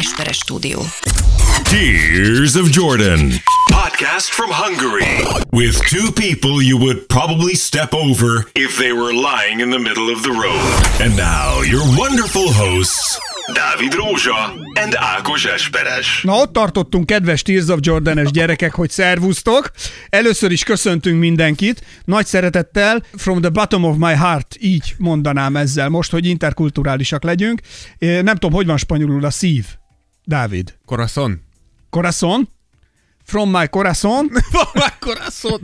Esperes stúdió. Tears of Jordan. Podcast from Hungary. With two people you would probably step over if they were lying in the middle of the road. And now, your wonderful hosts, Dávid Rózsa and Ákos Esperes. Na ott tartottunk, kedves Tears of Jordanes gyerekek, hogy szervusztok. Először is köszöntünk mindenkit. Nagy szeretettel, from the bottom of my heart, így mondanám ezzel most, hogy interkulturálisak legyünk. Nem tudom, hogy van spanyolul a szív. Dávid. Corazon? Corazon? From my corazon? Van már corazon!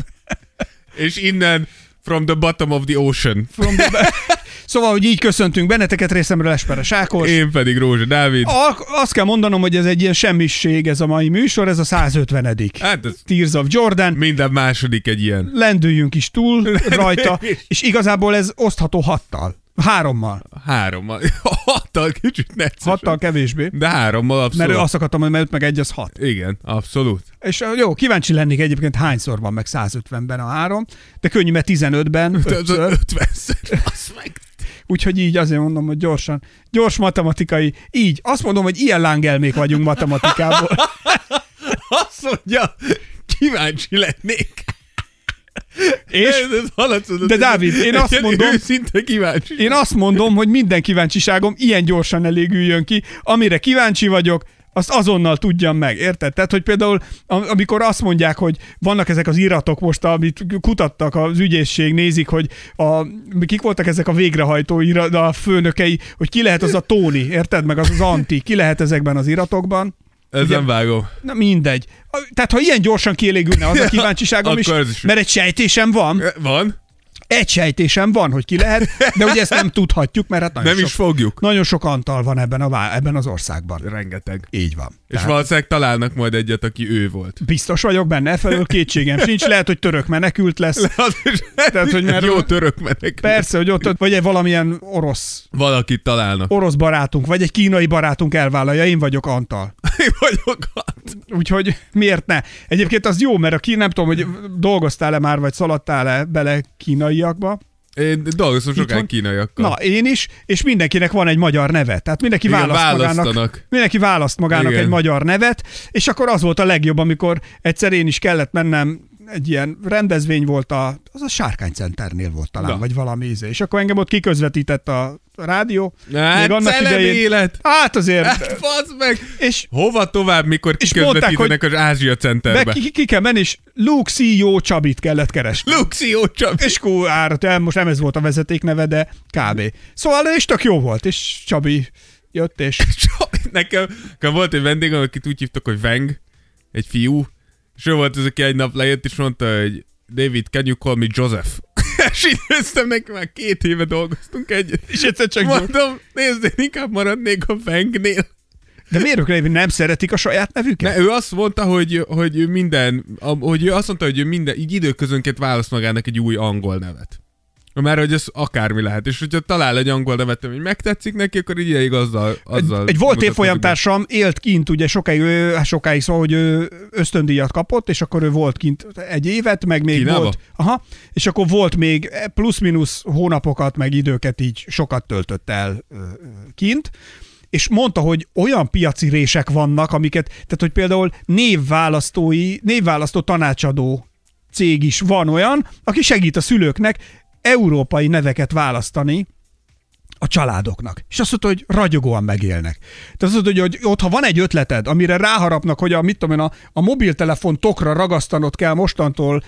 És innen from the bottom of the ocean. From the... Szóval, hogy így köszöntünk benneteket részemről Esperes Ákos. Én pedig Rózsa Dávid. A- azt kell mondanom, hogy ez egy ilyen semmiség ez a mai műsor, ez a 150 Hát ez Tears of Jordan. minden második egy ilyen. lendüljünk is túl rajta, és igazából ez osztható hattal. Hárommal. Hárommal. Hattal kicsit necces. Hattal kevésbé. De hárommal abszolút. Mert azt akartam, hogy mert öt meg egy az hat. Igen, abszolút. És jó, kíváncsi lennék egyébként hányszor van meg 150-ben a három, de könnyű, mert 15-ben De az meg. úgyhogy így azért mondom, hogy gyorsan, gyors matematikai, így, azt mondom, hogy ilyen lángelmék vagyunk matematikából. Azt mondja, kíváncsi lennék. És Ez, ez De Dávid, én azt mondom- Őszinte kíváncsi. Én azt mondom, hogy minden kíváncsiságom ilyen gyorsan elégüljön ki, amire kíváncsi vagyok, azt azonnal tudjam meg, érted? Tehát, hogy például am- amikor azt mondják, hogy vannak ezek az iratok most, amit kutattak az ügyészség, nézik, hogy a, kik voltak ezek a végrehajtó irat, a főnökei, hogy ki lehet az a Tóni, érted? Meg az az Anti, ki lehet ezekben az iratokban. Ez ugye- nem vágó. Na mindegy. Tehát, ha ilyen gyorsan kielégülne az a kíváncsiságom is- mert egy sejtésem van, Van? Egy sejtésem van, hogy ki lehet, de ugye ezt nem tudhatjuk, mert hát nagyon Nem sok, is fogjuk. nagyon sok Antal van ebben, a, ebben az országban. Rengeteg. Így van. És Tehát valószínűleg találnak majd egyet, aki ő volt. biztos vagyok benne, felől kétségem sincs, lehet, hogy török menekült lesz. Tehát, hogy mert- jó török menek. Persze, hogy ott, ott vagy egy valamilyen orosz, Valakit találnak. orosz barátunk, vagy egy kínai barátunk elvállalja, én vagyok Antal. Én vagyok ott. Úgyhogy miért ne? Egyébként az jó, mert a kín, nem tudom, hogy dolgoztál-e már, vagy szaladtál-e bele kínaiakba. Én dolgozom sokáig Itthon? kínaiakkal. Na, én is, és mindenkinek van egy magyar neve. Tehát mindenki Igen, választ magának, mindenki választ magának Igen. egy magyar nevet, és akkor az volt a legjobb, amikor egyszer én is kellett mennem, egy ilyen rendezvény volt, a, az a Sárkány Centernél volt talán, Na. vagy valami íze. És akkor engem ott kiközvetített a rádió. Hát, celeb élet. Hát azért. Hát, meg. és Hova tovább, mikor És kiközvetítenek az Ázsia be, Centerbe? ki, ki, kell menni, és Luke CEO Csabit kellett keresni. Luxio csak. És akkor árat el, most nem ez volt a vezetékneve, de kb. Szóval és tök jó volt, és Csabi jött, és Nekem, nekem volt egy vendégem, akit úgy hívtak, hogy Veng, egy fiú, és ő volt az, aki egy nap lejött, és mondta, hogy David, can you call me Joseph? és így néztem neki, már két éve dolgoztunk együtt. És egyszer csak. Mondom, nézd, én inkább maradnék a Vengnél. De miért ők nem- szeretik a saját nevüket? Ne, ő azt mondta, hogy, hogy ő minden, hogy ő azt mondta, hogy ő minden, így időközönként választ magának egy új angol nevet. Mert hogy ez akármi lehet. És hogyha talál egy angol nevet, ami megtetszik neki, akkor így ideig azzal, azzal Egy volt mutatkozik be. évfolyamtársam élt kint, ugye sokáig, hát sokáig szóval, hogy ő ösztöndíjat kapott, és akkor ő volt kint egy évet, meg még Kínába? volt. Aha, és akkor volt még plusz-minusz hónapokat, meg időket így sokat töltött el kint, és mondta, hogy olyan piaci rések vannak, amiket, tehát hogy például névválasztói, névválasztó tanácsadó cég is van olyan, aki segít a szülőknek európai neveket választani, a családoknak. És azt mondta, hogy ragyogóan megélnek. Tehát azt mondta, hogy, hogy ott, ha van egy ötleted, amire ráharapnak, hogy a, mit tudom én, a, a mobiltelefon tokra ragasztanod kell mostantól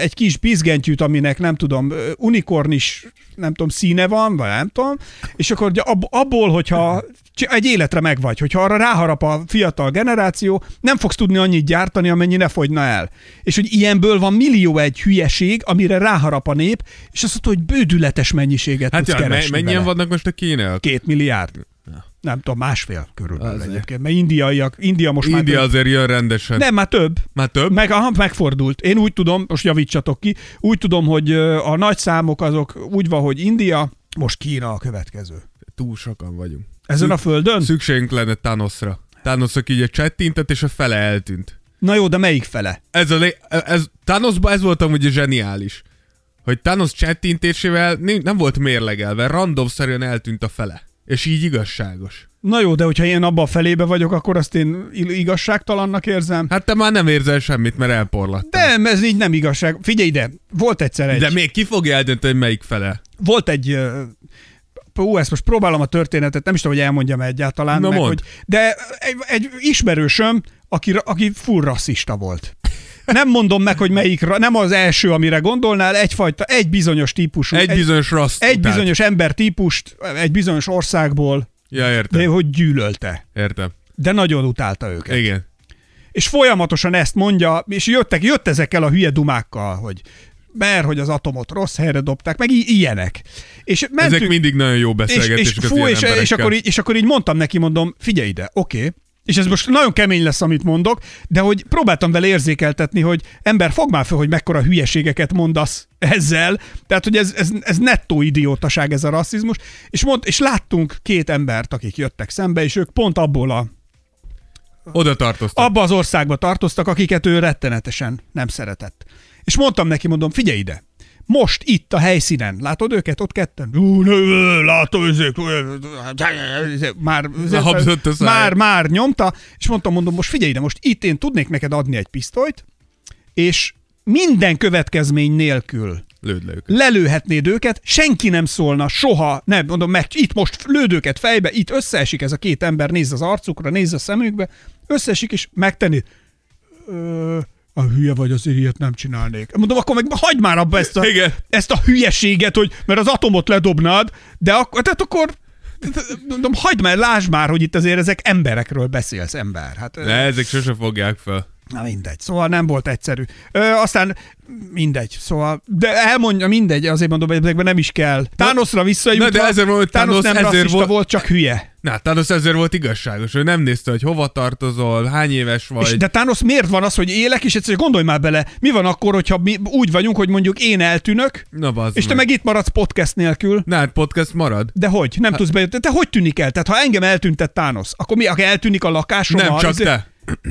egy kis bizgentyűt, aminek nem tudom, unikornis, nem tudom, színe van, vagy nem tudom, és akkor abból, hogyha egy életre megvagy, hogyha arra ráharap a fiatal generáció, nem fogsz tudni annyit gyártani, amennyi ne fogyna el. És hogy ilyenből van millió egy hülyeség, amire ráharap a nép, és azt mondta, hogy bődületes mennyiséget Hát tudsz me- keresni mennyien vele. vannak most a kínaiak? Két milliárd. Nem tudom, másfél körülbelül Azért. egyébként. Mert indiaiak, India most India már több. azért jön rendesen. Nem, már több. Már több? Meg, aha, megfordult. Én úgy tudom, most javítsatok ki, úgy tudom, hogy a nagy számok azok úgy van, hogy India, most Kína a következő. Túl sokan vagyunk. Ezen a földön? Szükségünk lenne Thanosra. Thanos, aki így csettintett, és a fele eltűnt. Na jó, de melyik fele? Ez a lé- ez, Thanosban ez volt amúgy zseniális. Hogy Thanos csettintésével nem volt mérlegelve, randomszerűen eltűnt a fele. És így igazságos. Na jó, de hogyha én abban a felébe vagyok, akkor azt én igazságtalannak érzem. Hát te már nem érzel semmit, mert elporlattál. De ez így nem igazság. Figyelj ide, volt egyszer egy... De még ki fogja eldönteni, hogy melyik fele? Volt egy... Ú, ezt most próbálom a történetet, nem is tudom, hogy elmondjam egyáltalán. Na meg, mondd. hogy, de egy, egy ismerősöm, aki, aki full rasszista volt. Nem mondom meg, hogy melyik, nem az első, amire gondolnál, egyfajta, egy bizonyos típusú, Egy bizonyos raszt egy utált. bizonyos ember típust, egy bizonyos országból, Ja, értem. de hogy gyűlölte. Értem. De nagyon utálta őket. Igen. És folyamatosan ezt mondja, és jöttek, jött ezekkel a hülye dumákkal, hogy mert hogy az atomot rossz helyre dobták, meg i- ilyenek. És mentünk, Ezek mindig nagyon jó és, beszélgetések és, az fú, és, és, akkor így, és akkor így mondtam neki, mondom, figyelj ide, oké, okay. és ez most nagyon kemény lesz, amit mondok, de hogy próbáltam vele érzékeltetni, hogy ember, fog már fel, hogy mekkora hülyeségeket mondasz ezzel, tehát, hogy ez, ez, ez nettó idiótaság ez a rasszizmus, és, mond, és láttunk két embert, akik jöttek szembe, és ők pont abból a Oda tartoztak. abba az országba tartoztak, akiket ő rettenetesen nem szeretett. És mondtam neki, mondom, figyelj ide, most itt a helyszínen, látod őket ott ketten? Látom, ezek, már, már, már nyomta, és mondtam, mondom, most figyelj ide, most itt én tudnék neked adni egy pisztolyt, és minden következmény nélkül Lőd le őket. lelőhetnéd őket, senki nem szólna, soha, nem, mondom, meg itt most lőd őket fejbe, itt összeesik ez a két ember, nézz az arcukra, nézz a szemükbe, összeesik, és megtenni. Ö, a hülye vagy, azért ilyet nem csinálnék. Mondom, akkor meg hagyd már abba ezt a, Igen. ezt a hülyeséget, hogy mert az atomot ledobnád, de akkor, tehát akkor mondom, hagyd már, lásd már, hogy itt azért ezek emberekről beszélsz, ember. Hát, Ne, ezek sose fogják fel. Na mindegy, szóval nem volt egyszerű. Ö, aztán mindegy, szóval, de elmondja mindegy, azért mondom, hogy ezekben nem is kell. Thanosra visszajutva, de ezért Thanos Thanos nem ezért rasszista volt, volt- csak hülye. Na, Thanos ezért volt igazságos, ő nem nézte, hogy hova tartozol, hány éves vagy. És de Thanos miért van az, hogy élek, és egyszerűen gondolj már bele, mi van akkor, hogyha mi úgy vagyunk, hogy mondjuk én eltűnök, Na, és te meg itt maradsz podcast nélkül, Na, hát podcast marad. de hogy? Nem tudsz bejutni. Te hogy tűnik el? Tehát ha engem eltűntett Thanos, akkor mi, aki eltűnik a lakásom? Nem, csak te.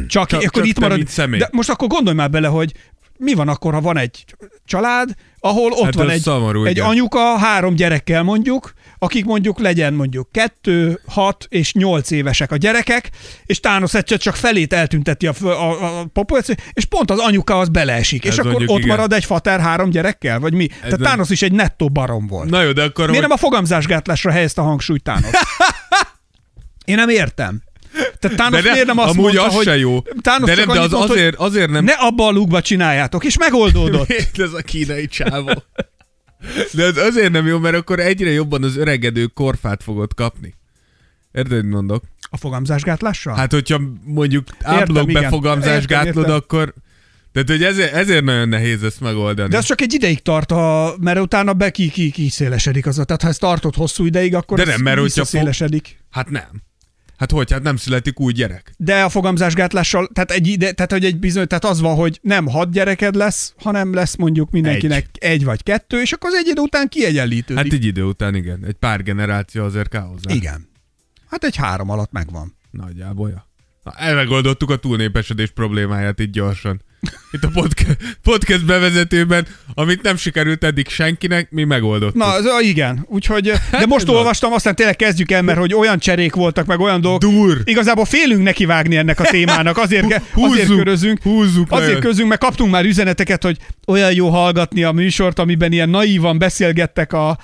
Csak, Csak- akkor csak itt marad. De most akkor gondolj már bele, hogy mi van akkor, ha van egy család, ahol ott Hát van egy, szomorú, egy igen. anyuka három gyerekkel mondjuk, akik mondjuk legyen mondjuk kettő, hat és nyolc évesek a gyerekek, és Thanos egyszer csak felét eltünteti a, a, a populáció, és pont az anyuka az beleesik, Ez és akkor ott igen. marad egy fater három gyerekkel, vagy mi? Tehát nem- Thanos is egy nettó barom volt. Na jó, de akkor... Miért hogy- nem a fogamzásgátlásra helyezte a hangsúlyt Thanos? Én nem értem. Tehát Thanos de ne, miért nem azt amúgy mondta, az hogy se jó. Thanos de nem, de az mondta, azért, azért nem... ne abba a lukba csináljátok, és megoldódott. Ez a kínai csávó. De ez azért nem jó, mert akkor egyre jobban az öregedő korfát fogod kapni. Érted, mit mondok? A fogamzásgátlással? Hát, hogyha mondjuk áblok igen. befogamzás Értem, gátlod, értem. akkor... Tehát, hogy ezért, ezért nagyon nehéz ezt megoldani. De ez csak egy ideig tart, a, mert utána be ki, ki, ki szélesedik az. Tehát ha ez tartott hosszú ideig, akkor De nem, mert hogyha fog- szélesedik. Hát nem. Hát hogy? Hát nem születik új gyerek. De a fogamzásgátlással, tehát, egy ide, tehát, hogy egy bizony, tehát az van, hogy nem hat gyereked lesz, hanem lesz mondjuk mindenkinek egy, egy vagy kettő, és akkor az egy idő után kiegyenlítődik. Hát egy idő után igen. Egy pár generáció azért kell hozzá. Igen. Hát egy három alatt megvan. Nagyjából, ja. Na, elmegoldottuk a túlnépesedés problémáját itt gyorsan. Itt a podcast, podcast bevezetőben, amit nem sikerült eddig senkinek, mi megoldottuk. Na, az, igen, úgyhogy, de most olvastam, aztán tényleg kezdjük el, mert hogy olyan cserék voltak, meg olyan dolgok. Dur! Igazából félünk nekivágni ennek a témának, azért, ke- azért Húzzuk, körözünk. húzzuk Azért közünk, mert kaptunk már üzeneteket, hogy olyan jó hallgatni a műsort, amiben ilyen naívan beszélgettek a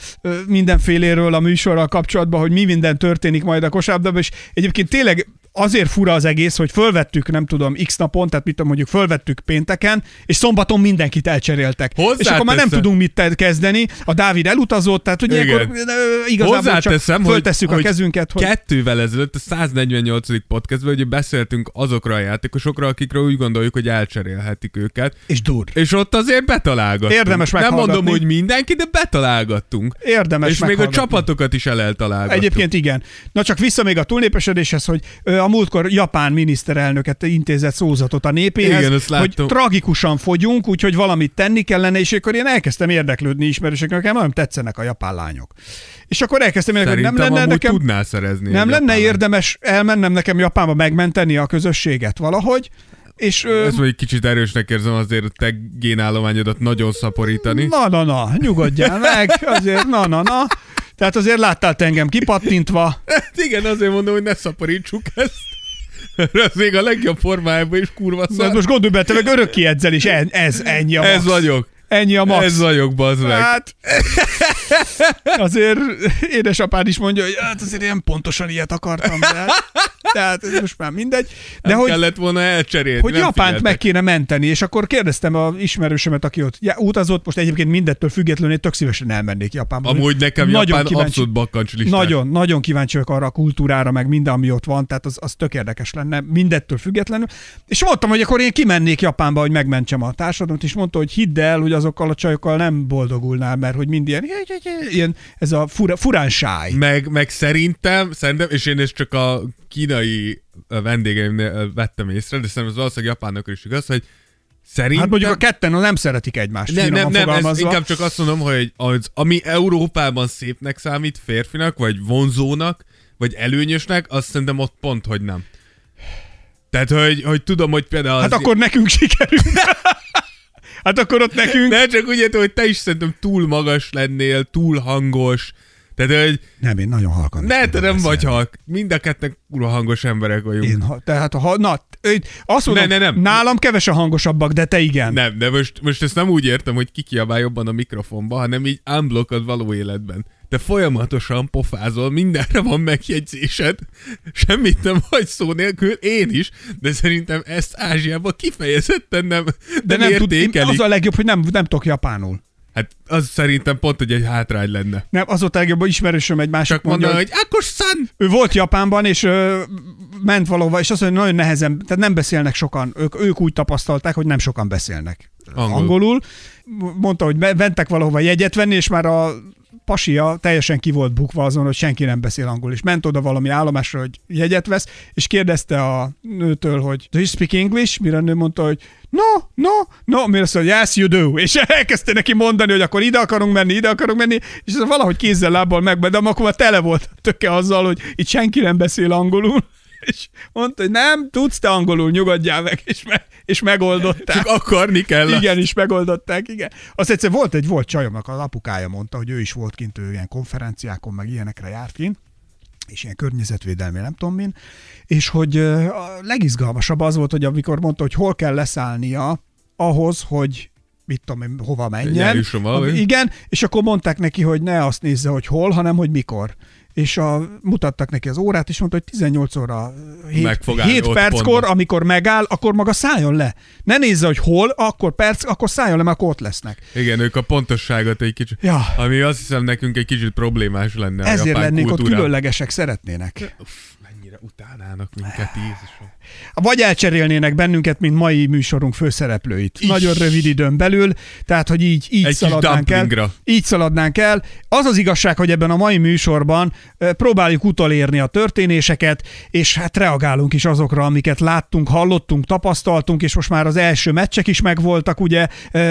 mindenféléről a műsorral kapcsolatban, hogy mi minden történik majd a kosárlabdában, és egyébként tényleg azért fura az egész, hogy fölvettük, nem tudom, x napon, tehát mit tudom, mondjuk fölvettük pénteken, és szombaton mindenkit elcseréltek. Hozzáteszem. És akkor már nem tudunk mit kezdeni. A Dávid elutazott, tehát hogy Igen. ilyenkor ö, igazából csak föltesszük hogy a kezünket, hogy kettővel ezelőtt a 148. podcastban ugye beszéltünk azokra a játékosokra, akikről úgy gondoljuk, hogy elcserélhetik őket. és dur. És ott azért betalálgattunk. Érdemes Nem mondom, hogy mindenki, de betalálgattunk. Érdemes és még a csapatokat is el eltalálgattuk. Egyébként igen. Na csak vissza még a túlnépesedéshez, hogy ö, a múltkor japán miniszterelnöket intézett szózatot a népéhez, Igen, azt hogy tragikusan fogyunk, úgyhogy valamit tenni kellene, és akkor én elkezdtem érdeklődni ismerősöknek, nekem nagyon tetszenek a japán lányok. És akkor elkezdtem érdeklődni, nem lenne nekem, tudnál szerezni. nem lenne japán érdemes elmennem nekem Japánba megmenteni a közösséget valahogy, és Ezt mondjuk kicsit erősnek érzem azért a te génállományodat nagyon szaporítani. Na, na, na, nyugodjál meg, azért, na, na, na. Tehát azért láttál te engem kipattintva. Hát igen, azért mondom, hogy ne szaporítsuk ezt. Ez még a legjobb formájában is kurva szar. most gondolj bele, te meg örökké edzel is, ez, ez ennyi a max. Ez vagyok. Ennyi a max. Ez vagyok, bazd meg. Hát, azért édesapád is mondja, hogy hát azért ilyen pontosan ilyet akartam, de tehát ez most már mindegy. De nem hogy, kellett volna elcserélni. hogy Japánt figyeltek. meg kéne menteni, és akkor kérdeztem a ismerősömet, aki ott ja, utazott, most egyébként mindettől függetlenül én tök szívesen elmennék Japánba. Amúgy nekem Nagyon Japán kíváncsi- abszolút bakkancs listás. Nagyon, nagyon kíváncsi vagyok arra a kultúrára, meg minden, ami ott van, tehát az, az tök érdekes lenne, mindettől függetlenül. És mondtam, hogy akkor én kimennék Japánba, hogy megmentsem a társadalmat, és mondta, hogy hidd el, hogy azokkal a csajokkal nem boldogulnál, mert hogy mind ilyen, ilyen ez a fura, furánsáj. Meg, meg szerintem, szerintem, és én ezt csak a kínai vendégeimnél vettem észre, de szerintem ez valószínűleg Japánokra is igaz, hogy szerintem... Hát mondjuk a ketten nem szeretik egymást, nem, nem, nem, ez inkább csak azt mondom, hogy az, ami Európában szépnek számít férfinak, vagy vonzónak, vagy előnyösnek, azt szerintem ott pont, hogy nem. Tehát, hogy, hogy tudom, hogy például... Hát az- akkor nekünk sikerült. hát akkor ott nekünk... Ne, csak úgy értem, hogy te is szerintem túl magas lennél, túl hangos, tehát, hogy Nem, én nagyon halkan. ne, te nem vagy halk. Mind a ketten kurva hangos emberek vagyunk. Én, ha, tehát ha, na, azt mondom, Ne, ne, nem. nálam kevesen hangosabbak, de te igen. Nem, de most, most ezt nem úgy értem, hogy ki kiabál jobban a mikrofonba, hanem így unblockod való életben. Te folyamatosan pofázol, mindenre van megjegyzésed, semmit nem hagy szó nélkül, én is, de szerintem ezt Ázsiában kifejezetten nem, De nem, nem tud, az a legjobb, hogy nem, nem tudok japánul. Hát az szerintem pont, hogy egy hátrány lenne. Nem, az volt legjobb, ismerősöm egy másik Csak mondja, mondani, hogy akkor szan! ő volt Japánban, és ö, ment valahova, és azt mondja, hogy nagyon nehezen, tehát nem beszélnek sokan, ők, ők úgy tapasztalták, hogy nem sokan beszélnek Angol. angolul. Mondta, hogy mentek valahova jegyet venni, és már a pasia teljesen ki volt bukva azon, hogy senki nem beszél angol, és ment oda valami állomásra, hogy jegyet vesz, és kérdezte a nőtől, hogy do you speak English? Mire a nő mondta, hogy no, no, no, mire azt mondja, yes, you do. És elkezdte neki mondani, hogy akkor ide akarunk menni, ide akarunk menni, és ez valahogy kézzel, lábbal meg, de akkor már tele volt töke azzal, hogy itt senki nem beszél angolul. És mondta, hogy nem, tudsz te angolul, nyugodjál meg, és, me- és megoldották. Csak akarni kell. Igen, is megoldották, igen. Azt egyszer volt egy volt csajomnak, az apukája mondta, hogy ő is volt kint, ő ilyen konferenciákon, meg ilyenekre járt kint, és ilyen környezetvédelmi, nem tudom min, és hogy a legizgalmasabb az volt, hogy amikor mondta, hogy hol kell leszállnia ahhoz, hogy mit tudom én, hova menjen. Igen, és akkor mondták neki, hogy ne azt nézze, hogy hol, hanem hogy mikor. És a, mutattak neki az órát, és mondta, hogy 18 óra 7, Meg fog állni 7 ott perckor, pontban. amikor megáll, akkor maga szálljon le. Ne nézze, hogy hol, akkor perc, akkor szálljon le, mert akkor ott lesznek. Igen, ők a pontosságot egy kicsit, Ja. ami azt hiszem nekünk egy kicsit problémás lenne a Ezért japán lennénk ott kultúrában. különlegesek, szeretnének. Uff, mennyire utálnának minket, Jézusom. Vagy elcserélnének bennünket, mint mai műsorunk főszereplőit. Is. Nagyon rövid időn belül, tehát, hogy így, így Egy szaladnánk el. Így szaladnánk el. Az az igazság, hogy ebben a mai műsorban próbáljuk utolérni a történéseket, és hát reagálunk is azokra, amiket láttunk, hallottunk, tapasztaltunk, és most már az első meccsek is megvoltak, ugye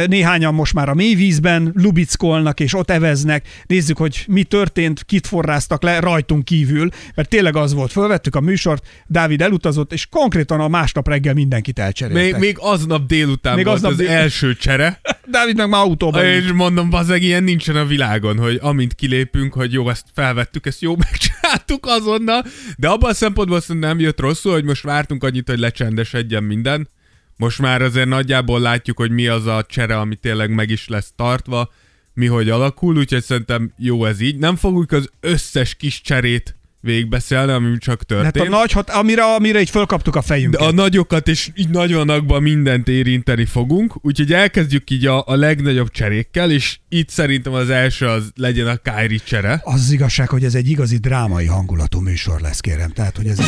néhányan most már a mélyvízben lubickolnak, és ott eveznek. Nézzük, hogy mi történt, kit forráztak le rajtunk kívül, mert tényleg az volt, fölvettük a műsort, Dávid elutazott, és konkrétan a másnap reggel mindenkit elcseréltek. Még, még aznap délután Még volt aznap az dél- első csere, Dávid meg már autóban és ült. mondom, bazeg, ilyen nincsen a világon, hogy amint kilépünk, hogy jó, ezt felvettük, ezt jó megcsináltuk azonnal, de abban a szempontból szerintem nem jött rosszul, hogy most vártunk annyit, hogy lecsendesedjen minden. Most már azért nagyjából látjuk, hogy mi az a csere, ami tényleg meg is lesz tartva, mi hogy alakul, úgyhogy szerintem jó ez így. Nem fogjuk az összes kis cserét végigbeszélni, ami csak Hát a történt. nagy, hat, amire, amire így fölkaptuk a fejünket. De a nagyokat és így nagyvanakban mindent érinteni fogunk, úgyhogy elkezdjük így a, a legnagyobb cserékkel, és itt szerintem az első az legyen a Kyrie csere. Az az igazság, hogy ez egy igazi drámai hangulatú műsor lesz, kérem. Tehát, hogy ez egy...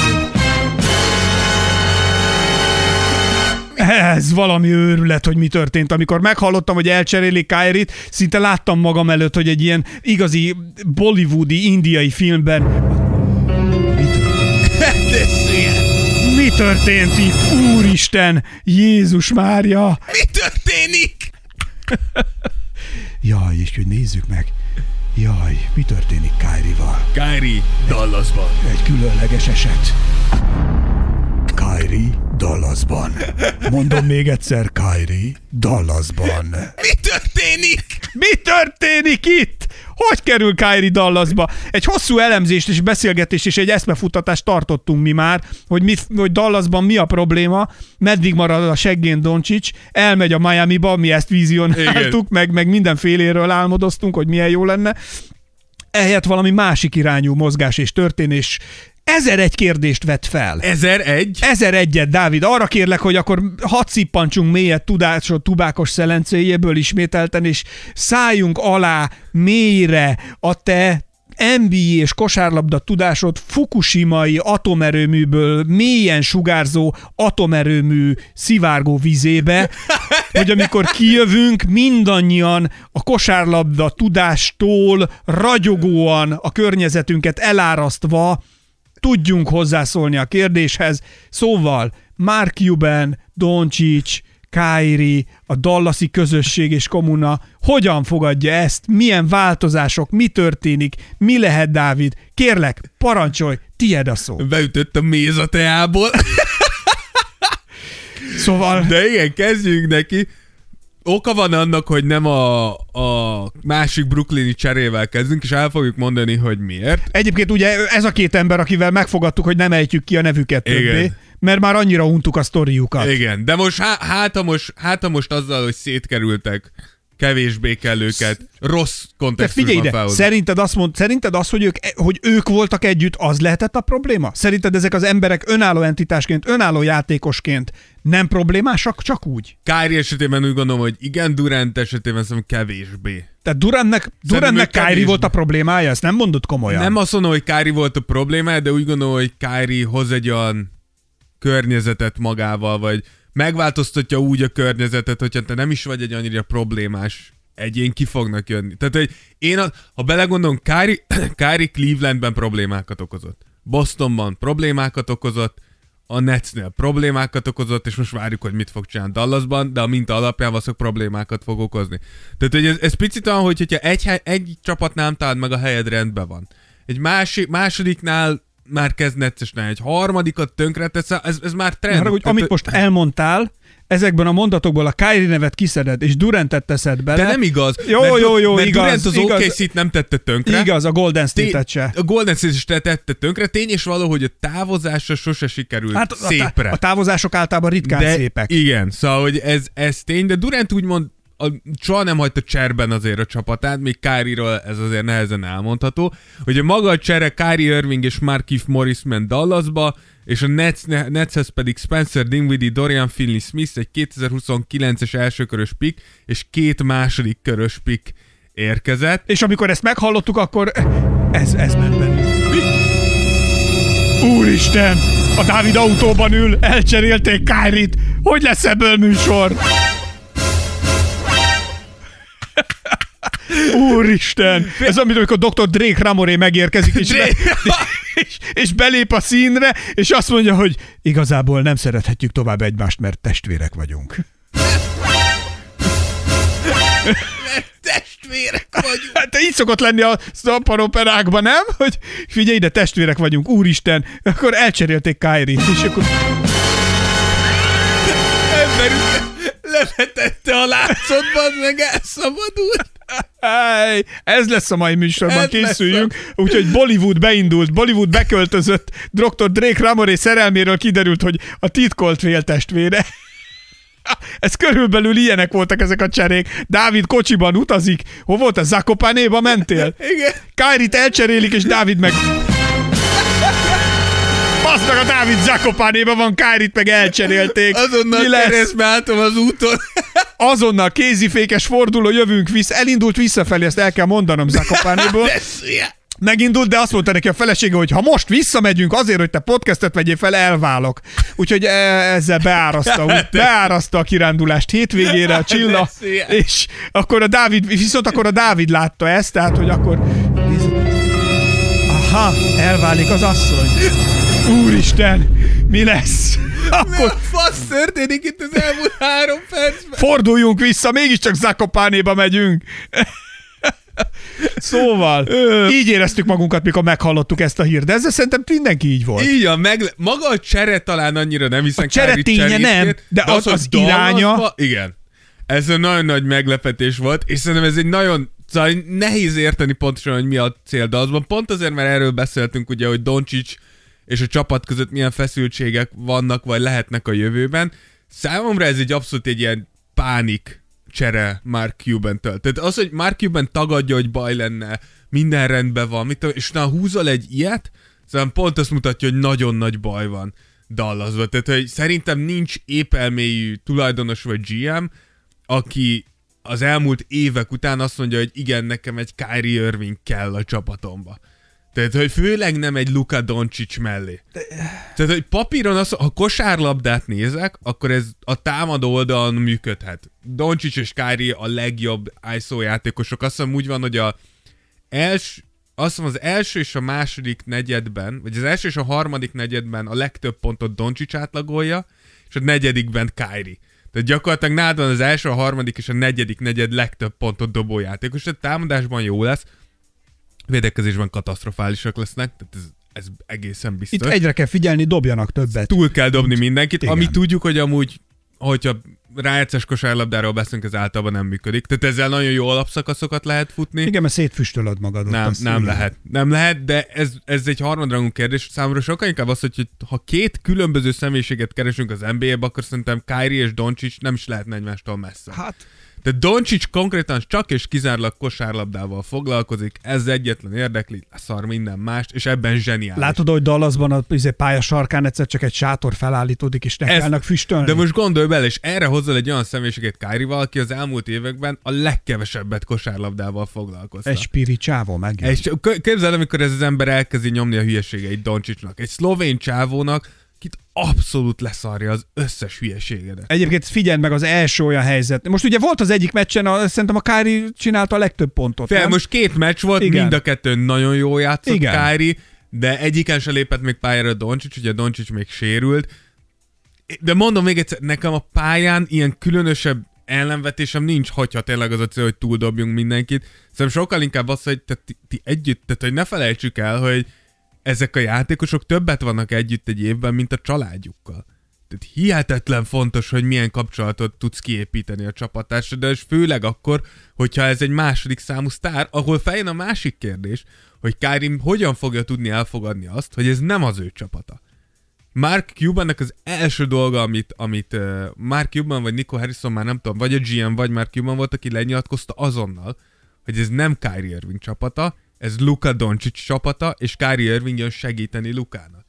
Ez valami őrület, hogy mi történt. Amikor meghallottam, hogy elcserélik Kyrie-t, szinte láttam magam előtt, hogy egy ilyen igazi bollywoodi, indiai filmben történt? Itt? Úristen! Jézus Mária! Mi történik? Jaj, és hogy nézzük meg. Jaj, mi történik Kyrie-val? Kyrie Dallasban. Egy különleges eset. Kyrie Dallasban. Mondom még egyszer, Kyrie Dallasban. Mi történik? Mi történik itt? Hogy kerül Kyrie Dallasba? Egy hosszú elemzést és beszélgetést és egy eszmefutatást tartottunk mi már, hogy, mi, hogy Dallasban mi a probléma, meddig marad a seggén Doncsics, elmegy a Miami-ba, mi ezt vizionáltuk, meg, meg mindenféléről álmodoztunk, hogy milyen jó lenne. Ehelyett valami másik irányú mozgás és történés Ezer egy kérdést vett fel. Ezer egy? Ezer egyet, Dávid. Arra kérlek, hogy akkor hadd szippantsunk mélyet tudásod tubákos szelencéjéből ismételten, és szálljunk alá mélyre a te NBA és kosárlabda tudásod Fukushimai atomerőműből mélyen sugárzó atomerőmű szivárgó vizébe, hogy amikor kijövünk, mindannyian a kosárlabda tudástól ragyogóan a környezetünket elárasztva tudjunk hozzászólni a kérdéshez. Szóval Mark Cuban, Doncic, Kyrie, a Dallasi közösség és komuna hogyan fogadja ezt, milyen változások, mi történik, mi lehet, Dávid? Kérlek, parancsolj, tied a szó. Beütött a méz a teából. Szóval... De igen, kezdjünk neki. Oka van annak, hogy nem a, a másik brooklyni cserével kezdünk, és el fogjuk mondani, hogy miért. Egyébként ugye ez a két ember, akivel megfogadtuk, hogy nem ejtjük ki a nevüket többé, Igen. mert már annyira untuk a sztoriukat. Igen, de most há- hát, most, hát most azzal, hogy szétkerültek, kevésbé kell őket rossz Te kontextusban figyelj ide, felhozni. szerinted azt mond, szerinted az, hogy ők, hogy ők voltak együtt, az lehetett a probléma? Szerinted ezek az emberek önálló entitásként, önálló játékosként nem problémásak, csak úgy? Kyrie esetében úgy gondolom, hogy igen, Durant esetében szerintem kevésbé. Tehát Durantnek, Durantnek kevésbé. volt a problémája, ezt nem mondod komolyan. Nem azt mondom, hogy Kyrie volt a probléma, de úgy gondolom, hogy Kyrie hoz egy olyan környezetet magával, vagy megváltoztatja úgy a környezetet, hogyha te nem is vagy egy annyira problémás egyén, ki fognak jönni. Tehát, hogy én, a, ha belegondolom, Kyrie, Kyrie Clevelandben problémákat okozott. Bostonban problémákat okozott, a Netsnél problémákat okozott, és most várjuk, hogy mit fog csinálni Dallasban, de a minta alapján valószínűleg problémákat fog okozni. Tehát, hogy ez, ez picit olyan, hogy hogyha egy, egy csapatnál nem találd meg a helyed rendben van. Egy másik, másodiknál már kezd neccesnek, egy harmadikat tönkretesz, ez, ez már trend. Tehát, amit most elmondtál, ezekben a mondatokból a Kyrie nevet kiszeded, és Durantet teszed bele. de nem igaz. Jó, mert, jó, jó, mert igaz, Durant az igaz. OKC-t nem tette tönkre. Igaz, a Golden State-et se. A Golden State is tette tönkre. Tény és való, hogy a távozása sose sikerült Hát a, szépre. tá- a távozások általában ritkán de szépek. Igen, szóval, hogy ez, ez tény, de Durant úgymond a, soha nem hagyta cserben azért a csapatát, még Kyrie-ról ez azért nehezen elmondható. A maga a csere Kyrie Irving és Markif Morris ment Dallasba, és a Nets, Netshez pedig Spencer Dinwiddie, Dorian Finney-Smith, egy 2029-es elsőkörös pick, és két második körös pick érkezett. És amikor ezt meghallottuk, akkor ez, ez ment bennünk. Úristen! A Dávid autóban ül, elcserélték Kyrie-t. Hogy lesz ebből műsor? Úristen! Ez amit, amikor Dr. Drake Ramoré megérkezik, és, be, és, és belép a színre, és azt mondja, hogy igazából nem szerethetjük tovább egymást, mert testvérek vagyunk. Testvérek vagyunk! Hát így szokott lenni a szamparoperákban, nem? Hogy figyelj ide, testvérek vagyunk, úristen. Akkor elcserélték Kyrie-t, és akkor Ember levetette a láncodban, meg elszabadult. Ez lesz a mai műsorban, Ez készüljünk. Úgyhogy Bollywood beindult, Bollywood beköltözött, Dr. Drake Ramoré szerelméről kiderült, hogy a titkolt féltestvére. Ez körülbelül ilyenek voltak ezek a cserék. Dávid kocsiban utazik. Hol volt a Zakopánéba mentél? Igen. Kyrie-t elcserélik, és Dávid meg... Basz meg a Dávid Zakopánéba van, Kyrie-t meg elcserélték. Azonnal Mi lesz? álltam az úton. Azonnal kézifékes forduló, jövünk vissza. Elindult visszafelé, ezt el kell mondanom Zakopánéból. Megindult, de azt mondta neki a felesége, hogy ha most visszamegyünk azért, hogy te podcastet vegyél fel, elválok. Úgyhogy e- ezzel beáraszta, úgy, beáraszta a kirándulást hétvégére a Csilla, és akkor a Dávid, viszont akkor a Dávid látta ezt, tehát, hogy akkor Aha, elválik az asszony. Úristen, mi lesz? Mi Akkor a fasz történik itt az elmúlt három percben? forduljunk vissza, mégiscsak Zakopánéba megyünk. Szóval, így éreztük magunkat, mikor meghallottuk ezt a hírt, de ezzel szerintem mindenki így volt. Így van, meg, maga a csere talán annyira nem, hiszen A csere ténye nem, kért, de az- hogy az iránya- Igen. Ez egy nagyon nagy meglepetés volt, és szerintem ez egy nagyon Szóval nehéz érteni pontosan, hogy mi a cél Dallasban. Pont azért, mert erről beszéltünk ugye, hogy Doncic és a csapat között milyen feszültségek vannak, vagy lehetnek a jövőben. Számomra ez egy abszolút egy ilyen pánik csere Mark Cuban-től. Tehát az, hogy Mark Cuban tagadja, hogy baj lenne, minden rendben van, mit tudom, és utána húzol egy ilyet, szóval pont azt mutatja, hogy nagyon nagy baj van Dallasban. Tehát, hogy szerintem nincs épelmélyű tulajdonos vagy GM, aki az elmúlt évek után azt mondja, hogy igen, nekem egy Kyrie Irving kell a csapatomba. Tehát, hogy főleg nem egy Luka Doncic mellé. De... Tehát, hogy papíron az, ha kosárlabdát nézek, akkor ez a támadó oldalon működhet. Doncic és Kyrie a legjobb ISO játékosok. Azt hiszem úgy van, hogy a els, azt hiszem az első és a második negyedben, vagy az első és a harmadik negyedben a legtöbb pontot Doncic átlagolja, és a negyedikben Kyrie. Tehát gyakorlatilag nálad van az első, a harmadik és a negyedik negyed legtöbb pontot dobó játékos, tehát támadásban jó lesz, védekezésben katasztrofálisak lesznek, tehát ez, ez egészen biztos. Itt egyre kell figyelni, dobjanak többet. Túl kell dobni mindenkit, Igen. ami tudjuk, hogy amúgy, hogyha rájátszás kosárlabdáról beszélünk, ez általában nem működik. Tehát ezzel nagyon jó alapszakaszokat lehet futni. Igen, mert szétfüstölöd magad. Nem, nem lehet. Nem lehet, de ez, ez egy harmadrangú kérdés. Számomra sokkal inkább az, hogy ha két különböző személyiséget keresünk az NBA-be, akkor szerintem Kyrie és Doncic nem is lehetne egymástól messze. Hát, de Doncic konkrétan csak és kizárólag kosárlabdával foglalkozik, ez egyetlen érdekli, szar minden mást, és ebben zseniális. Látod, hogy Dallasban a izé, pálya sarkán egyszer csak egy sátor felállítódik, és nekelnek füstölni? De most gondolj bele, és erre hozzá egy olyan személyiséget Kyrie-val, aki az elmúlt években a legkevesebbet kosárlabdával foglalkozta. Egy spiri csávó meg. Egy, képzeld, amikor ez az ember elkezdi nyomni a hülyeségeit Doncicnak. Egy szlovén csávónak, akit abszolút leszarja az összes hülyeségedet. Egyébként figyeld meg az első olyan helyzet. Most ugye volt az egyik meccsen, a, szerintem a Kári csinálta a legtöbb pontot. Fél, nem? most két meccs volt, Igen. mind a kettő nagyon jó játszott Igen. Kári, de egyiken se lépett még pályára Doncsics, ugye Doncsics még sérült. De mondom még egyszer, nekem a pályán ilyen különösebb ellenvetésem nincs, hogyha tényleg az a cél, hogy túldobjunk mindenkit. Szerintem sokkal inkább az, hogy te, ti, ti együtt, tehát hogy ne felejtsük el, hogy ezek a játékosok többet vannak együtt egy évben, mint a családjukkal. Tehát hihetetlen fontos, hogy milyen kapcsolatot tudsz kiépíteni a csapatársad, és főleg akkor, hogyha ez egy második számú sztár, ahol feljön a másik kérdés, hogy Karim hogyan fogja tudni elfogadni azt, hogy ez nem az ő csapata. Mark Cubannek az első dolga, amit, amit Mark Cuban vagy Nico Harrison már nem tudom, vagy a GM, vagy Mark Cuban volt, aki lenyilatkozta azonnal, hogy ez nem Kyrie Irving csapata, ez Luka Doncic csapata, és Kyrie Irving jön segíteni Lukának.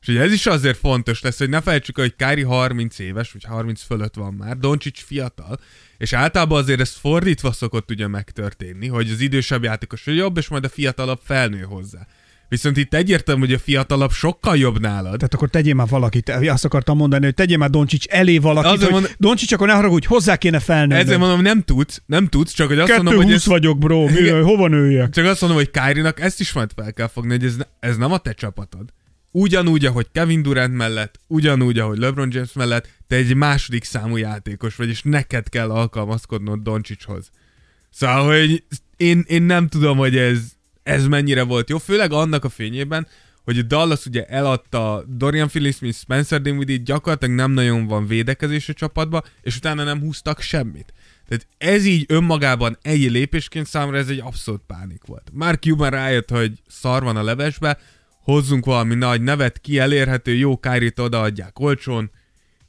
És ugye ez is azért fontos lesz, hogy ne felejtsük, hogy Kyrie 30 éves, vagy 30 fölött van már, Doncic fiatal, és általában azért ez fordítva szokott ugye megtörténni, hogy az idősebb játékos jobb, és majd a fiatalabb felnő hozzá. Viszont itt egyértelmű, hogy a fiatalabb sokkal jobb nálad. Tehát akkor tegyél már valakit, azt akartam mondani, hogy tegyél már Doncsics elé valakit, Azért hogy mond... Doncsics akkor ne haragudj, hozzá kéne felnőni. Ezért mondom, nem tudsz, nem tudsz, csak hogy azt Kettő mondom, hogy ez... vagyok, bro, mi, hova nőjek? Csak azt mondom, hogy Kyrie-nak ezt is majd fel kell fogni, hogy ez, ez nem a te csapatod. Ugyanúgy, ahogy Kevin Durant mellett, ugyanúgy, ahogy LeBron James mellett, te egy második számú játékos vagy, és neked kell alkalmazkodnod Doncsicshoz. Szóval, hogy én, én nem tudom, hogy ez, ez mennyire volt jó, főleg annak a fényében, hogy Dallas ugye eladta Dorian Finney-Smith, Spencer Dinwiddie, gyakorlatilag nem nagyon van védekezés a csapatba, és utána nem húztak semmit. Tehát ez így önmagában egy lépésként számra ez egy abszolút pánik volt. Már Cuban rájött, hogy szar van a levesbe, hozzunk valami nagy nevet, ki elérhető, jó kárit odaadják olcsón,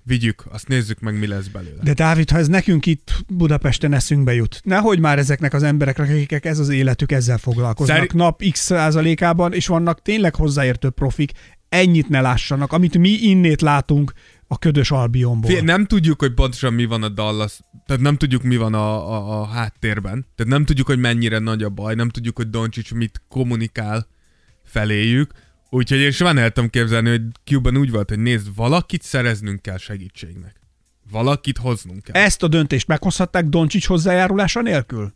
vigyük, azt nézzük meg, mi lesz belőle. De Dávid, ha ez nekünk itt Budapesten eszünkbe jut, nehogy már ezeknek az embereknek, akik ez az életük, ezzel foglalkoznak Szeri... nap x százalékában, és vannak tényleg hozzáértő profik, ennyit ne lássanak, amit mi innét látunk a ködös Albionból. Fé, nem tudjuk, hogy pontosan mi van a Dallas, tehát nem tudjuk, mi van a, a, a háttérben. Tehát nem tudjuk, hogy mennyire nagy a baj, nem tudjuk, hogy Doncsics mit kommunikál feléjük. Úgyhogy én soha el tudom képzelni, hogy Cuban úgy volt, hogy nézd, valakit szereznünk kell segítségnek. Valakit hoznunk kell. Ezt a döntést meghozhatták Doncsics hozzájárulása nélkül?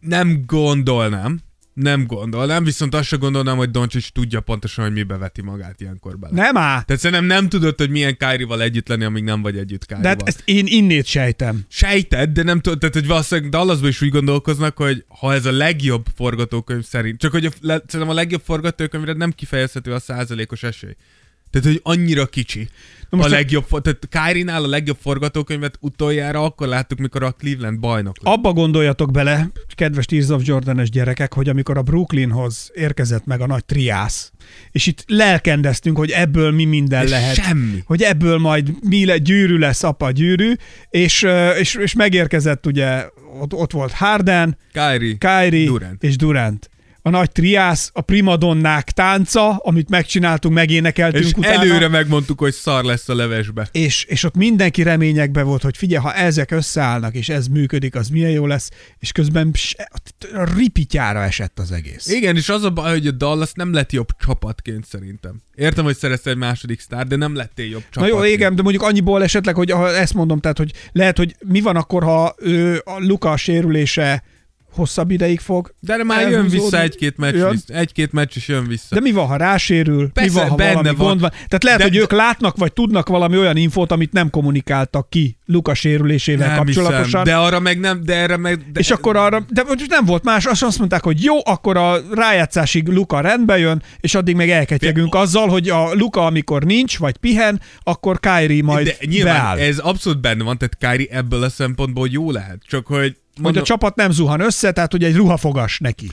Nem gondolnám. Nem gondolnám, viszont azt sem gondolnám, hogy Doncsics tudja pontosan, hogy mibe veti magát ilyenkor bele. Nem á! Tehát szerintem nem tudod, hogy milyen Kárival együtt lenni, amíg nem vagy együtt Kárival. De hát ezt én innét sejtem. Sejted, de nem tudod, tehát hogy valószínűleg Dallasban is úgy gondolkoznak, hogy ha ez a legjobb forgatókönyv szerint, csak hogy a, le, szerintem a legjobb forgatókönyvre nem kifejezhető a százalékos esély. Tehát, hogy annyira kicsi. Na a most a- legjobb, tehát Kyrie-nál a legjobb forgatókönyvet utoljára akkor láttuk, mikor a Cleveland bajnok lett. Abba gondoljatok bele, kedves Tears of Jordan-es gyerekek, hogy amikor a Brooklynhoz érkezett meg a nagy triász, és itt lelkendeztünk, hogy ebből mi minden És lehet. semmi. Hogy ebből majd mi le, gyűrű lesz, apa gyűrű, és, és, és megérkezett ugye, ott, ott volt Harden, Kyrie, Kyrie Durant. és Durant. A nagy triász, a primadonnák tánca, amit megcsináltunk, megénekeltünk És utána. előre megmondtuk, hogy szar lesz a levesbe. És, és ott mindenki reményekbe volt, hogy figyelj, ha ezek összeállnak, és ez működik, az milyen jó lesz, és közben se- a ripityára esett az egész. Igen, és az a baj, hogy a Dallas nem lett jobb csapatként szerintem. Értem, hogy szerezte egy második sztár, de nem lettél jobb Na csapatként. jó, igen, de mondjuk annyiból esetleg, hogy ha ezt mondom, tehát, hogy lehet, hogy mi van akkor, ha ő, a Luka sérülése hosszabb ideig fog. De már jön elhúzódni. vissza egy-két meccs, Jön. vissza, egy-két meccs is jön vissza. De mi van, ha rásérül? Persze, mi van, ha benne valami van. gond van? Tehát lehet, De- hogy ők látnak, vagy tudnak valami olyan infót, amit nem kommunikáltak ki Luka sérülésével nem kapcsolatosan. hiszem, de arra meg nem, de erre meg... De És akkor arra, de most nem volt más, azt azt mondták, hogy jó, akkor a rájátszásig Luka rendbe jön, és addig meg elketyegünk azzal, hogy a Luka, amikor nincs, vagy pihen, akkor Kyrie majd de nyilván beáll. ez abszolút benne van, tehát Kyrie ebből a szempontból jó lehet, csak hogy... Hogy a csapat nem zuhan össze, tehát hogy egy ruhafogas neki.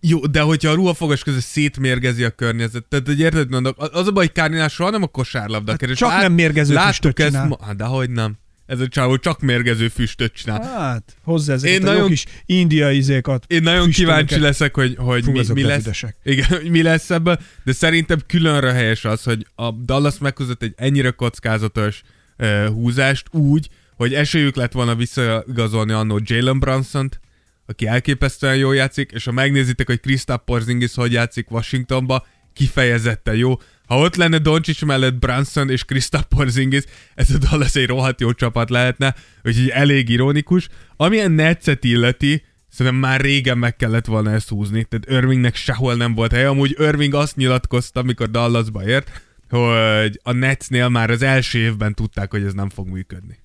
Jó, de hogyha a ruhafogás között szétmérgezi a környezet, tehát hogy érted, mondok, az a baj, hogy Kárnál soha nem a kosárlabda kerül. csak nem mérgező füstöt ezt csinál. ma, hát dehogy nem. Ez a csávó csak mérgező füstöt csinál. Hát, hozzá ezeket Én a nagyon- jó kis indiai izékat. Én nagyon kíváncsi leszek, hogy, hogy Fú, mi, mi lesz. betüdesek. Igen, hogy mi lesz ebből, de szerintem különre helyes az, hogy a Dallas meghozott egy ennyire kockázatos uh, húzást úgy, hogy esélyük lett volna visszaigazolni annó Jalen Brunson-t, aki elképesztően jól játszik, és ha megnézitek, hogy Kristaps Porzingis hogy játszik Washingtonba, kifejezetten jó. Ha ott lenne Doncic mellett Brunson és Kristaps Porzingis, ez a Dallas egy rohadt jó csapat lehetne, úgyhogy elég ironikus. Amilyen Netszet illeti, Szerintem már régen meg kellett volna ezt húzni, tehát Irvingnek sehol nem volt helye. Amúgy Irving azt nyilatkozta, amikor Dallasba ért, hogy a Netsnél már az első évben tudták, hogy ez nem fog működni.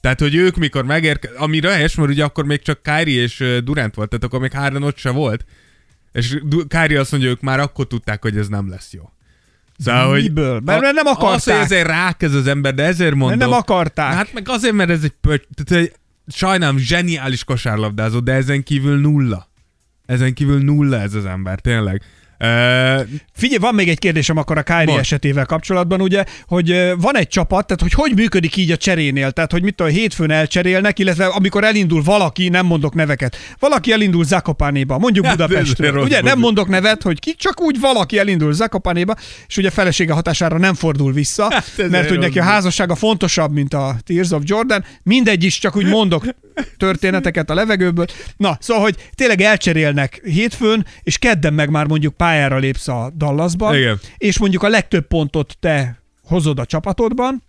Tehát, hogy ők mikor megérke... Ami helyes, mert ugye akkor még csak Kyrie és Durant volt, tehát akkor még Harden ott se volt. És Kyrie azt mondja, ők már akkor tudták, hogy ez nem lesz jó. Szóval, hogy Miből? Mert nem Az, hogy akarták. ezért rák ez az ember, de ezért mondom. Mert nem akarták. Hát meg azért, mert ez egy pöcs... Tehát, hogy sajnálom, zseniális kosárlabdázó, de ezen kívül nulla. Ezen kívül nulla ez az ember, tényleg. Figyelj, van még egy kérdésem akkor a Mond. esetével kapcsolatban, ugye, hogy van egy csapat, tehát hogy hogy működik így a cserénél, tehát hogy mit tudom, hétfőn elcserélnek, illetve amikor elindul valaki, nem mondok neveket, valaki elindul Zakopánéba, mondjuk Hát, ez Budapestről, ugye, nem mondjuk. mondok nevet, hogy ki, csak úgy valaki elindul Zakopánéba, és ugye felesége hatására nem fordul vissza, Hát, mert hogy neki a házassága fontosabb, mint a Tears of Jordan, mindegy is, csak úgy mondok történeteket a levegőből. Na, szóval, hogy tényleg elcserélnek hétfőn, és kedden meg már mondjuk pályára lépsz a Dallasban, Igen. és mondjuk a legtöbb pontot te hozod a csapatodban,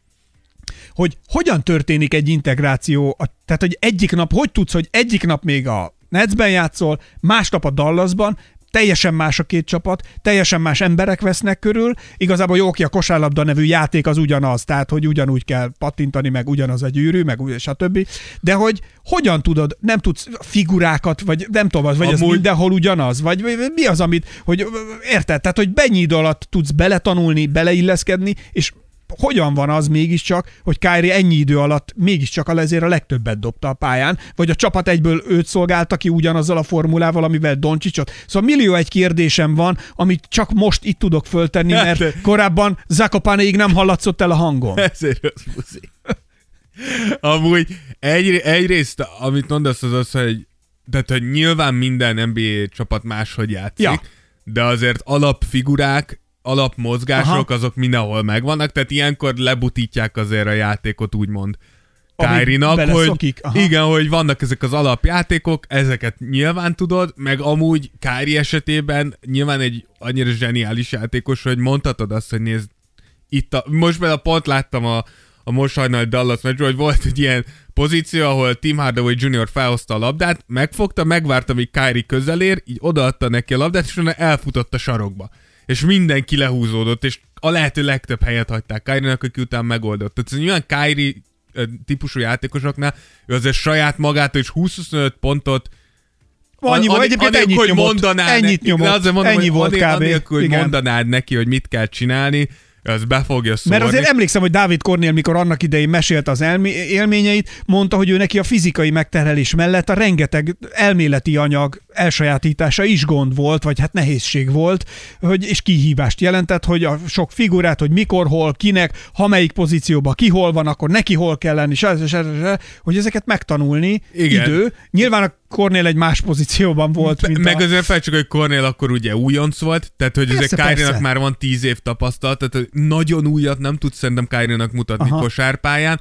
hogy hogyan történik egy integráció, a, tehát hogy egyik nap, hogy tudsz, hogy egyik nap még a Netsben játszol, másnap a Dallasban, teljesen más a két csapat, teljesen más emberek vesznek körül, igazából jó, ki a kosárlabda nevű játék az ugyanaz, tehát hogy ugyanúgy kell pattintani, meg ugyanaz a gyűrű, meg stb. De hogy hogyan tudod, nem tudsz figurákat, vagy nem tudom, az, vagy ez Amúgy- mindenhol ugyanaz, vagy vagy mi az, amit, hogy érted, tehát hogy mennyi idő alatt tudsz beletanulni, beleilleszkedni, és hogyan van az mégiscsak, hogy Kyrie ennyi idő alatt mégiscsak a lezér a legtöbbet dobta a pályán, vagy a csapat egyből őt szolgálta ki ugyanazzal a formulával, amivel Doncsicsot. Szóval millió egy kérdésem van, amit csak most itt tudok föltenni, Hát, mert de- korábban Zakopánéig nem hallatszott el a hangom. Ezért rossz buzi. Amúgy egy, egyrészt, amit mondasz, az az, hogy, tehát, hogy nyilván minden NBA csapat máshogy játszik, Ja. de azért alapfigurák, alapmozgások, Aha. azok mindenhol megvannak, tehát ilyenkor lebutítják azért a játékot, úgymond. Amíg Kyrie-nak, hogy aha. igen, hogy vannak ezek az alapjátékok, ezeket nyilván tudod, meg amúgy Kyrie esetében nyilván egy annyira zseniális játékos, hogy mondhatod azt, hogy nézd, itt a, most például pont láttam a, a most hajnal Dallas meccsről, hogy volt egy ilyen pozíció, ahol Tim Hardaway Jr. felhozta a labdát, megfogta, megvárta, míg Kyrie közelér, így odaadta neki a labdát, és utána elfutott a sarokba. És mindenki lehúzódott, és a lehető legtöbb helyet hagyták Kyrie-nak, aki után megoldott. Tehát ez nyilván Kyrie típusú játékosoknál, ő azért saját magától is 20-25 pontot Annyi volt, egyébként anélkül, ennyit hogy nyomott, mondanád ennyit neki, nyomott, de azért mondom, ennyi hogy volt anél- kb. Anélkül, hogy mondanád neki, hogy mit kell csinálni, az be fogja szórni. Mert azért emlékszem, hogy Dávid Kornél, mikor annak idején mesélte az elmi- élményeit, mondta, hogy ő neki a fizikai megterhelés mellett a rengeteg elméleti anyag elsajátítása is gond volt, vagy hát nehézség volt, hogy, és kihívást jelentett, hogy a sok figurát, hogy mikor, hol, kinek, ha melyik pozícióban ki hol van, akkor neki hol kell lenni, s- s- s- hogy ezeket megtanulni Igen. idő. Nyilván a Kornél egy más pozícióban volt, mint Meg a... azért felcsük, hogy Cornél akkor ugye újonc volt, tehát hogy Persze, azért Kyrie-nak már van tíz év tapasztalat, tehát nagyon újat nem tud szerintem Kyrie-nak mutatni Aha. Kosárpályán,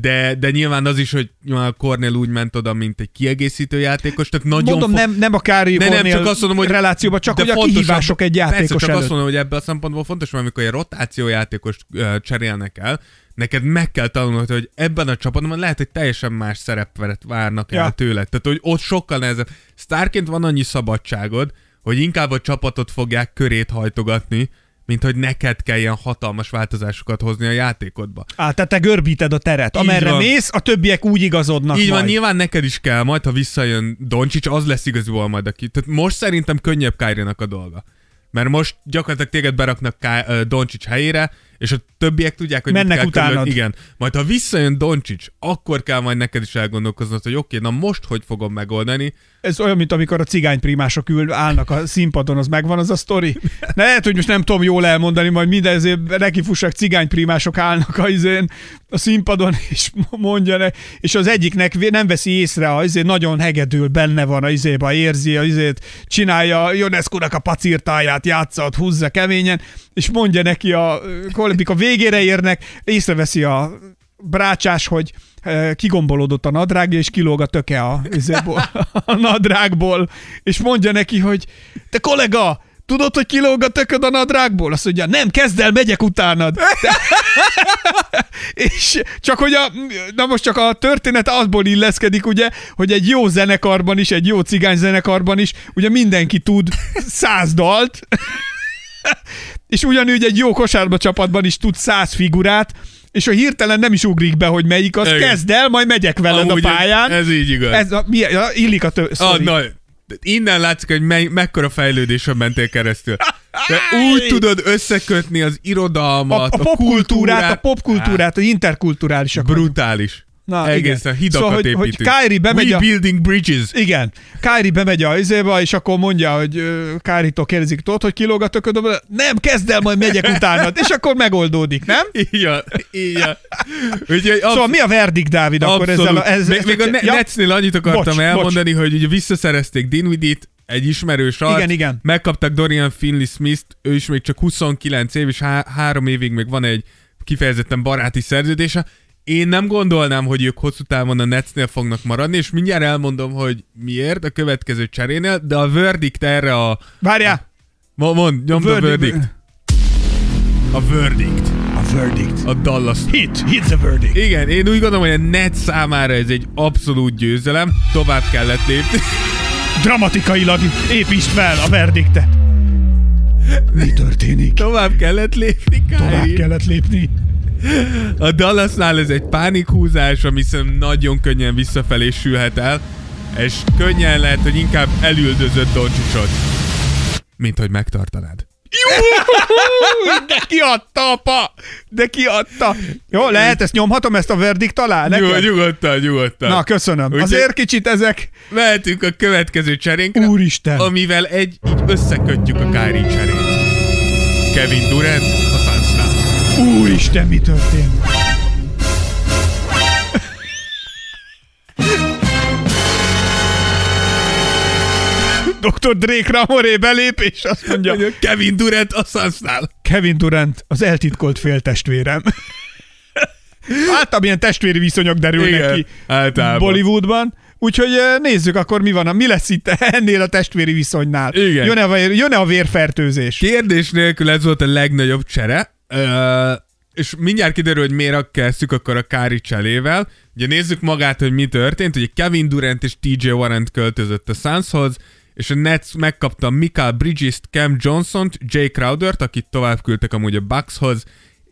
de, de nyilván az is, hogy a Cornél úgy ment oda, mint egy kiegészítő játékos, tehát nagyon Mondom, fo- nem, nem a Kári De nem, Kornél csak azt mondom, hogy relációban, csak hogy a kihívások egy játékos Persze, csak előtt. azt mondom, hogy ebből a szempontból fontos, mert amikor egy rotációjátékost ö, cserélnek el, neked meg kell tanulnod, hogy ebben a csapatban lehet, hogy teljesen más szerepet várnak el Ja. tőled. Tehát, hogy ott sokkal nehezebb. Sztárként van annyi szabadságod, hogy inkább a csapatot fogják körét hajtogatni, mint hogy neked kell ilyen hatalmas változásokat hozni a játékodba. Á, tehát te görbíted a teret. Így Amerre van. mész, a többiek úgy igazodnak Így van, majd. nyilván neked is kell, majd ha visszajön Doncsics, az lesz igazából majd aki. Tehát most szerintem könnyebb kyrie a dolga. Mert most gyakorlatilag téged beraknak Ká- Doncsics helyére, és a többiek tudják, hogy Mennek mit kell utánad. Igen. Majd ha visszajön Doncsics, akkor kell majd neked is elgondolkoznod, hogy oké, na most hogy fogom megoldani. Ez olyan, mint amikor a cigányprímások ül, állnak a színpadon, az megvan az a sztori. Ne, lehet, hogy most nem tudom jól elmondani, majd minden ezért nekifussak cigányprímások állnak a, izén, a színpadon, és mondja ne, és az egyiknek nem veszi észre, a, izé, nagyon hegedül, benne van a izéba, érzi, a izét, csinálja Ionescu-nak a pacírtáját, játszat, húzza keményen, és mondja neki a kollébik a végére érnek, észreveszi a brácsás, hogy eh, kigombolódott a nadrágja, és kilóg a töke a, a nadrágból, és mondja neki, hogy te kollega, tudod, hogy kilóg a tököd a nadrágból? Azt mondja, nem, kezd el, megyek utánad. és csak hogy a, na most csak a történet azból illeszkedik, ugye, hogy egy jó zenekarban is, egy jó cigány zenekarban is, ugye mindenki tud száz dalt, és ugyanúgy egy jó kosárba csapatban is tud száz figurát, és a hirtelen nem is ugrik be, hogy melyik, az Igen. kezd el, majd megyek veled Amúgy a pályán. Ez, ez így igaz. Ez a, mi, ja, illik a tő, Ah, na, innen látszik, hogy me- mekkora fejlődésen mentél keresztül. De úgy tudod összekötni az a, irodalmat, a popkultúrát, a popkultúrát, a interkulturálisak. Brutális. Na, Egészen igen. hidakat Szóval, hogy- hogy építünk. Kyrie bemegy We a- building bridges. Igen. Kári bemegy a izébe, és akkor mondja, hogy ö, Kárítól kérdezik, tudod, hogy kilóg a töködöm? Nem, kezd el, majd megyek utánad, és akkor megoldódik, nem? Igen, igen. Úgyhogy absz- Szóval mi a verdikt, Dávid, akkor ezzel a... Ez, még, ezt- még a ne- ja, Netsnél annyit akartam Bocs, bocs. elmondani, hogy ugye visszaszerezték Dinwiddie-t, egy ismerős arc. Igen, igen. Megkaptak Dorian Finley-Smith-t, ő is még csak 29 év, és há- három évig még van egy kifejezetten baráti szerződése. Én nem gondolnám, hogy ők hosszú távon a Netsnél fognak maradni, és mindjárt elmondom, hogy miért a következő cserénél, de a verdict erre a... Várjál! Mo- Mond, nyomd a verdict. A verdict. A verdict. A Dallas Hit, hit the verdict. igen, én úgy gondolom, hogy a net számára ez egy abszolút győzelem. Tovább kellett lépni. Dramatikailag építsd fel a verdiktet. Mi történik? Tovább kellett lépni, Tovább Kyrie. kellett lépni. A Dallasnál ez egy pánikhúzás, ami szerintem nagyon könnyen visszafelé sülhet el, és könnyen lehet, hogy inkább elüldözött Doncsicsot, mint hogy megtartanád. De kiadta, apa! De kiadta! Jó, lehet, ezt nyomhatom, ezt a verdikt alá? Neked? nyugodtan, nyugodtan. Na, köszönöm. Úgyhogy- Azért kicsit ezek... Mehetünk a következő cserénkre, Úristen! amivel egy így összekötjük a Kyrie cserét. Kevin Durant. Úristen, mi történt? Dr. Drake Ramoré belép, és azt mondja, Kevin Durant a Sunsnál. Kevin Durant az eltitkolt féltestvérem. Általában ilyen testvéri viszonyok derülnek Igen, ki általában. Bollywoodban. Úgyhogy eh, nézzük akkor, mi van, mi lesz itt ennél a testvéri viszonynál. Igen. Jön-e, a jön-e a vérfertőzés? Kérdés nélkül ez volt a legnagyobb csere, és mindjárt kiderül, hogy miért kezdtük akkor a Kári cselével. Ugye nézzük magát, hogy mi történt. Ugye Kevin Durant és TJ Warren költözött a Sunshoz, és a Nets megkapta Michael Bridges-t, Cam Johnson-t, Jay Crowdert, akit tovább küldtek amúgy a Buckshoz,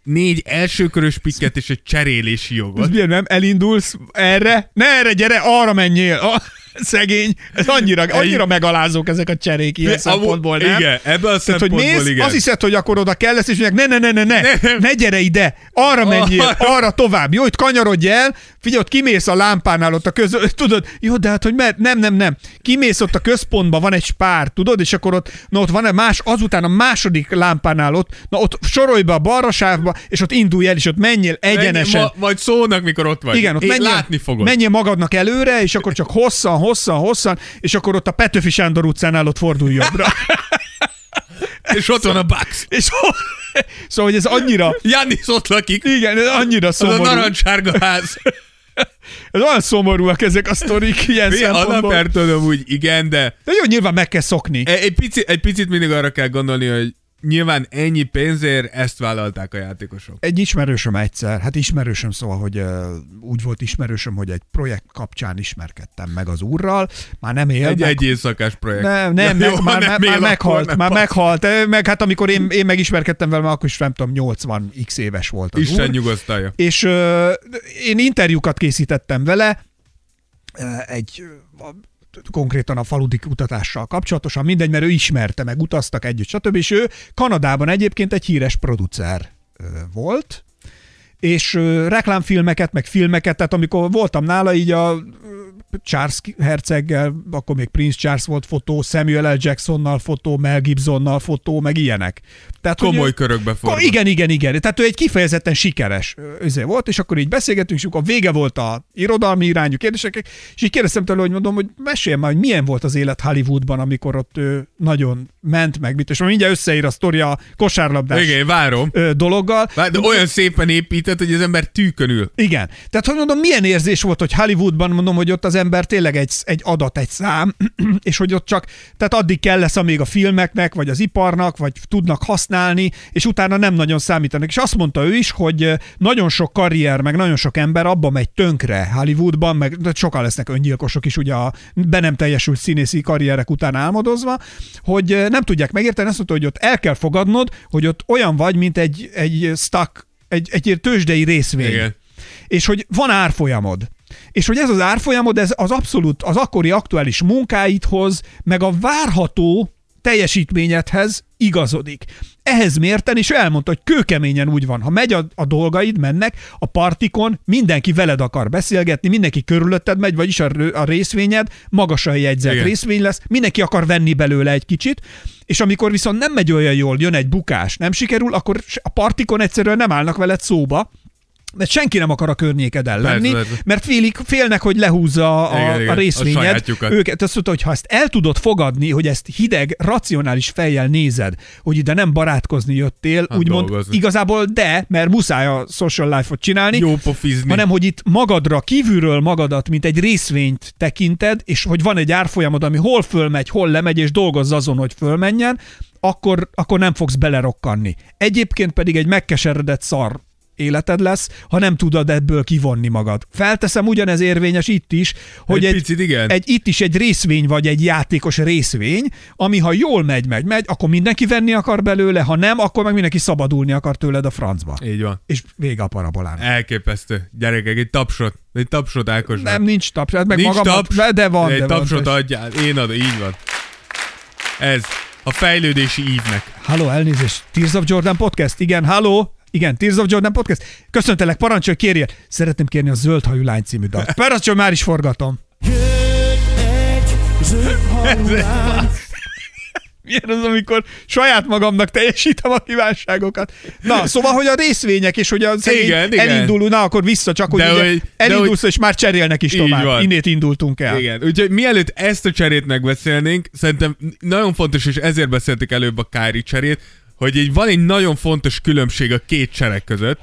négy elsőkörös pikket és egy cserélési Ez jogot. milyen, nem? Elindulsz erre? Ne erre, gyere, arra menjél! A- Szegény. Ez annyira, annyira megalázók ezek a cserék ilyen Amúgy- szempontból, nem? Igen, ebből a Tehát, hogy szempontból mész, igen. azt hiszed, hogy akkor oda kell lesz, és mondják, ne, ne, ne, ne, ne, ne gyere ide, arra menjél, Arra. tovább. Jó, itt kanyarodj el, figyelj, ott kimész a lámpánál ott a köz... Tudod, jó, de hát, hogy mert, nem, nem, nem. Kimész ott a központba, van egy spár, tudod, és akkor ott, na ott van egy más, azután a második lámpánál ott, na ott sorolj be a balra sávba, és ott indulj el, és ott menjél egyenesen. Ma, majd szólnak, mikor ott vagy. Igen, ott Én menjél, látni fogod. menjél magadnak előre, és akkor csak hosszan, hosszan, hosszan, és akkor ott a Petőfi Sándor utcánál ott fordulj jobbra. És ott van a Bucks. és szóval, hogy ez annyira, Jannis ott lakik. igen, ez annyira Az a szomorú. narancssárga ház. Ez olyan szomorúak ezek a sztorik ilyen szempontból. alapján tudom úgy, igen, de De jó, nyilván meg kell szokni. egy, egy, picit, egy picit mindig arra kell gondolni, hogy nyilván ennyi pénzért ezt vállalták a játékosok. Egy ismerősöm egyszer, hát ismerősöm szóval, hogy uh, úgy volt ismerősöm, hogy egy projekt kapcsán ismerkedtem meg az úrral, már nem él. Egy, meg, egy éjszakás projekt. nem, nem, Ja, meg, jó, már, nem már meghalt, nem már meghalt, meg hát amikor én, én megismerkedtem vele, már akkor is nem tudom, 80 x éves volt az Isten úr. nyugosztalja. És uh, én interjúkat készítettem vele, uh, egy konkrétan a faludi kutatással kapcsolatosan, mindegy, mert ő ismerte, meg utaztak együtt, stb. És ő Kanadában egyébként egy híres producer volt, és reklámfilmeket, meg filmeket, tehát amikor voltam nála, így a Charles herceggel, akkor még Prince Charles volt fotó, Samuel L. Jacksonnal fotó, Mel Gibsonnal fotó, meg ilyenek. Tehát, hogy Komoly körökbe Ko- fordul. igen, igen, igen. Tehát ő egy kifejezetten sikeres özé volt, és akkor így beszélgetünk, és akkor vége volt a irodalmi irányú kérdések, és így kérdeztem tőle, hogy mondom, hogy mesélj már, hogy milyen volt az élet Hollywoodban, amikor ott ő nagyon ment meg, mit, és most mindjárt összeír a sztoria a kosárlabdás Igen, várom. dologgal. Vár- De olyan szépen épített, hogy az ember tűkön ül. Igen. Tehát, hogy mondom, milyen érzés volt, hogy Hollywoodban mondom, hogy ott az ember tényleg egy, egy adat, egy szám, és hogy ott csak, tehát addig kell lesz, amíg a filmeknek, vagy az iparnak, vagy tudnak használni, és utána nem nagyon számítanak. És azt mondta ő is, hogy nagyon sok karrier, meg nagyon sok ember abba megy tönkre Hollywoodban, meg sokan lesznek öngyilkosok is, ugye a be nem teljesült színészi karrierek után álmodozva, hogy nem tudják megérteni, azt mondta, hogy ott el kell fogadnod, hogy ott olyan vagy, mint egy, egy stock, egy, egy tőzsdei részvény Igen. és hogy van árfolyamod. És hogy ez az árfolyamod, ez az abszolút az akkori aktuális munkáidhoz, meg a várható teljesítményedhez igazodik. Ehhez mérten, ő elmondta, hogy kőkeményen úgy van, ha megy a, a dolgaid, mennek, a partikon mindenki veled akar beszélgetni, mindenki körülötted megy, vagyis a, a részvényed magasan jegyzett Igen. részvény lesz, mindenki akar venni belőle egy kicsit, és amikor viszont nem megy olyan jól, jön egy bukás, nem sikerül, akkor a partikon egyszerűen nem állnak veled szóba, mert senki nem akar a környékeden lenni, Persze, persze. mert félik, félnek, hogy lehúzza a, Igen, a, igen, a a részvényed. sajátjukat. őket azt mondta, hogy ha ezt el tudod fogadni, hogy ezt hideg, racionális fejjel nézed, hogy ide nem barátkozni jöttél, Hát úgymond dolgozni. igazából de, mert muszáj a social life-ot csinálni, Jó pofizni. hanem hogy itt magadra, kívülről magadat, mint egy részvényt tekinted, és hogy van egy árfolyamod, ami hol fölmegy, hol lemegy, és dolgozz azon, hogy fölmenjen, akkor, akkor nem fogsz belerokkanni. Egyébként pedig egy megkeseredett szar életed lesz, ha nem tudod ebből kivonni magad. Felteszem, ugyanez érvényes itt is, hogy Egy egy, picit igen. egy itt is egy részvény vagy egy játékos részvény, ami ha jól megy, megy, megy, akkor mindenki venni akar belőle, ha nem, akkor meg mindenki szabadulni akar tőled a francba. Így van. És vége a parabolának. Elképesztő. Gyerekek, egy tapsot. Egy tapsot Ákosnak. Nem, nincs taps, hát meg Nincs magamat, taps, de van, egy de van. tapsot adjál. Én adom, így van. Ez a fejlődési ívnek. Halló, elnézést. Tears of Jordan podcast? Igen, halló? Igen, Tears of Jordan podcast. Köszöntelek, parancsolj, kérjél. Szeretném kérni a Zöld hajú lány című dalt. Parancsolj, már is forgatom. Milyen az, amikor saját magamnak teljesítem a kívánságokat. Na, szóval, hogy a részvények, és hogy a szegény Igen, igen. elindul, na, akkor vissza, csak hogy, De hogy- de elindulsz, és már cserélnek is tovább. van. Innét indultunk el. Igen, úgyhogy mielőtt ezt a cserét megbeszélnénk, szerintem nagyon fontos, és ezért beszéltük előbb a Kári cserét, hogy egy, van egy nagyon fontos különbség a két cserek között,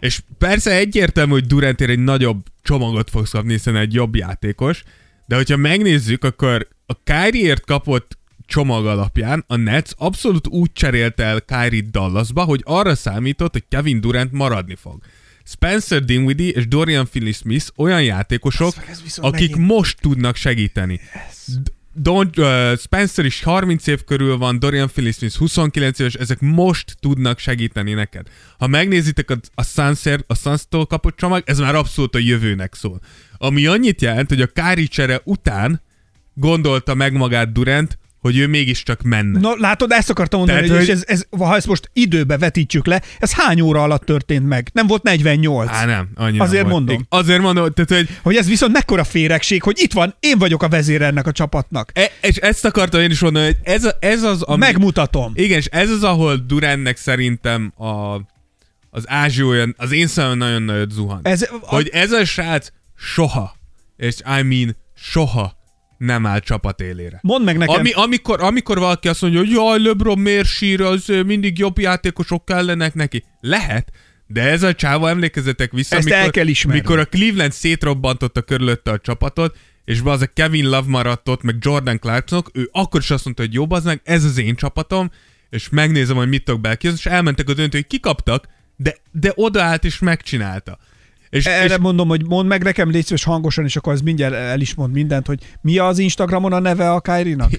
és persze egyértelmű, hogy Durantért egy nagyobb csomagot fogsz kapni, hiszen egy jobb játékos, de hogyha megnézzük, akkor a Kyrie-ért kapott csomag alapján a Nets abszolút úgy cserélte el Kyrie Dallasba, hogy arra számított, hogy Kevin Durant maradni fog. Spencer Dinwiddie és Dorian Finney-Smith olyan játékosok, akik megint- most tudnak segíteni. D- Don, uh, Spencer is 30 év körül van, Dorian Finney-Smith 29 éves, ezek most tudnak segíteni neked. Ha megnézitek a, a Suns-tól a suns kapott csomag, ez már abszolút a jövőnek szól. Ami annyit jelent, hogy a Kári csere után gondolta meg magát Durant, hogy ő mégiscsak menne. Na, látod, ezt akartam mondani, Tehát, hogy, hogy- és ez, ez, ha ezt most időbe vetítsük le, ez hány óra alatt történt meg? Nem volt 48. Á, nem, annyira Azért volt. mondom. Azért mondom, tehát, hogy Hogy ez viszont mekkora féregség, hogy itt van, én vagyok a vezér ennek a csapatnak. e, és ezt akartam én is mondani, hogy ez, a, ez az, ami... Megmutatom. Igen, és ez az, ahol Durantnek szerintem a, az ázsiója, az én szemem nagyon nagyot zuhan. Ez, a, hogy ez a srác soha, és I mean soha nem áll csapat élére. mondd meg nekem, Ami, amikor, amikor valaki azt mondja, hogy jaj, LeBron miért sír, az mindig jobb játékosok kellenek neki. Lehet, de ez a csáva, emlékezzetek vissza, Ezt el kell ismerni. mikor a Cleveland szétrobbantotta körülötte a csapatot, és az a Kevin Love maradt ott, meg Jordan Clarksonok, ő akkor is azt mondta, hogy jobb az meg, ez az én csapatom, és megnézem, hogy mit tudok belkihozni, és elmentek a döntő, hogy kikaptak, de, de odaállt és megcsinálta. És, erre és mondom, hogy mondd meg nekem, légy szíves hangosan, és akkor az mindjárt el is mond mindent, hogy mi az Instagramon a neve a Kyrie-nak?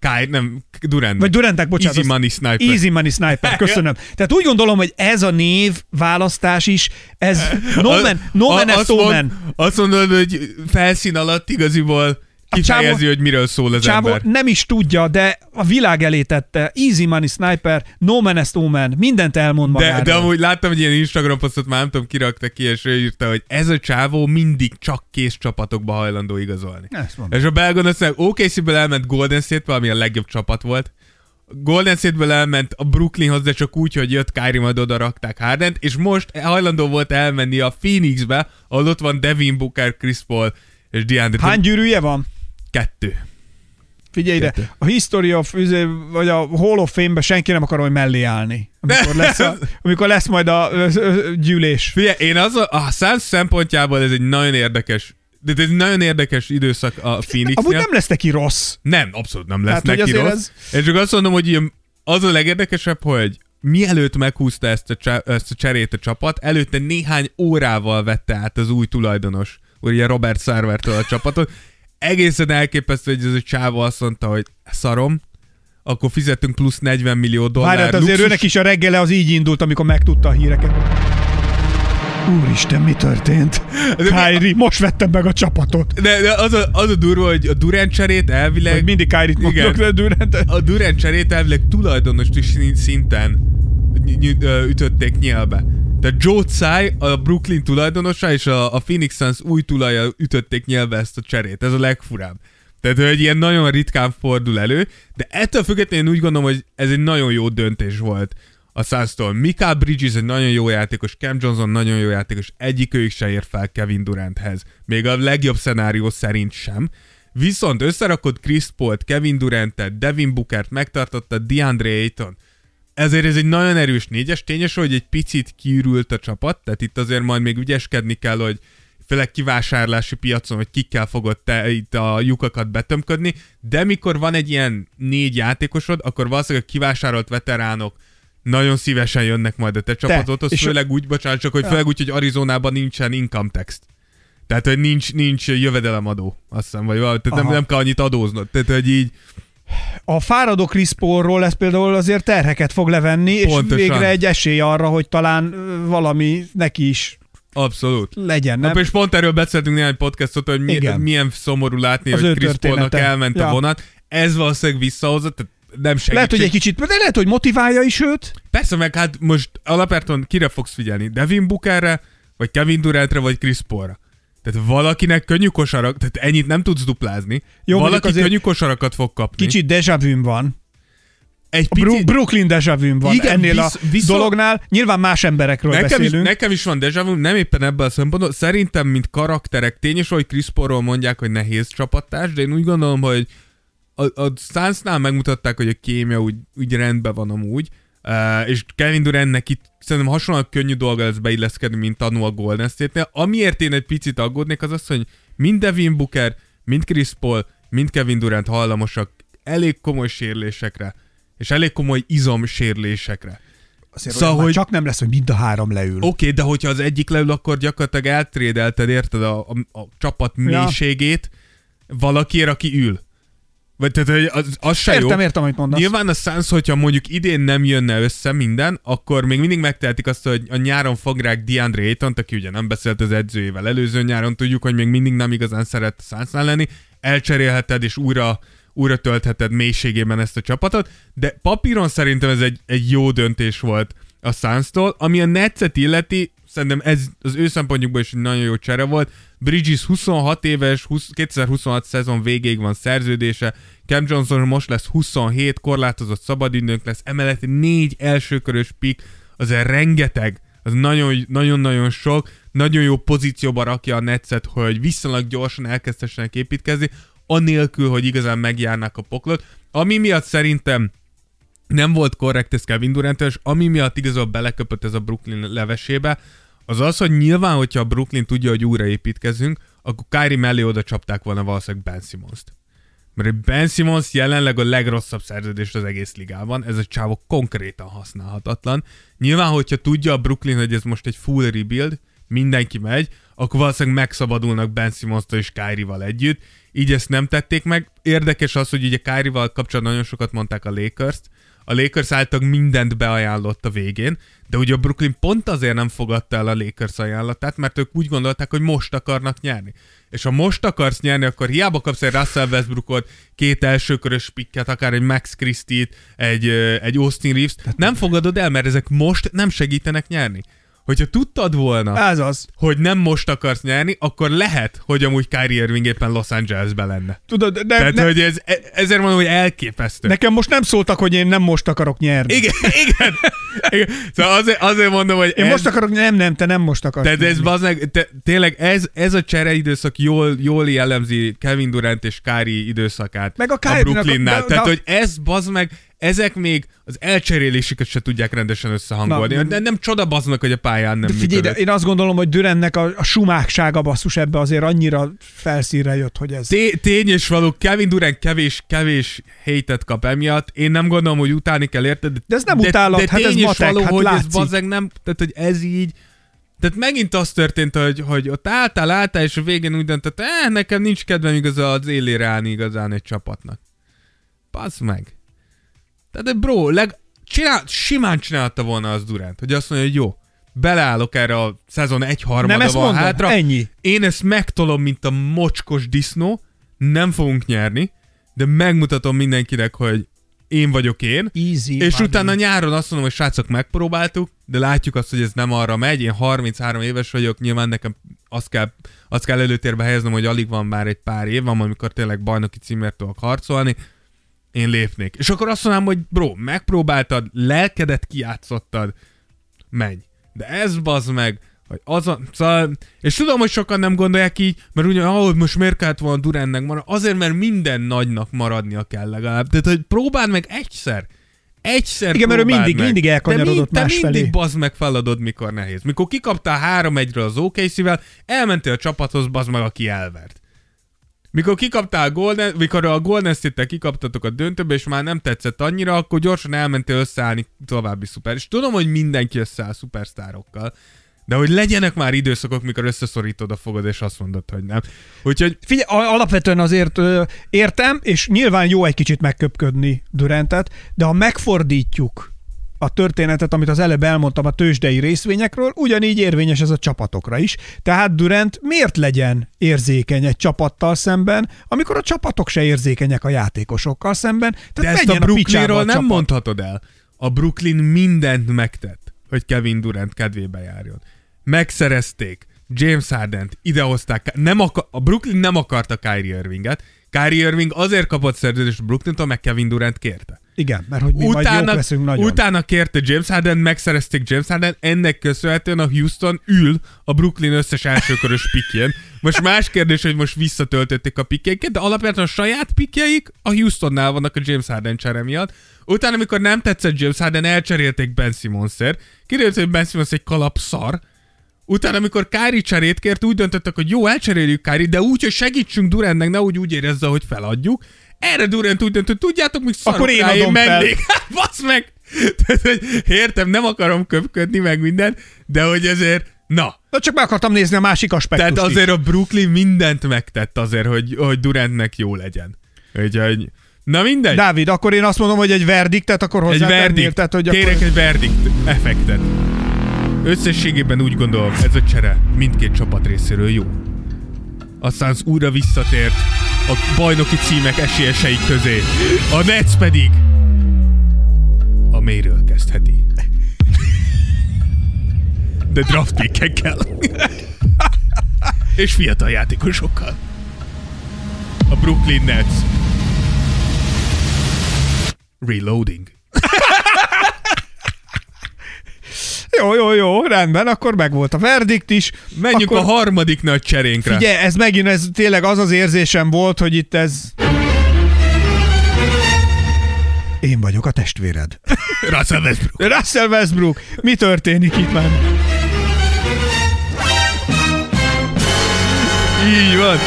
Kai, nem, Durant. Vagy Durantnek, bocsánat. Easy azt- Money Sniper. Easy Money Sniper, köszönöm. Tehát úgy gondolom, hogy ez a név választás is, ez no A- man, no a- man azt as no mond-. Azt mondod, hogy felszín alatt igaziból kifejezi, csávó- hogy miről szól az Csávó ember. nem is tudja, de a világ elé tette. Easy Money Sniper, No Man as No Man, mindent elmond De, magáról. de amúgy láttam egy ilyen Instagram posztot, már nem tudom, kirakta ki, és ő írta, hogy ez a csávó mindig csak kész csapatokba hajlandó igazolni. Ezt mondom. És a belga azt mondja, OKC-ből elment Golden State-be, ami a legjobb csapat volt. Golden State-ből elment a Brooklynhoz, de csak úgy, hogy jött Kyrie, majd oda rakták Hardent, és most hajlandó volt elmenni a Phoenixbe, ahol ott van Devin Booker, Chris Paul és DeAndre. Hány gyűrűje van? Kettő. Figyelj ide, a History of, üzé- vagy a Hall of Fame-be senki nem akar, hogy mellé állni. Amikor lesz, a, amikor lesz majd a ö, ö, gyűlés. Figyelj, én az a, a Suns szempontjából ez egy nagyon érdekes, de ez egy nagyon érdekes időszak a Phoenixnél. Amúgy nem lesz neki rossz. Nem, abszolút nem lesz Tehát, neki rossz. Ez... Én csak azt mondom, hogy az a legérdekesebb, hogy mielőtt meghúzta ezt a, csa- ezt a cserét a csapat, előtte néhány órával vette át az új tulajdonos, ugye Robert Sarvertől a csapatot. Egészen elképesztő, hogy ez a csáva azt mondta, hogy szarom, akkor fizetünk plusz 40 millió dollár. Várját, azért luxus- őnek is a reggele az így indult, amikor megtudta a híreket. Úristen, mi történt? Kyrie, most vettem meg a csapatot. De, de az, a, az a durva, hogy a Durant cserét elvileg... Hogy mindig mondok, Igen. de Durant. A Durant cserét elvileg szín- szinten ütötték nyelbe. Tehát Joe Tsai, a Brooklyn tulajdonosa, és a, a Phoenix Suns új tulaja ütötték nyelbe ezt a cserét. Ez a legfurább. Tehát egy ilyen nagyon ritkán fordul elő, de ettől függetlenül úgy gondolom, hogy ez egy nagyon jó döntés volt a Suns-tól. Mikael Bridges egy nagyon jó játékos, Cam Johnson nagyon jó játékos, egyikőjük se ér fel Kevin Duranthez. Még a legjobb szenárió szerint sem. Viszont összerakod Chris Paul-t, Kevin Durantet, Devin Bookert, megtartotta DeAndre Ayton. Ezért ez egy nagyon erős négyes, tényes, hogy egy picit kiürült a csapat, tehát itt azért majd még ügyeskedni kell, hogy főleg kivásárlási piacon, hogy kikkel fogod te itt a lyukakat betömködni, de mikor van egy ilyen négy játékosod, akkor valószínűleg a kivásárolt veteránok nagyon szívesen jönnek majd a te csapatodhoz, és- főleg úgy, bocsánat, csak hogy főleg úgy, hogy Arizonában nincsen income tax. Tehát, hogy nincs, nincs jövedelemadó, azt hiszem, vagy valami, tehát nem, nem kell annyit adóznod. Tehát, hogy így, A fáradó Chris Paulról ez például azért terheket fog levenni, és Pontosan. végre egy esély arra, hogy talán valami neki is abszolút. legyen, nem? Nem? És pont erről beszéltünk néhány podcastot, hogy mi, Igen. milyen szomorú látni, Az hogy története. elment Ja. a vonat. Ez valószínűleg visszahozott, tehát nem segítség. Lehet, hogy egy kicsit, de lehet, hogy motiválja is őt. Persze, meg hát most alapvetően kire fogsz figyelni? Devin Bookerre, vagy Kevin Durantre, vagy Chris Paulra? Tehát valakinek könnyű kosarak, tehát ennyit nem tudsz duplázni. Jó, Valaki azért könnyű kosarakat fog kapni. Kicsit deja van. egy A pici... Brooklyn deja van Igen, ennél visz- a viszont- dolognál. Nyilván más emberekről Nekem is, beszélünk. nekem is van deja nem éppen ebből a szempontból. Szerintem, mint karakterek, tényes, hogy Chris Paulról mondják, hogy nehéz csapattárs, de én úgy gondolom, hogy a, a Sunsnál megmutatták, hogy a kémia úgy, úgy rendben van amúgy, uh, és Kevin Durantnek itt szerintem hasonlóan könnyű dolga lesz beilleszkedni, mint annó a Golden State-nél. Amiért én egy picit aggódnék, az az, hogy mind Devin Booker, mind Chris Paul, mind Kevin Durant hallamosak elég komoly sérülésekre, és elég komoly izomsérülésekre. Azért Szóval, hogy... hogy- csak nem lesz, hogy mind a három leül. Oké, okay, de hogyha az egyik leül, akkor gyakorlatilag eltrédelted, érted a, a, a csapat Ja. mélységét valakiért, aki ül. Vagy tehát, hogy az, az se Értem, jó. értem, amit mondasz. Nyilván a Suns, hogyha mondjuk idén nem jönne össze minden, akkor még mindig megtehetik azt, hogy a nyáron fográk DeAndre Ayton, aki ugye nem beszélt az edzőjével előző nyáron, tudjuk, hogy még mindig nem igazán szeret a Sunsnál lenni, elcserélheted és újra újra töltheted mélységében ezt a csapatot, de papíron szerintem ez egy, egy jó döntés volt a Suns-tól, ami a Netszet illeti, szerintem ez az ő szempontjukból is egy nagyon jó csere volt. Bridges 26 éves, 20, 2026 szezon végéig van szerződése, Cam Johnson most lesz 27, korlátozott szabadidőnk lesz, emellett négy elsőkörös pick, azért rengeteg, az nagyon- nagyon-nagyon sok, nagyon jó pozícióba rakja a Netszet, hogy viszonylag gyorsan elkezdhessenek építkezni, anélkül, hogy igazán megjárnak a poklot, ami miatt szerintem nem volt korrekt ez Kevin durant és ami miatt igazából beleköpött ez a Brooklyn levesébe, az az, hogy nyilván, hogyha a Brooklyn tudja, hogy újra építkezünk, akkor Kyrie mellé oda csapták volna valószínűleg Ben Simmons-t. Mert Ben Simmons jelenleg a legrosszabb szerződés az egész ligában, ez a csávó konkrétan használhatatlan. Nyilván, hogyha tudja a Brooklyn, hogy ez most egy full rebuild, mindenki megy, akkor valószínűleg megszabadulnak Ben simmons és Kyrie-val együtt, így ezt nem tették meg. Érdekes az, hogy ugye Kyrie-val kapcsolatban nagyon sokat mondták a Lakers-t, a Lakers által mindent beajánlott a végén, de ugye a Brooklyn pont azért nem fogadta el a Lakers ajánlatát, mert ők úgy gondolták, hogy most akarnak nyerni. És ha most akarsz nyerni, akkor hiába kapsz egy Russell Westbrookot, két elsőkörös pikket, akár egy Max Christie-t, egy, egy Austin Reeves-t, nem fogadod el, mert ezek most nem segítenek nyerni. Hogyha tudtad volna, Ez az. hogy nem most akarsz nyerni, akkor lehet, hogy amúgy Kyrie Irving éppen Los Angelesben lenne. Tudod, de Tehát, ne, hogy ez, e- ezért mondom, hogy elképesztő. nekem most nem szóltak, hogy én nem most akarok nyerni. Igen, igen. igen. Szóval azért, azért mondom, hogy Én ez, most akarok, nem, nem, te nem most akarsz. tehát ez, bazeg, te, tényleg ez, ez a csereidőszak jól, jól jellemzi Kevin Durant és Kári időszakát Meg a a Kyrie-nak a- Brooklynnál. de- Tehát, hogy ez bazd meg, ezek még az elcserélésüket se tudják rendesen összehangolni. Na, de nem csoda meg, hogy a pályán nem De figyelj, de én azt gondolom, hogy Dürennek a, a sumáksága basszus ebbe azért annyira felszínre jött, hogy ez... Té- tény és való, Kevin Durant kevés, kevés hétet kap emiatt. Én nem gondolom, hogy utálni kell érted. De ez nem utálat, de hát ez matek, való, hát hogy ez látszik. bazzeg nem, tehát hogy ez így, tehát megint az történt, hogy, hogy ott álltál, álltál, és a végén úgy döntött, eh, nekem nincs kedvem igazán az élére állni igazán egy csapatnak. Bazd meg. Tehát de bro, leg, csinál, simán csinálta volna az Durant, hogy azt mondja, hogy jó, beleállok erre a szezon egy harmada Nem ezt van mondom, hátra, ennyi. én ezt megtolom, mint a mocskos disznó, nem fogunk nyerni, de megmutatom mindenkinek, hogy én vagyok én, Easy. és money. utána nyáron azt mondom, hogy srácok, megpróbáltuk, de látjuk azt, hogy ez nem arra megy. Én 33 éves vagyok, nyilván nekem azt kell, azt kell előtérbe helyeznem, hogy alig van már egy pár év, van, amikor tényleg bajnoki címért tudok harcolni. Én lépnék. És akkor azt mondanám, hogy bro, megpróbáltad, lelkedet kiátszottad, menj. De ez bazd meg, hogy az a, szóval, és tudom, hogy sokan nem gondolják így, mert ugye, ahogy most miért kellett volna Duránnek marad, azért, mert minden nagynak maradnia kell legalább. Tehát, hogy próbáld meg egyszer. Egyszer Igen, mert ő mindig- meg. mindig elkanyarodott te, mind, más te mindig bazd meg feladod, mikor nehéz. Mikor kikaptál 3-1-ről az OKC-vel, elmentél a csapathoz, bazd meg, aki elvert. Mikor kikaptál a Golden, mikor a Golden State-tel kikaptatok a döntőbe, és már nem tetszett annyira, akkor gyorsan elmentél összeállni további szuper. És tudom, hogy mindenki összeáll szupersztárokkal, de hogy legyenek már időszakok, mikor összeszorítod a fogod, és azt mondod, hogy nem. Úgyhogy Figyelj, alapvetően azért ö, értem, és nyilván jó egy kicsit megköpködni Durantet, de ha megfordítjuk a történetet, amit az előbb elmondtam a tőzsdei részvényekről, ugyanígy érvényes ez a csapatokra is. Tehát Durant miért legyen érzékeny egy csapattal szemben, amikor a csapatok se érzékenyek a játékosokkal szemben? Tehát De ezt a Brooklynról nem csapat. mondhatod el. A Brooklyn mindent megtett, hogy Kevin Durant kedvébe járjon. Megszerezték James Harden-t, idehozták. Nem akar, a Brooklyn nem akarta Kyrie Irvinget. Kyrie Irving azért kapott szerződést a Brooklyn-tól, meg Kevin Durant kérte. Igen, mert hogy mi majd jók Utána, leszünk nagyon. utána kérte James Harden, megszerezték James Harden, ennek köszönhetően a Houston ül a Brooklyn összes elsőkörös pikjén. Most más kérdés, hogy most visszatöltötték a pikjeiket, de alapvetően a saját pikjeik a Houstonnál vannak a James Harden csere miatt. Utána, amikor nem tetszett James Harden, elcserélték Ben Simmonsért. Kiderült, hogy Ben Simmons egy kalap szar, Utána, amikor Kári cserét kért, úgy döntöttek, hogy jó, elcseréljük Kári, de úgy, hogy segítsünk Durantnek, ne úgy úgy érezze, hogy feladjuk. Erre Durant úgy döntött, tudjátok, mi szarok Akkor én rá, fel. mennék. Hát, basz meg! Tehát, hogy értem, nem akarom köpködni meg minden, de hogy ezért, na, Na csak meg akartam nézni a másik aspektust tehát is. azért a Brooklyn mindent megtett azért, hogy, hogy Durantnek jó legyen. Úgyhogy Na mindegy. Dávid, akkor én azt mondom, hogy egy verdiktet, akkor egy hozzá verdikt. tehát, hogy Kérek akkor... egy verdikt effektet. Összességében úgy gondolom, ez a csere mindkét csapat részéről jó. Aztán az újra visszatért a bajnoki címek esélyesei közé. A Nets pedig a mélyről kezdheti. De draft pickekkel. És fiatal játékosokkal. A Brooklyn Nets. Reloading. Jó, jó, jó, rendben, akkor megvolt a verdikt is. Menjünk akkor... a harmadik nagy cserénkre. Ugye, ez megint, ez tényleg az az érzésem volt, hogy itt ez... Én vagyok a testvéred. Russell Westbrook. Russell Westbrook, mi történik itt már? Így van.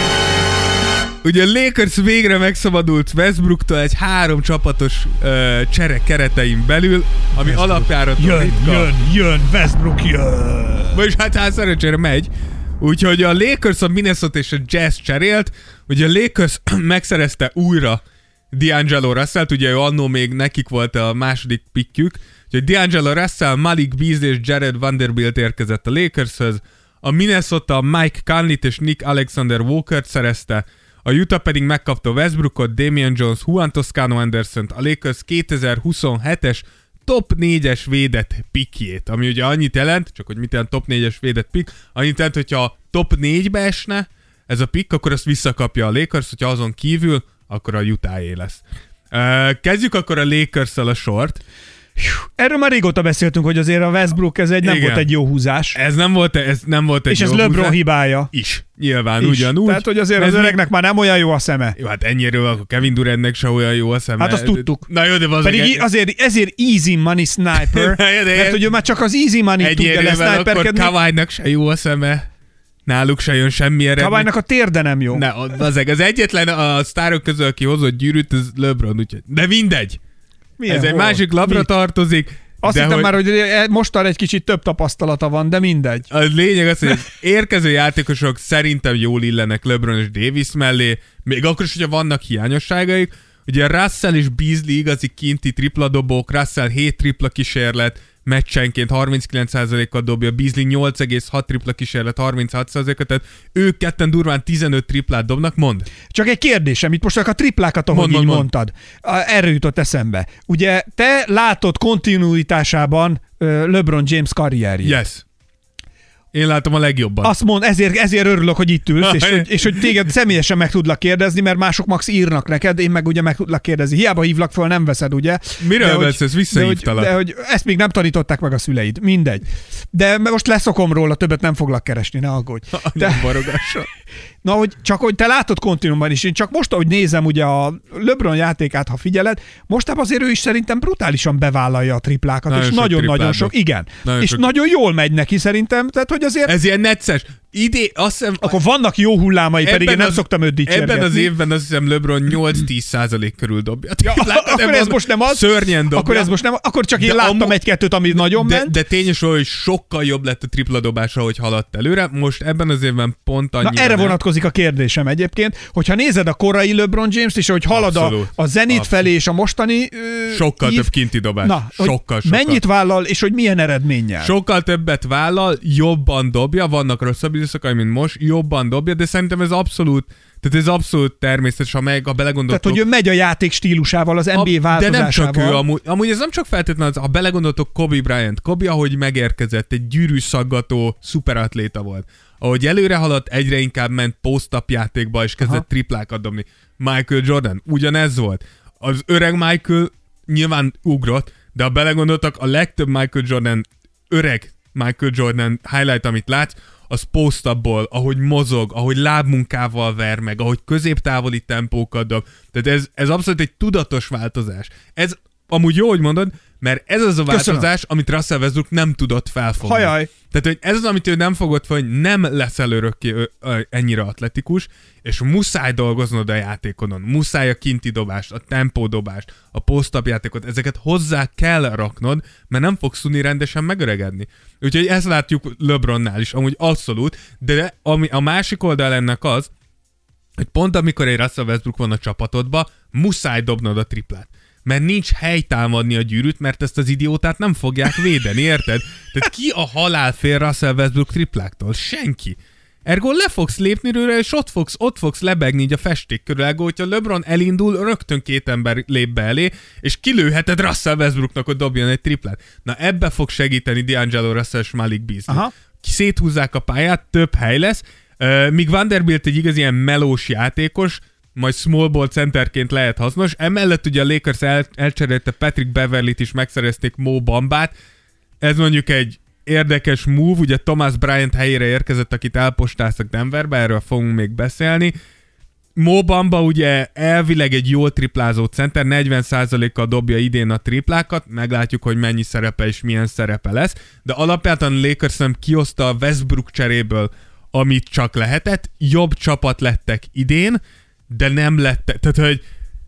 Ugye a Lakers végre megszabadult Westbrooktól egy három csapatos ö, csere keretein belül, ami alapjáraton Jön, ritka. jön, jön, Westbrook jön. Vagyis hát, hát szerencsére megy. Úgyhogy a Lakers, a Minnesota és a Jazz cserélt. Ugye a Lakers megszerezte újra D'Angelo Russell-t, ugye ő annó még nekik volt a második pickjük. Úgyhogy D'Angelo Russell, Malik Beasley és Jared Vanderbilt érkezett a Lakershöz. A Minnesota Mike conley és Nick Alexander Walker-t szerezte. A Utah pedig megkapta Westbrookot, Damian Jones, Juan Toscano Anderson-t, a Lakers 2027-es top 4-es védett pickjét, ami ugye annyit jelent, csak hogy mit jelent top 4-es védett pick, annyit jelent, hogyha top 4-be esne ez a pick, akkor azt visszakapja a Lakers, hogyha azon kívül, akkor a Utah lesz. Kezdjük akkor a lakers a sort. Erről már régóta beszéltünk, hogy azért a Westbrook ez egy nem Igen. volt egy jó húzás. Ez nem volt, ez nem volt egy és ez jó LeBron húzás. hibája. Is, nyilván, is. ugyanúgy. Tehát, hogy azért Ez az öregnek már nem olyan jó a szeme. Jó, hát ennyiről akkor Kevin Durantnek se olyan jó a szeme. Hát azt tudtuk. Na jó, de az Pedig í- azért, ezért easy money sniper, de- mert hogy ő már csak az easy money tudja Egyérűen akkor. Kawai-nak se jó a szeme. Náluk se jön semmi eredmény. Kawainak a térde nem jó. Ne, az, az egyetlen a sztárok közül, aki hozott gyűrűt, ez LeBron, úgyhogy. De mindegy. Milyen ez egy másik labra Mi? tartozik. Azt de hittem hogy már, hogy e- mostan egy kicsit több tapasztalata van, de mindegy. A lényeg az, hogy érkező játékosok szerintem jól illenek LeBron és Davis mellé, még akkor is, hogyha vannak hiányosságaik. Ugye Russell és Beasley igazi kinti tripla dobók, Russell 7 tripla kísérlet, meccsenként 39%-kal dobja, Beasley 8,6 tripla kísérlet, 36%-at, tehát ők ketten durván 15 triplát dobnak, mond. Csak egy kérdésem, itt most csak a triplákat, ahogy Mond, így mond, mond. mondtad. Erről jutott eszembe. Ugye te látod kontinuitásában LeBron James karrierjét. Yes. Én látom a legjobban. Azt mond, ezért, ezért örülök, hogy itt ülsz, és, hogy, és hogy téged személyesen meg tudlak kérdezni, mert mások max írnak neked, én meg ugye meg tudlak kérdezni. Hiába hívlak föl, nem veszed, ugye? Miről De hogy- veszesz? de hogy, Visszahívtalak. de hogy ezt még nem tanították meg a szüleid. Mindegy. De most leszokom róla, többet nem foglak keresni, ne aggódj. De... Na, hogy csak hogy te látod kontinumban is, én csak most, ahogy nézem ugye a LeBron játékát, ha figyeled, mostában azért ő is szerintem brutálisan bevállalja a triplákat, Nagyon és sok nagyon-nagyon sok, igen. Nagyon és sok- nagyon jól megy neki szerintem, tehát hogy azért Ez ilyen necces. Idé, azt hiszem, akkor vannak jó hullámai, pedig én nem szoktam őt dicsérgetni. Ebben az évben azt hiszem LeBron 8-10 százalék körül dobja. Ja, akkor ez most nem az? Szörnyen dobja. Akkor ez most nem, akkor csak én De láttam amú- egy-kettőt, ami nagyon de, ment. de tényes, hogy sokkal jobb lett a tripla dobása, hogy haladt előre. Most ebben az évben pont annyira Na erre nem. vonatkozik a kérdésem egyébként, hogyha nézed a korai LeBron James-t, és hogy halad a, Abszolút. a zenit Abszolút. felé és a mostani ö, Sokkal ív, több kinti dobás. Na, sokkal, sokkal. mennyit vállal, és hogy milyen eredménnyel? Sokkal többet vállal, jobban dobja, vannak rosszabb időszakai, mint most, jobban dobja, de szerintem ez abszolút, tehát ez abszolút természetes, ha meg, ha belegondoltok. Tehát, hogy ő megy a játék stílusával, az NBA A- De nem változásával. csak ő, amúgy, amúgy ez nem csak feltétlenül, az, ha belegondoltok Kobe Bryant. Kobe, ahogy megérkezett, egy gyűrűszaggató szuperatléta volt. Ahogy előre haladt, egyre inkább ment post-up játékba, és kezdett Aha. triplákat dobni. Michael Jordan, ugyanez volt. Az öreg Michael nyilván ugrott, de ha belegondoltak, a legtöbb Michael Jordan, öreg Michael Jordan highlight, amit látsz, az post ahogy mozog, ahogy lábmunkával ver meg, ahogy középtávoli tempókat dob. Tehát ez, ez abszolút egy tudatos változás. Ez amúgy jó, hogy mondod, mert ez az a Köszönöm. változás, amit Russell Westbrook nem tudott felfogni. Hajaj. Tehát, hogy ez az, amit ő nem fogott fel, hogy nem leszel örökké ennyire atletikus, és muszáj dolgoznod a játékodon, muszáj a kinti dobást, a tempódobást, a post játékot, ezeket hozzá kell raknod, mert nem fogsz tudni rendesen megöregedni. Úgyhogy ezt látjuk LeBronnál is, amúgy abszolút, de ami a másik oldal ennek az, hogy pont amikor egy Russell Westbrook van a csapatodba, muszáj dobnod a triplát. Mert nincs hely támadni a gyűrűt, mert ezt az idiótát nem fogják védeni, érted? Tehát ki a halál fél Russell Westbrook tripláktól? Senki. Ergo le fogsz lépni rőle, és ott fogsz, ott fogsz lebegni így a festék körül. Ergo, hogyha LeBron elindul, rögtön két ember lép be elé, és kilőheted Russell Westbrooknak, hogy dobjon egy triplát. Na ebbe fog segíteni D'Angelo Russell és Malik Beasley. Aha. Széthúzzák a pályát, több hely lesz, uh, míg Vanderbilt egy igaz ilyen melós játékos, majd small ball centerként lehet hasznos. Emellett ugye a Lakers el, elcserélte Patrick Beverly-t is, megszerezték Mo Bambát. Ez mondjuk egy érdekes move, ugye Thomas Bryant helyére érkezett, akit elpostáztak Denverbe, erről fogunk még beszélni. Mo Bamba ugye elvileg egy jól triplázó center, 40%-kal dobja idén a triplákat, meglátjuk, hogy mennyi szerepe és milyen szerepe lesz, de alapjában Lakers nem kioszta a Westbrook cseréből, amit csak lehetett, jobb csapat lettek idén, de nem lettek, tehát hogy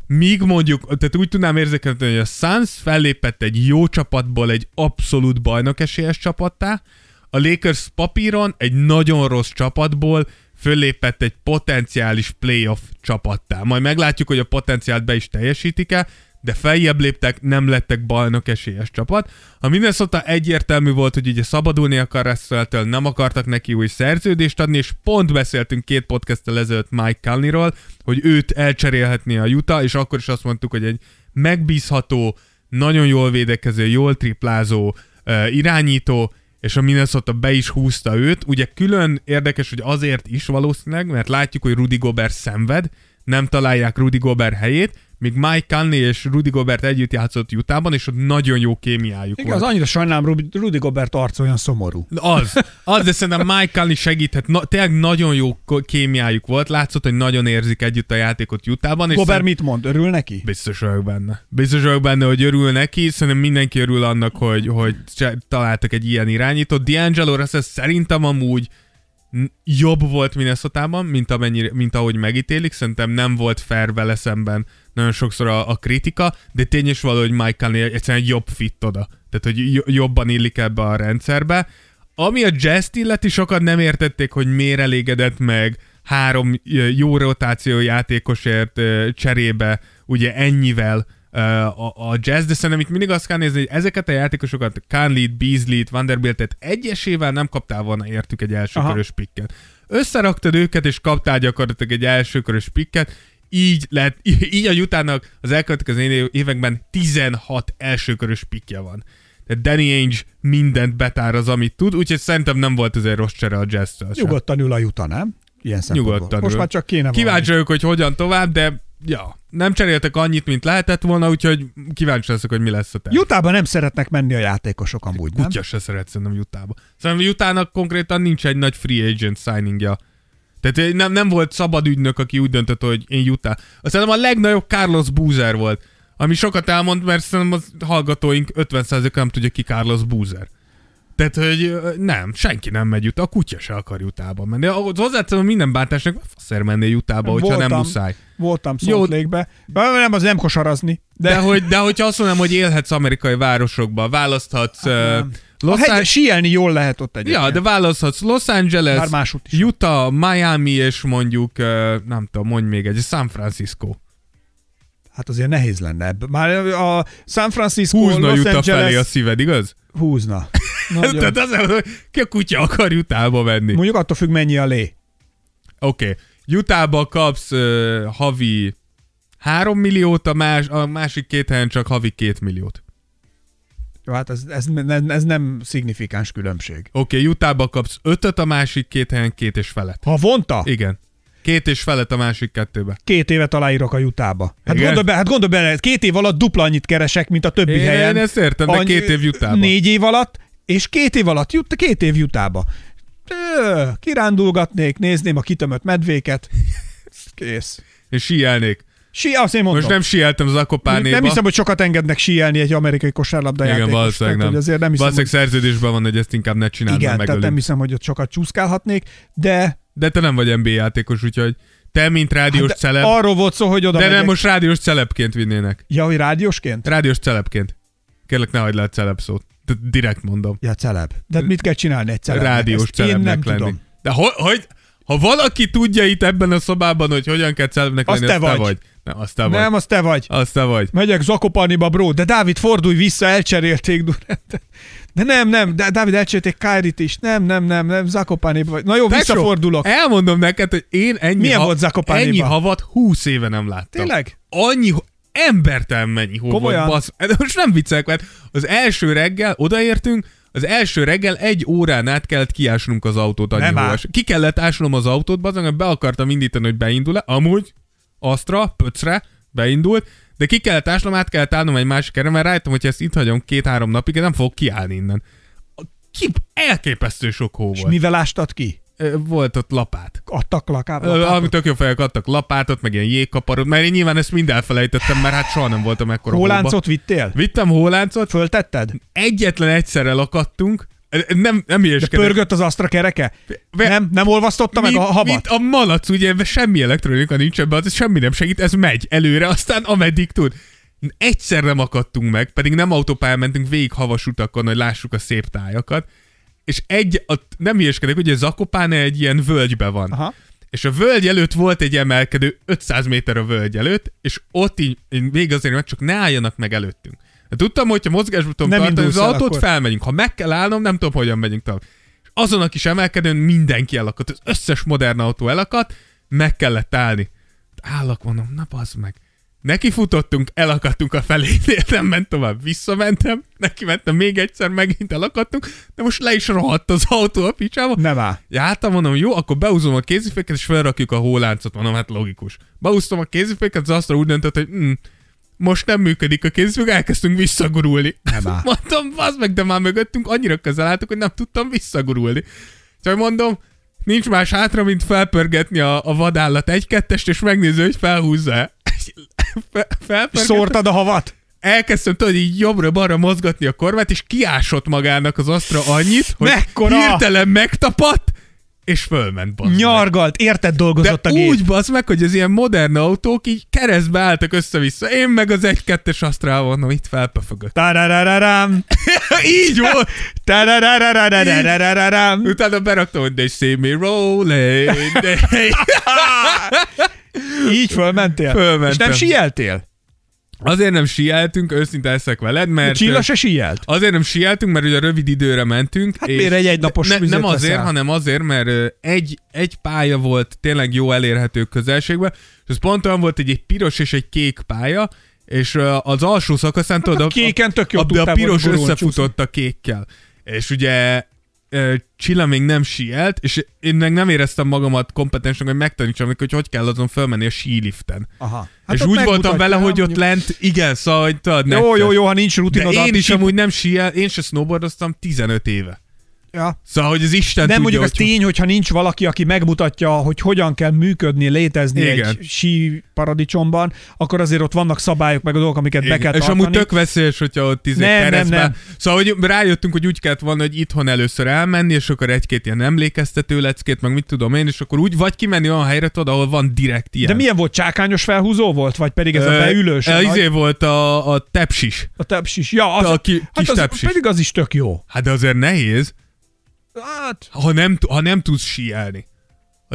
míg mondjuk, tehát úgy tudnám érzékelni, hogy a Suns fellépett egy jó csapatból egy abszolút bajnok esélyes csapattá, a Lakers papíron egy nagyon rossz csapatból föllépett egy potenciális playoff csapattá. Majd meglátjuk, hogy a potenciált be is teljesítik-e, de feljebb léptek, nem lettek bajnok esélyes csapat. A Minnesota egyértelmű volt, hogy ugye szabadulni akar Russell-től, nem akartak neki új szerződést adni, és pont beszéltünk két podcasttel ezelőtt Mike Conley-ról, hogy őt elcserélhetné a Utah, és akkor is azt mondtuk, hogy egy megbízható, nagyon jól védekező, jól triplázó uh, irányító, és a Minnesota be is húzta őt. Ugye külön érdekes, hogy azért is valószínűleg, mert látjuk, hogy Rudy Gobert szenved, nem találják Rudy Gobert helyét, míg Mike Conley és Rudy Gobert együtt játszott Utahban, és ott nagyon jó kémiájuk Igen, az volt. annyira sajnálom, Rudy- Rudy Gobert arc olyan szomorú. Az, az, de szerintem Mike Conley segíthet. Na, tényleg nagyon jó kémiájuk volt, látszott, hogy nagyon érzik együtt a játékot Utahban. És Gobert mit mond? Örül neki? Biztos vagyok benne. Biztos vagyok benne, hogy örül neki, szerintem mindenki örül annak, hogy, hogy találtak egy ilyen irányítót. D'Angelo Russell szerintem amúgy jobb volt Minnesotában, mint, amennyire, mint ahogy megítélik. Szerintem nem volt fair vele szemben nagyon sokszor a, a kritika, de tény is való, hogy Mike Conley egyszerűen egy jobb fit oda. Tehát, hogy jo- jobban illik ebbe a rendszerbe. Ami a jazz illeti, sokan nem értették, hogy miért elégedett meg három jó rotáció játékosért cserébe, ugye ennyivel a, a jazz, de szerintem itt mindig azt kell nézni, hogy ezeket a játékosokat, Conley-t, Beasley-t, Vanderbiltet egyesével nem kaptál volna értük egy elsőkörös pikket. Összeraktad őket, és kaptál gyakorlatilag egy elsőkörös pikket, így lett, így a Utahnak az elkövetkező években 16 elsőkörös pikje van. Tehát Danny Ainge mindent betár az, amit tud, úgyhogy szerintem nem volt ez egy rossz csere a jazz Nyugodtan ül a Juta, nem? Ilyen szempontból. Nyugodtan Most ül. már csak kéne Kíváncsi vagyok, hogy hogyan tovább, de ja, nem cseréltek annyit, mint lehetett volna, úgyhogy kíváncsi leszek, hogy mi lesz a terv. Jutában nem szeretnek menni a játékosok amúgy, nem? Kutya se szeret szerintem Jutába. Szerintem Jutának konkrétan nincs egy nagy free agent signingja. Tehát nem, nem volt szabad ügynök, aki úgy döntött, hogy én Utah. Szerintem a legnagyobb Carlos Boozer volt. Ami sokat elmond, mert szerintem a hallgatóink 50%-a nem tudja ki Carlos Boozer. Tehát, hogy nem, senki nem megy Utah, a kutya se akar Jutába menni. Hozzáteszem, minden bántásnak faszer menné Jutába, hogyha nem muszáj. Voltam Lake-be. Nem, az nem kosarazni. De, de, hogy, de hogyha azt mondom, hogy élhetsz amerikai városokba, választhatsz uh, nem. A Los hegy, síelni jól lehet ott egyébként. Ja, de választhatsz Los Angeles, másút is. Utah, Miami, és mondjuk, nem tudom, mondj még egy, San Francisco. Hát azért nehéz lenne. Már a San Francisco, Húzna Los Utah Angeles... felé a szíved, igaz? Húzna. Tehát az, hogy ki a kutya akar Utahba menni. Oké. Mondjuk attól függ, mennyi a lé. Okay. Utahba kapsz uh, havi 3 milliót, a, más, a másik két helyen csak havi 2 milliót. Jó, hát ez, ez, ez nem szignifikáns különbség. Oké, okay, Utahba kapsz 5 a másik két helyen két és felett. Ha vonta, Igen. Két és felett a másik kettőbe. két évet aláírok a jutába. Hát Igen? gondolj, be, hát gondolj bele, két év alatt dupla annyit keresek, mint a többi Én, helyen. én ezt értem, de Annyi- két év jutába. Négy év alatt, és két év alatt jut, két év jutába. Kirándulgatnék, nézném a kitömött medvéket. Kész. És síelnék. Si, azt én mondom. Most nem síeltem Zakopánéba. nem hiszem, hogy sokat engednek síelni egy amerikai kosárlabda Igen, valószínűleg nem. hogy azért nem hiszem, Valószínűleg szerződésben van, hogy ezt inkább ne hogy, csináld, igen, mert tehát nem hiszem, hogy ott sokat csúszkálhatnék, de, De te nem vagy NBA játékos, úgyhogy te, mint rádiós de celeb, arról volt szó, hogy oda de nem megyek. most rádiós celebként vinnének. Ja, hogy rádiósként? Rádiós celebként. Kérlek, ne hagyd le a celeb szót. Tehát direkt mondom. Ja, celeb. De hát mit kell csinálni egy celebnek? rádiós Ezt én celebnek nem lenni. tudom. De ho- hogy, ha valaki tudja itt ebben a szobában, hogy hogyan kell celebnek Az lenni, te az te vagy. vagy. Nem, azt te vagy. Nem, az te vagy. Azt te vagy. Megyek Zakopaniba, bro. De Dávid, fordulj vissza, elcserélték Durantet. De nem, nem, de Dávid elcserélték Kairit is. Nem, nem, nem, nem, Zakopaniba vagy. Na jó, Petro, visszafordulok. Elmondom neked, hogy én ennyi, Milyen volt Zakopániban? ennyi havat 20 éve nem láttam. Tényleg? Annyi, embertelen mennyi hó Komolyan? volt, basz. De most nem viccelek, mert az első reggel odaértünk, az első reggel egy órán át kellett kiásnunk az autót annyi. Ki kellett ásnom az autót, bazd, be akartam indítani, hogy beindul-e. Amúgy, Astra, Pöcre, beindult, de ki kellett ásnom, át kellett állnom egy másik erre, mert rájöttem, hogy ezt itt hagyom két-három napig, nem fogok kiállni innen. Ki, elképesztő sok hó És volt. mivel ástad ki? Volt ott lapát. Adtak lakát? Ami tök jó fejek adtak lapátot, meg ilyen jégkaparot, mert én nyilván ezt mind elfelejtettem, mert hát soha nem voltam ekkora hóba. Hóláncot vittél? Vittem hóláncot, Föltetted? egyetlen egyszerre lakadtunk, nem, nem De pörgött az Astra kereke? Ve- Nem, nem olvasztotta meg a Mint- havat? Mint a malac, ugye ebben semmi elektronika nincs ebben, az semmi nem segít, ez megy előre, aztán ameddig tud. Egyszer nem akadtunk meg, pedig nem autópályán mentünk végig havas utakon, hogy lássuk a szép tájakat, és egy, a, nem hülyeskedek, ugye Zakopán egy ilyen völgybe van. Aha. És a völgy előtt volt egy emelkedő, 500 méter a völgy előtt, és ott így, még azért, mert csak ne álljanak meg előttünk. Tudtam, hogy ha Nem tartani az autót, akkor. felmegyünk. Ha meg kell állnom, nem tudom, hogyan megyünk tovább. És azon a kis emelkedőn mindenki elakadt. Az összes modern autó elakadt, meg kellett állni. Állak, mondom, na bazd meg. Neki futottunk, elakadtunk a felénél, nem ment tovább, visszamentem, neki mentem még egyszer, megint elakadtunk, de most le is rohadt az autó a picsába. Nem áll. Jártam, mondom, jó, akkor beúzom a kéziféket, és felrakjuk a hóláncot, mondom, hát logikus. Beúztam a kéziféket, az asztal úgy döntött, hogy mm, most nem működik a kézifék, elkezdtünk visszagurulni. Nem áll. Mondom, bazd meg, de már mögöttünk annyira közel álltuk, hogy nem tudtam visszagurulni. Csak mondom, nincs más hátra, mint felpörgetni a, a vadállat egy-kettest, és megnézni, hogy felhúzza-e. Fe- felpörgettem Szórtad a havat? elkezdtem tudod így jobbra-balra mozgatni a kormát, és kiásott magának az Astra annyit, hogy Mekkora? hirtelen megtapadt, és fölment, bazd meg. Nyargalt, érted dolgozott De a gép. úgy bazd meg, hogy az ilyen modern autók így keresztbe álltak össze-vissza. Én meg az egy-kettes Astra mondom, itt felpöfögött. Tararararam. így volt! Tararararararararam. Utána beraktam, hogy they see me rolling. They... Így fölmentél? Fölmentem. És nem sieltél? Azért nem sieltünk, őszinte leszek veled, mert... Csilla se sielt? Azért nem sieltünk, mert ugye rövid időre mentünk. Hát miért egy egynapos ne, Nem azért, veszel? hanem azért, mert egy, egy pálya volt tényleg jó elérhető közelségben, és ez pont olyan volt, hogy egy piros és egy kék pálya, és az alsó szakaszán tudod, a kéken tök jó a, de a piros összefutott a kékkel. És ugye Csilla még nem sielt, és én meg nem éreztem magamat kompetensnek, hogy megtanítsam neki, hogy hogy kell azon fölmenni a síliften. Aha. Hát és úgy voltam vele, hogy ott lent, igen, szóval, hogy tudod, Jó, necces. jó, jó, ha nincs De rutinod. én addig is amúgy nem siel, én se snowboardoztam 15 éve. Ja. Szóval, hogy az Isten Nem tudja, mondjuk az hogy tény, hogyha nincs valaki, aki megmutatja, hogy hogyan kell működni, létezni Igen. egy sí paradicsomban, akkor azért ott vannak szabályok, meg a dolgok, amiket be Igen. kell És tartani. amúgy tök veszélyes, hogyha ott izé Nem, nem, nem. Szóval, hogy rájöttünk, hogy úgy kellett volna, hogy itthon először elmenni, és akkor egy-két ilyen emlékeztető leckét, meg mit tudom én, és akkor úgy vagy kimenni olyan helyre, tudod, ahol van direkt ilyen. De milyen volt? Csákányos felhúzó volt? Vagy pedig ez a beülős? a, Izé volt a, a tepsis. a tepsis. Ja, az, A ki- hát kis az, tepsis. pedig az is tök jó. Hát de azért nehéz, Hát, ha nem, ha nem tudsz síelni.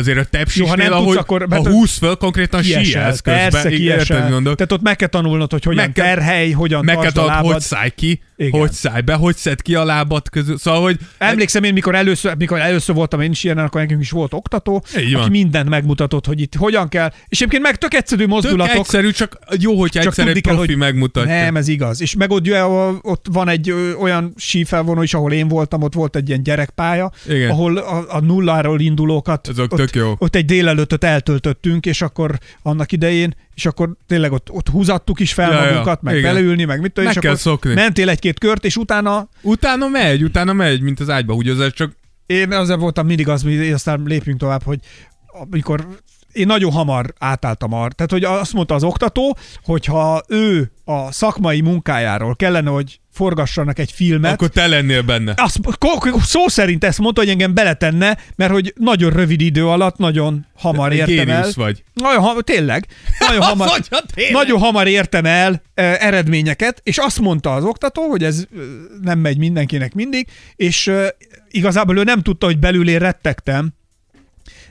Azért a tepsisnél, Jó, ha nem tudsz, ahogy, akkor- ha mert- húsz föl, konkrétan síelsz közben. Persze, kiesel. mondok? Tehát ott meg kell tanulnod, hogy hogyan Meg kell- terhely, hogyan Meg kell a tudod, hogy szállj ki, Igen. hogy szállj be, hogy szed ki a lábad közül. Szóval, hogy Emlékszem én, mikor először, mikor először voltam én is ilyen, akkor nekünk is volt oktató, Így aki mindent megmutatott, hogy itt hogyan kell. És egyébként meg tök egyszerű tök mozdulatok. egyszerű, csak jó, hogy egyszer egy profi hogy megmutatja. Nem, ez igaz. És meg ott, ott van egy ö, olyan sífelvonó is, ahol én voltam, ott volt egy ilyen gyerekpálya, Igen. ahol a, a nulláról indulókat Azok ott, tök jó. ott egy délelőttöt eltöltöttünk, és akkor annak idején, és akkor tényleg ott, ott húzattuk is fel Ja, ja, magunkat, meg igen. beleülni, meg mit tudom, és kell akkor szokni. mentél egy-két kört, és utána Utána megy, utána megy, mint az ágyba húgyozás, csak én azért voltam mindig az, hogy aztán lépjünk tovább, hogy amikor én nagyon hamar átálltam arra. Tehát, hogy azt mondta az oktató, hogyha ő a szakmai munkájáról kellene, hogy forgassanak egy filmet, akkor te lennél benne. azt, szó szerint ezt mondta, hogy engem beletenne, mert hogy nagyon rövid idő alatt, nagyon hamar értem el. Géniusz vagy. Nagyon hamar, tényleg. Nagyon hamar, hogyha tényleg. nagyon hamar értem el e, eredményeket, és azt mondta az oktató, hogy ez nem megy mindenkinek mindig, és e, igazából ő nem tudta, hogy belül én rettegtem,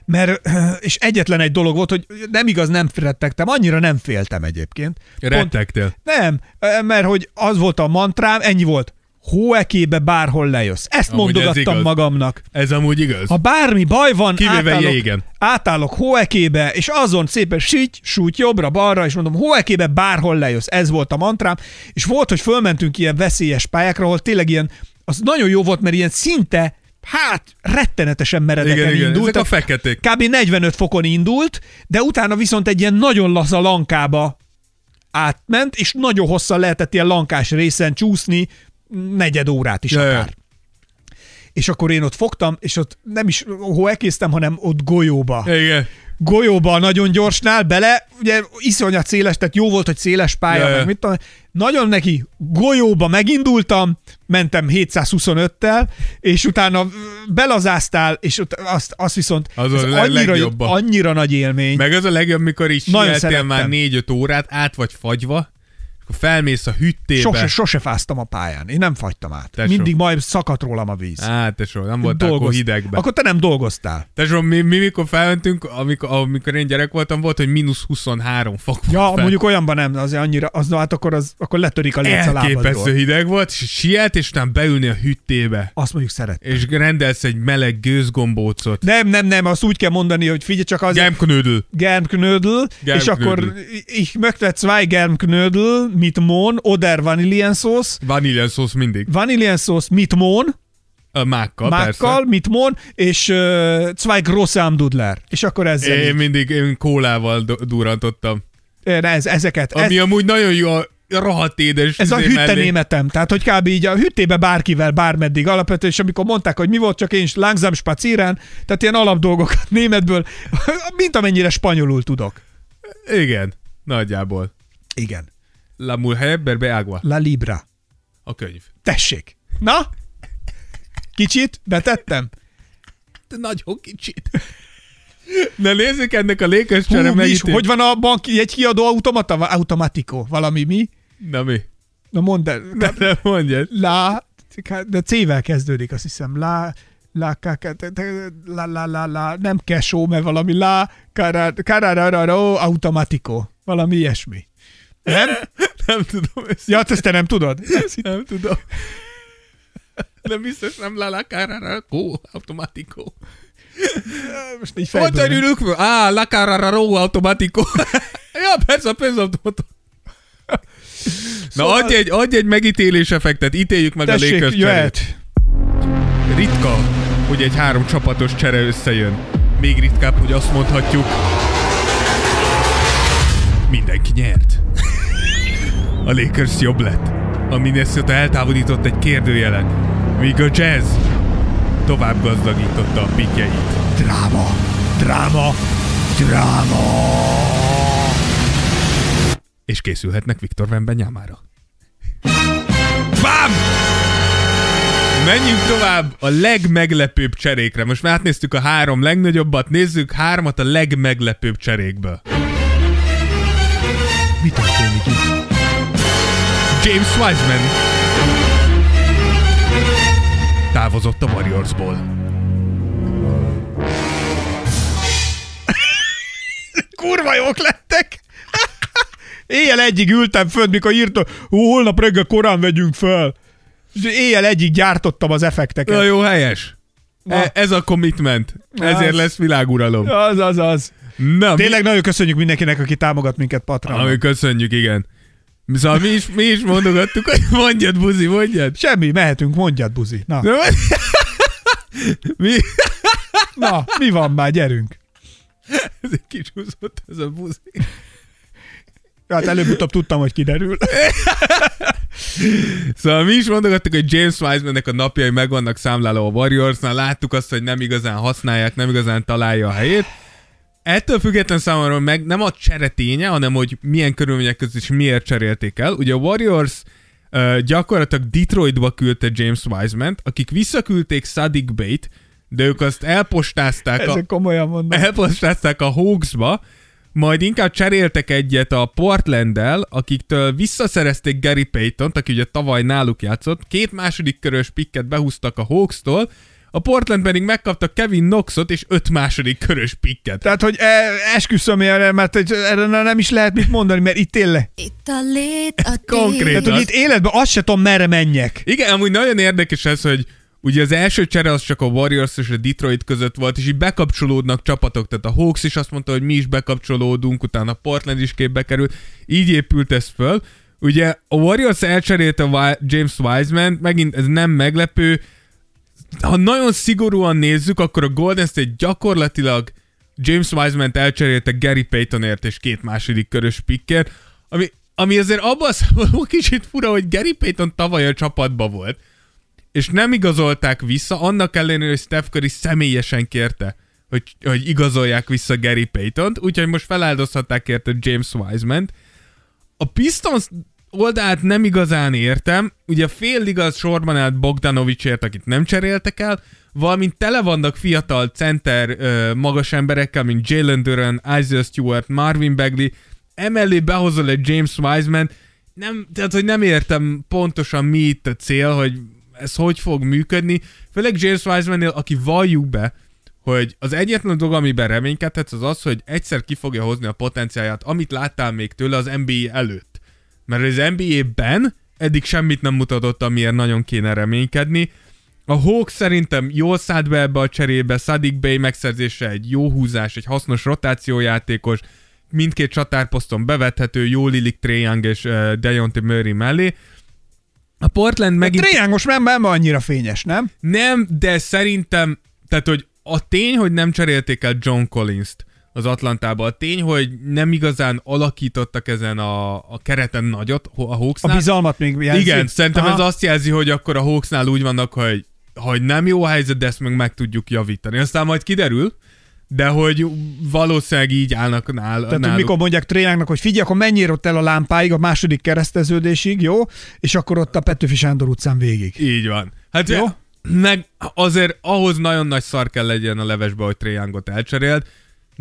mert, és egyetlen egy dolog volt, hogy nem igaz, nem rettegtem, annyira nem féltem egyébként. Rettegtél. Nem, mert hogy az volt a mantrám, ennyi volt. Hóekébe bárhol lejössz. Ezt Amúgy ez mondogattam igaz. magamnak. Ez amúgy igaz. Ha bármi baj van, Kivéve átállok, jégen. átállok hóekébe, és azon szépen síty, sújt jobbra-balra, és mondom, hóekébe bárhol lejössz. Ez volt a mantrám. És volt, hogy fölmentünk ilyen veszélyes pályákra, ahol tényleg ilyen, az nagyon jó volt, mert ilyen szinte, hát rettenetesen meredeken Igen, igen, indult. ezek a feketék. Kb. 45 fokon indult, de utána viszont egy ilyen nagyon laza lankába átment, és nagyon hosszan lehetett ilyen lankás részen csúszni, negyed órát is Ja, ja. akár. És akkor én ott fogtam, és ott nem is hóekéztem, hanem ott golyóba. Igen. Golyóba nagyon gyorsnál bele, ugye iszonyat széles, tehát jó volt, hogy széles pálya, Ja, ja. meg mit tudom, nagyon neki golyóba megindultam, mentem 725-tel, és utána belazáztál, és azt, azt viszont Az ez a annyira, legjobb. annyira nagy élmény. Meg az a legjobb, mikor is sieltél már 4-5 órát, át vagy fagyva, felmész a hüttébe. Sose, sose fáztam a pályán. Én nem fagytam át. Tesó. Mindig majd szakadt rólam a víz. Á, tesó, nem voltál akkor Dolgoz- hidegben. Akkor te nem dolgoztál. Tesó, mi, mi, mikor felmentünk, amikor, amikor én gyerek voltam, volt, hogy mínusz 23 fok volt Ja, fel. mondjuk olyanban nem, azért annyira, az, hát akkor, az, akkor letörik a léc a lábadról. hideg volt, és siet, és utána beülni a hüttébe, Azt mondjuk szeret. és rendelsz egy meleg gőzgombócot. Nem, nem, nem, azt úgy kell mondani, hogy figyelj csak az... Gemknödel. Germknödel, és akkor ich möchte zwei Germknödel mit Mohn oder Vanillensauce. Vanillenszósz mindig. Vanillensauce mit Mohn, A mákkal, mákkal, persze. mit Mohn, és uh, zwei grosse Amdudler. És akkor ezzel Én így. mindig én kólával durrantottam. Én ez, ezeket. Ez, Ami amúgy nagyon jó, a rohadt édes ez a izé hütte mellé. németem, tehát hogy kb. így a hüttébe bárkivel, bármeddig alapvetően, és amikor mondták, hogy mi volt, csak én is langsam spazieren, tehát ilyen alapdolgokat németből, mint amennyire spanyolul tudok. Igen, nagyjából. Igen. La mujer berbe agua. La Libra. A könyv. Tessék. Na? Kicsit betettem? De nagyon kicsit. Na nézzük ennek a lékes Hú, csere megítél- hogy van a banki egy kiadó automata? Automatiko. Valami mi? Na mi? Na mondd el. Ne, ne mondjad. La, de C-vel kezdődik, azt hiszem. La, la, ka- ka- la, la, la, la, nem kesó, mert valami la, cararararo, automatiko. Valami ilyesmi. Nem? Nem tudom ezt. Ja, hát ezt te nem tudod? Nem tudom. De biztos nem la la carara go automático. Most így fejből nem. ülünk föl? Á, la carara ro automático. ja, persze, a pénzautomat. Na, Szóval- adj egy, adj egy megítélés effektet, ítéljük meg a Tessék, lékös cserét. jöhet. Ritka, hogy egy három csapatos csere összejön. Még ritkább, hogy azt mondhatjuk, mindenki nyert. A Lakers jobb lett. A Minnesota eltávolított egy kérdőjelet, míg a Jazz tovább gazdagította a pikjeit. Dráma, dráma, dráma. És készülhetnek Viktor Wembanyámára. Bám! Menjünk tovább a legmeglepőbb cserékre. Most már átnéztük a három legnagyobbat, nézzük hármat a legmeglepőbb cserékből. Mi történik itt? James Wiseman távozott a Warriorsból. Kurva jók lettek! Éjjel egyig ültem fönt, mikor írta, ó, holnap reggel korán vegyünk fel. Éjjel egyig gyártottam az effekteket. Na jó, helyes. Na. E- ez a commitment. Ezért Az. lesz világuralom. Az, az, az. Na, mi- Tényleg nagyon köszönjük mindenkinek, aki támogat minket Patronon. Ami köszönjük, igen. Szóval mi is, mi is mondogattuk, hogy mondjad, buzi, mondjad. Semmi, mehetünk, mondjad, buzi. Na, Na, mi? na, mi van már, gyerünk. Ez egy kicsúszott ez a buzi. Hát előbb-utóbb tudtam, hogy kiderül. Szóval mi is mondogattuk, hogy James Wisemannek a napjai meg vannak számlálva a Warriorsnál, láttuk azt, hogy nem igazán használják, nem igazán találja a helyét. Ettől független számomra meg nem a csere ténye, hanem hogy milyen körülmények között és miért cserélték el. Ugye a Warriors uh, gyakorlatilag Detroitba küldte James Wiseman-t, akik visszaküldték Sadik Bate, de ők azt elpostázták a, komolyan mondom. elpostázták a Hawksba, majd inkább cseréltek egyet a Portlanddel, akiktől visszaszerezték Gary Payton-t, aki ugye tavaly náluk játszott, két második körös pikket behúztak a Hawks-tól, a Portland pedig megkapta Kevin Knoxot és öt második körös pikket. Tehát, hogy e, esküszöm erre, mert erre nem is lehet mit mondani, mert itt tényleg. Itt a lét, a Konkrét. Tehát, hogy itt életben azt se tudom, merre menjek. Igen, amúgy nagyon érdekes ez, hogy ugye az első csere az csak a Warriors és a Detroit között volt, és így bekapcsolódnak csapatok, tehát a Hawks is azt mondta, hogy mi is bekapcsolódunk, utána Portland is képbe került, így épült ez föl. Ugye a Warriors elcserélte James Wiseman, megint ez nem meglepő, ha nagyon szigorúan nézzük, akkor a Golden State gyakorlatilag James Wiseman-t elcserélte Gary Paytonért és két második körös pickért, ami, ami azért abban a kicsit fura, hogy Gary Payton tavaly a csapatba volt, és nem igazolták vissza, annak ellenére, hogy Steph Curry személyesen kérte, hogy, hogy igazolják vissza Gary Paytont, úgyhogy most feláldozhatták érte James Wiseman-t. A Pistons oldalát nem igazán értem, ugye fél igaz sorban állt Bogdanovicért, akit nem cseréltek el, valamint tele vannak fiatal center ö, magas emberekkel, mint Jalen Duran, Isaiah Stewart, Marvin Bagley, emellé behozol egy James Wiseman, nem, tehát hogy nem értem pontosan mi itt a cél, hogy ez hogy fog működni, főleg James Wiseman-nél, aki valljuk be, hogy az egyetlen dolog, amiben reménykedhetsz, az az, hogy egyszer ki fogja hozni a potenciáját, amit láttál még tőle az NBA előtt. Mert az NBA-ben eddig semmit nem mutatott, amiért nagyon kéne reménykedni. A Hawks szerintem jól szállt be ebbe a cserébe, Sadik Bey megszerzése egy jó húzás, egy hasznos rotációjátékos, mindkét csatárposzton bevethető, jól illik Trae Young és uh, Dejounte Murray mellé. A Portland megint... Tréjángos nem, nem annyira fényes, nem? Nem, de szerintem, tehát hogy a tény, hogy nem cserélték el John Collins-t az Atlantába, a tény, hogy nem igazán alakítottak ezen a, a kereten nagyot a A Hawksnál. bizalmat még jelzi. Igen, szerintem Aha. ez azt jelzi, hogy akkor a Hawksnál úgy vannak, hogy, hogy nem jó a helyzet, de ezt meg meg tudjuk javítani. Aztán majd kiderül, de hogy valószínűleg így állnak nál, Tehát, náluk. mikor mondják Tréjánknak, hogy figyelj, akkor menjél ott el a lámpáig, a második kereszteződésig, jó? És akkor ott a Petőfi Sándor utcán végig. Így van. Hát Jó. Meg azért ahhoz nagyon nagy szar kell legyen a levesbe, hogy Trae Youngot elcserélt,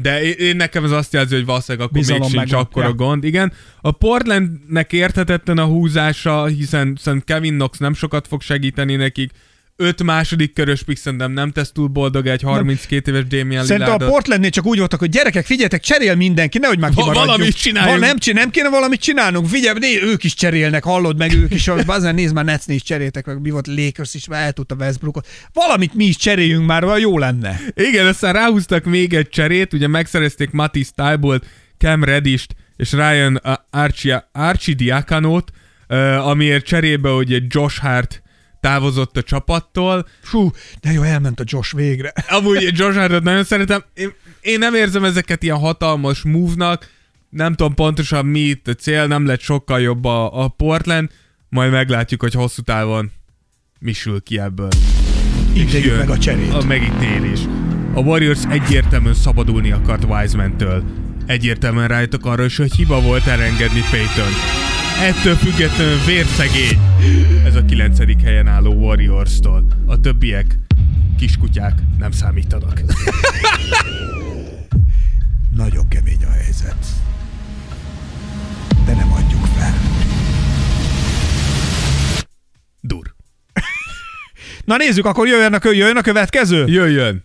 de én, én nekem ez azt jelzi, hogy valószínűleg akkor Bizalom még sincs akkor a gond. Igen. A Portlandnek érthetetlen a húzása, hiszen szerintem Kevin Knox nem sokat fog segíteni nekik. Öt második körös pick szerintem nem tesz túl boldog egy 32 éves Damian Szerintem a Lillardot. Portlandnél csak úgy voltak, hogy gyerekek, figyeljetek, cserél mindenki, nehogy már kimaradjunk. valamit csináljunk. Ha nem, csin- nem kéne valamit csinálnunk, figyelj, né, ők is cserélnek, hallod meg ők is, hogy bazen nézd már Netsnél is cseréltek, meg mi volt Lakers is, már eltudta Westbrookot. Valamit mi is cseréljünk már, vagy jó lenne. Igen, aztán ráhúztak még egy cserét, ugye megszerezték Matisse Tybalt, Cam Reddist és Ryan uh, Archie, Archie Diakonót, uh, amiért cserébe ugye Josh Hart távozott a csapattól. Fú, de jó, elment a Josh végre. Amúgy Josh Hartot nagyon szeretem. Én, én nem érzem ezeket ilyen hatalmas move-nak, nem tudom pontosan mi itt a cél, nem lett sokkal jobb a, a Portland, majd meglátjuk, hogy hosszú távon mi sül ki ebből. Jön meg a cserét. A megítélés. A Warriors egyértelműen szabadulni akart Wiseman-től. Egyértelműen rájöttek arra is, hogy hiba volt elengedni Payton. Ettől függetlenül vérszegény. Ez a kilencedik helyen álló Warriors-tól. A többiek kiskutyák nem számítanak. Nagyon kemény a helyzet. De nem adjuk fel. Dur. Na nézzük, akkor jöjjön a, kö- jöjjön a következő. Jöjjön!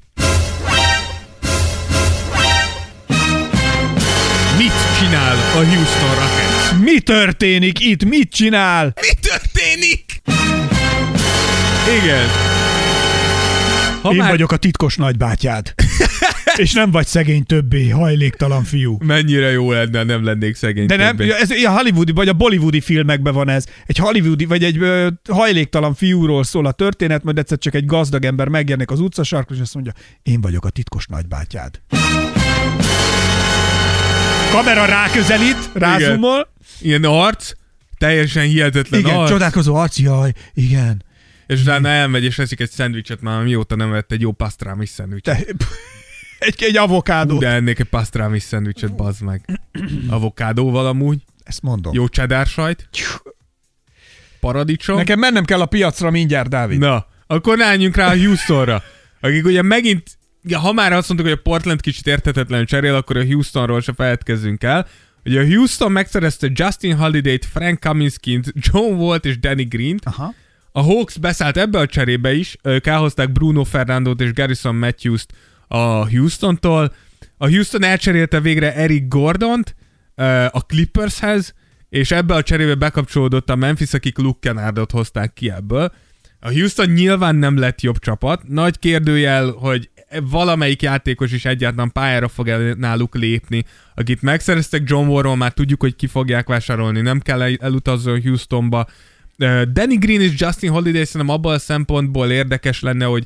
Mit csinál a Houston Rockets? Mi történik itt? Mit csinál? Mi történik? Igen. Ha Én már vagyok a titkos nagybátyád. És nem vagy szegény többé, hajléktalan fiú. mennyire jó lenne, nem lennék szegény De nem, többé. ez ilyen hollywoodi, vagy a bollywoodi filmekben van ez. Egy hollywoodi, vagy egy ö, hajléktalan fiúról szól a történet, majd egyszer csak egy gazdag ember megjelenik az utcasarkon, és azt mondja, én vagyok a titkos nagybátyád. Kamera ráközelít, rázumol. Ilyen arc, teljesen hihetetlen Igen, arc, csodálkozó arc, jaj, igen. és utána elmegy és eszik egy szendvicset, már mióta nem vett egy jó pasztrámis szendvicset. Te, egy, egy avokádó. De ennék egy pasztrámis szendvicset, bazd meg. Avokádóval amúgy, Ezt mondom. jó cheddar sajt, paradicsom. Nekem mennem kell a piacra mindjárt, Dávid. Na, akkor álljunk rá a Houstonra, akik ugye megint, ha már azt mondtuk, hogy a Portland kicsit értetetlen cserél, akkor a Houstonról se feledkezzünk el. Ugye a Houston megszerezte Justin Holiday-t, Frank Kaminsky-t, John Wall-t és Danny Green-t, Aha. A Hawks beszállt ebbe a cserébe is, ők elhozták Bruno Fernandot és Garrison Matthews-t a Houstontól. A Houston elcserélte végre Eric Gordont a Clippershez, és ebbe a cserébe bekapcsolódott a Memphis, akik Luke Kennardot hozták ki ebből. A Houston nyilván nem lett jobb csapat. Nagy kérdőjel, hogy valamelyik játékos is egyáltalán pályára fog el náluk lépni. Akit megszereztek John Wallról, már tudjuk, hogy ki fogják vásárolni, nem kell el- elutazzon Houstonba. Danny Green és Justin Holiday szerintem abban a szempontból érdekes lenne, hogy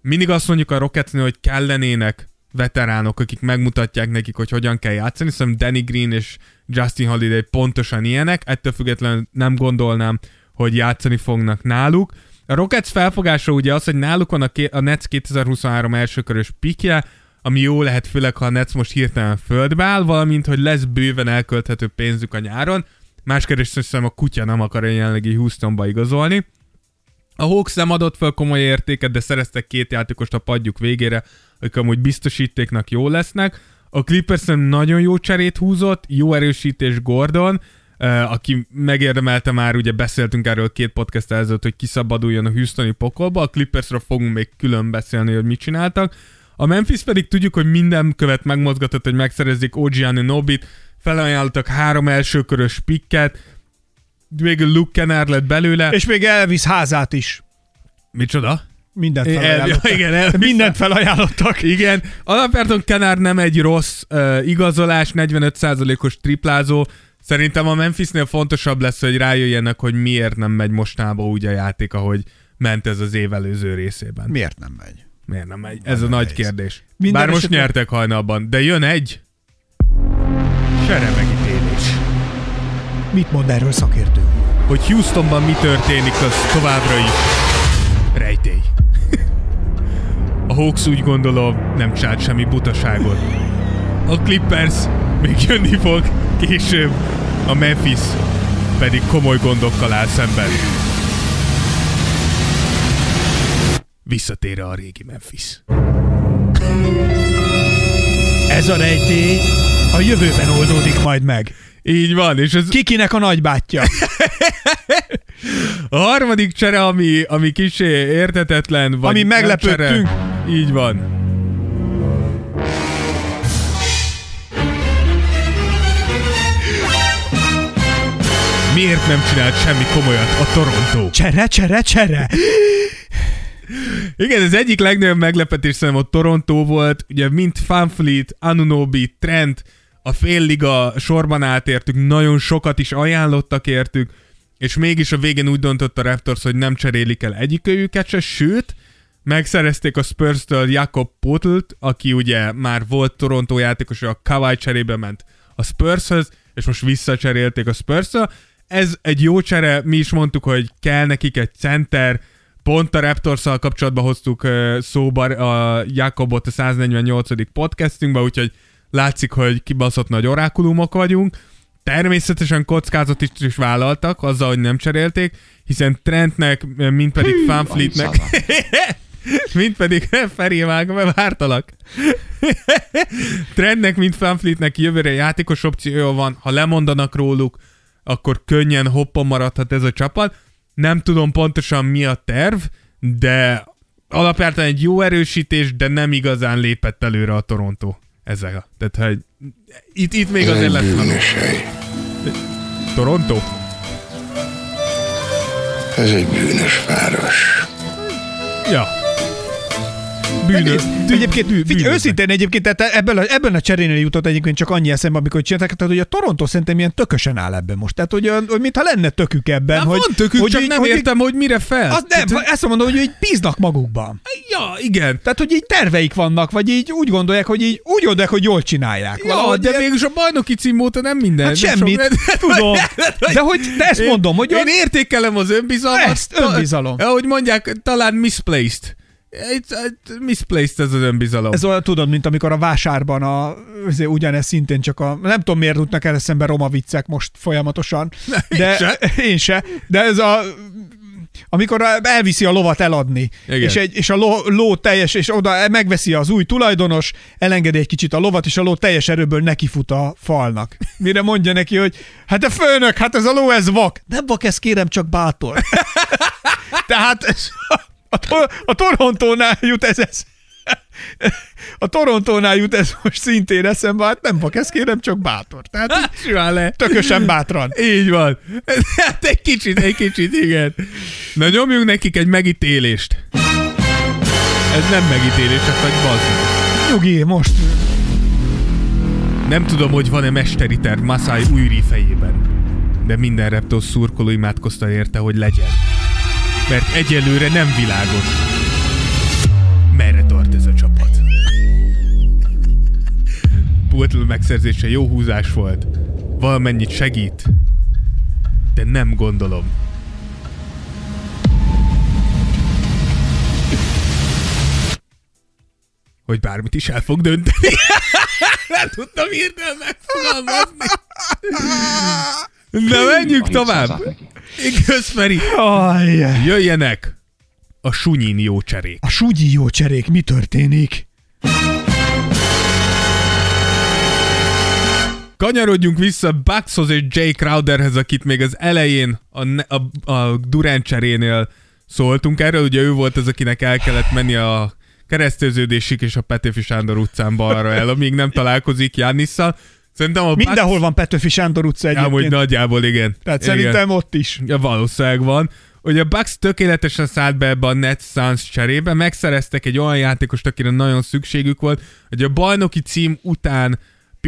mindig azt mondjuk a Rocketsnél, hogy kellenének veteránok, akik megmutatják nekik, hogy hogyan kell játszani. Szerintem Danny Green és Justin Holiday pontosan ilyenek, ettől függetlenül nem gondolnám, hogy játszani fognak náluk. A Rockets felfogása ugye az, hogy náluk van a, ké- a Nets 2023 elsőkörös pikje, ami jó lehet, főleg ha a Nets most hirtelen földbe áll, valamint, hogy lesz bőven elkölthető pénzük a nyáron. Más kérdés, szerintem a kutya nem akar a jelenlegi Houstonba igazolni. A Hawks nem adott fel komoly értéket, de szereztek két játékost a padjuk végére, akik amúgy biztosítéknak jó lesznek. A Clippers nagyon jó cserét húzott, jó erősítés Gordon, aki megérdemelte már, ugye beszéltünk erről két podcast ezelőtt, hogy kiszabaduljon a Houstoni pokolba, a Clippersről fogunk még külön beszélni, hogy mit csináltak. A Memphis pedig tudjuk, hogy minden követ megmozgatott, hogy megszerezzék OG Nobit, felajánlottak három elsőkörös pikket, végül Luke Kennard lett belőle. És még Elvis házát is. Micsoda? Mindent El, felajánlottak. igen, el, Mindent felajánlottak. Igen, alapvetően Kenár nem egy rossz uh, igazolás, 45%-os triplázó. Szerintem a Memphisnél fontosabb lesz, hogy rájöjjenek, hogy miért nem megy mostanában úgy a játék, ahogy ment ez az év előző részében. Miért nem megy? Miért nem megy? Ez a nagy nehéz. kérdés. Minden Bár most nyertek hajnalban, de jön egy sere megítélés. Mit mond erről szakértő? Hogy Houstonban mi történik, az továbbra is rejtély. A Hawks úgy gondolom nem csinált semmi butaságot. A Clippers még jönni fog később, a Memphis pedig komoly gondokkal áll szemben. Visszatér a régi Memphis. Ez a rejtély a jövőben oldódik majd meg. Így van, és ez Kikinek a nagybátyja? a harmadik csere, ami, ami kicsi értetetlen, vagy Ami meglepődtünk. Csere. Így van. Miért nem csinált semmi komolyat a Toronto? Csere, csere, csere. Igen, az egyik legnagyobb meglepetés szerintem a Toronto volt, ugye mint Fanfleet, Anunobi, Trent, a fél liga sorban átértük, nagyon sokat is ajánlottak értük, és mégis a végén úgy döntött a Raptors, hogy nem cserélik el egyikőjüket se, sőt, megszerezték a Spurs-től Jakob Potlt, aki ugye már volt Toronto játékos, a Kawhi cserébe ment a Spurshöz, és most visszacserélték a spurs Ez egy jó csere, mi is mondtuk, hogy kell nekik egy center, pont a raptors kapcsolatban hoztuk szóba a Jakobot a 148. podcastünkben, úgyhogy látszik, hogy kibaszott nagy orákulumok vagyunk. Természetesen kockázatot is, is vállaltak azzal, hogy nem cserélték, hiszen Trentnek, mint pedig Fanfleetnek, mint pedig Feri vág, mert vártalak. Trendnek, mint Fanfleetnek jövőre játékos opciója van, ha lemondanak róluk, akkor könnyen hoppon maradhat ez a csapat. Nem tudom pontosan mi a terv, de alapvetően egy jó erősítés, de nem igazán lépett előre a Toronto ezzel. Tehát, hogy itt, itt még azért lesz hely. Toronto? Ez egy bűnös város. Ja. Bűnös. Egyébként, figyelj, bűnösnek. őszintén egyébként, tehát ebben a, ebben a cserénél jutott egyébként csak annyi eszembe, amikor csinálták, tehát hogy a Toronto szerintem ilyen tökösen áll ebben most. Tehát, hogy, hogy mintha lenne tökük ebben. Hát hogy, van tökük, hogy csak így- nem hogy értem, hogy mire fel. Az nem, Tehát, ezt mondom, hogy így bíznak magukban. Ja, igen. Tehát, hogy így terveik vannak, vagy így úgy gondolják, hogy így úgy gondolják, hogy jól csinálják. Ja, Valahogy de ilyen- végül a bajnoki cím óta nem minden. Hát nem semmit, tudom. De, hogy, de ezt mondom, hogy Én értékelem az önbizalmat. Ezt, önbizalom. Ahogy mondják, talán misplaced. It's, it's misplaced ez az önbizalom. ez olyan, tudod, mint amikor a vásárban a, azért ugyanez szintén csak a, nem tudom miért jutnak el eszembe roma viccek most folyamatosan, de én se. én se, de ez a amikor elviszi a lovat eladni, Igen. és, egy, és a ló, ló teljes, és oda megveszi az új tulajdonos, elengedi egy kicsit a lovat, és a ló teljes erőből nekifut a falnak. Mire mondja neki, hogy hát a főnök, hát ez a ló, ez vak. Nem vak, ez kérem, csak bátor. Tehát a, to- a Torontónál jut ez, ez a Torontónál jut ez most szintén eszembe, hát nem ez kérem, csak bátor. Tehát Hát, simán le. tökösen bátran. Így van. Hát egy kicsit, egy kicsit, igen. Na nyomjunk nekik egy megítélést. Ez nem megítélés, ez vagy bazd. Nyugi, most Nem tudom, hogy van-e mesteri terv Masai újri fejében, de minden Raptors szurkoló imádkozta érte, hogy legyen. Mert egyelőre nem világos. Merre tart ez a csapat? Portl megszerzése jó húzás volt. Valamennyit segít. De nem gondolom. Hogy bármit is el fog dönteni. Nem tudtam hirtelen megfogalmazni. Na, menjünk tovább. Igaz, Feri. Aj, Jöjjenek a sunyin jó cserék. a súgyi jó cserék, mi történik? Kanyarodjunk vissza Buckshoz és Jay Crowderhez, akit még az elején a, ne- a, a Durant cserénél szóltunk erről. Ugye ő volt az, akinek el kellett menni a kereszteződésig és a Petőfi Sándor utcán balra el, amíg nem találkozik Jánisszal. Szerintem a Mindenhol van Petőfi Sándor utca Bucks... Amúgy egyébként. nagyjából igen. Tehát igen. szerintem ott is. Ja, valószínűleg van. Ugye a Bucks tökéletesen szállt be ebbe a Nets Suns cserébe, megszereztek egy olyan játékost, akire nagyon szükségük volt, hogy a bajnoki cím után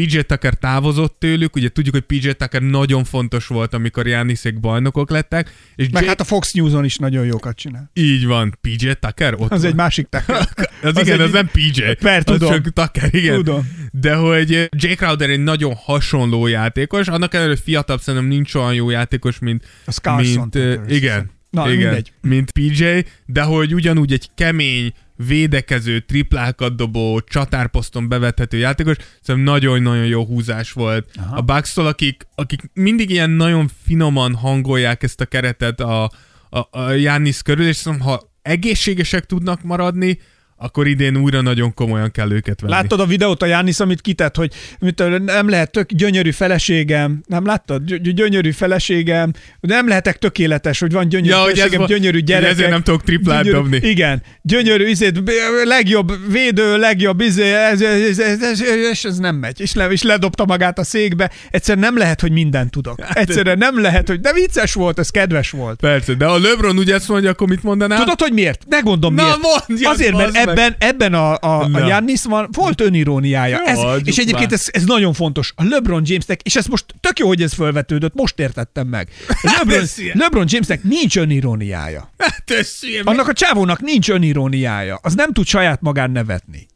PJ Tucker távozott tőlük, ugye tudjuk, hogy PJ Tucker nagyon fontos volt, amikor Jániszék bajnokok lettek, és Meg Jay- hát a Fox News-on is nagyon jókat csinál. így van, PJ Tucker ott Az van. egy másik teker. Az, az igen, egy- az nem PJ. Per, az tudom. csak Tucker, igen. Tudom. De hogy eh, Jay Crowder egy nagyon hasonló játékos, annak ellenére hogy fiatalabb szerintem nincs olyan jó játékos, mint, Carson mint eh, Tucker, igen, Na, igen, mindegy. mint PJ, de hogy ugyanúgy egy kemény, védekező, triplákat dobó, csatárposzton bevethető játékos, szerintem nagyon-nagyon jó húzás volt Aha. a bucks akik, akik mindig ilyen nagyon finoman hangolják ezt a keretet a, a, a Giannis körül, és szerintem, ha egészségesek tudnak maradni, akkor idén újra nagyon komolyan kell őket venni. Láttad a videót a Jánisz, amit kitett, hogy mit, nem lehet tök gyönyörű feleségem, nem láttad? Gy- gyönyörű feleségem, nem lehetek tökéletes, hogy van gyönyörű Ja, ez feleségem, va- gyönyörű gyerekek. ezért nem tudok triplát gyönyörű, dobni. Igen, gyönyörű, izét, legjobb védő, legjobb izé, ez, ez, ez, ez, ez, ez nem megy. És, le, és ledobta magát a székbe. Egyszerűen nem lehet, hogy mindent tudok. Hát, Egyszerűen nem lehet, hogy... De vicces volt, ez kedves volt. Persze, de a LeBron ugye ezt mondja, akkor mit mondanál? Tudod, hogy miért? Megmondom Na, miért. mondjad, Azért, mert. Ebben, ebben a, a, a Na. Giannis van, volt öniróniája. Ez, és egyébként ez, ez nagyon fontos. A LeBron Jamesnek, és ez most tök jó, hogy ez felvetődött, most értettem meg. LeBron, Ez ilyen. LeBron Jamesnek nincs öniróniája. Hát Annak a csávónak nincs öniróniája. Az nem tud saját magán nevetni.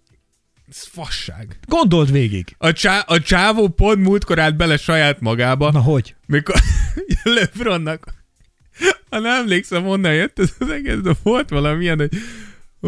ez fasság. Gondold végig. A, csá, a csávó pont múltkor állt bele saját magába, Na hogy? mikor LeBronnak, ha nem emlékszem, honnan jött ez az egész, de volt valamilyen, hogy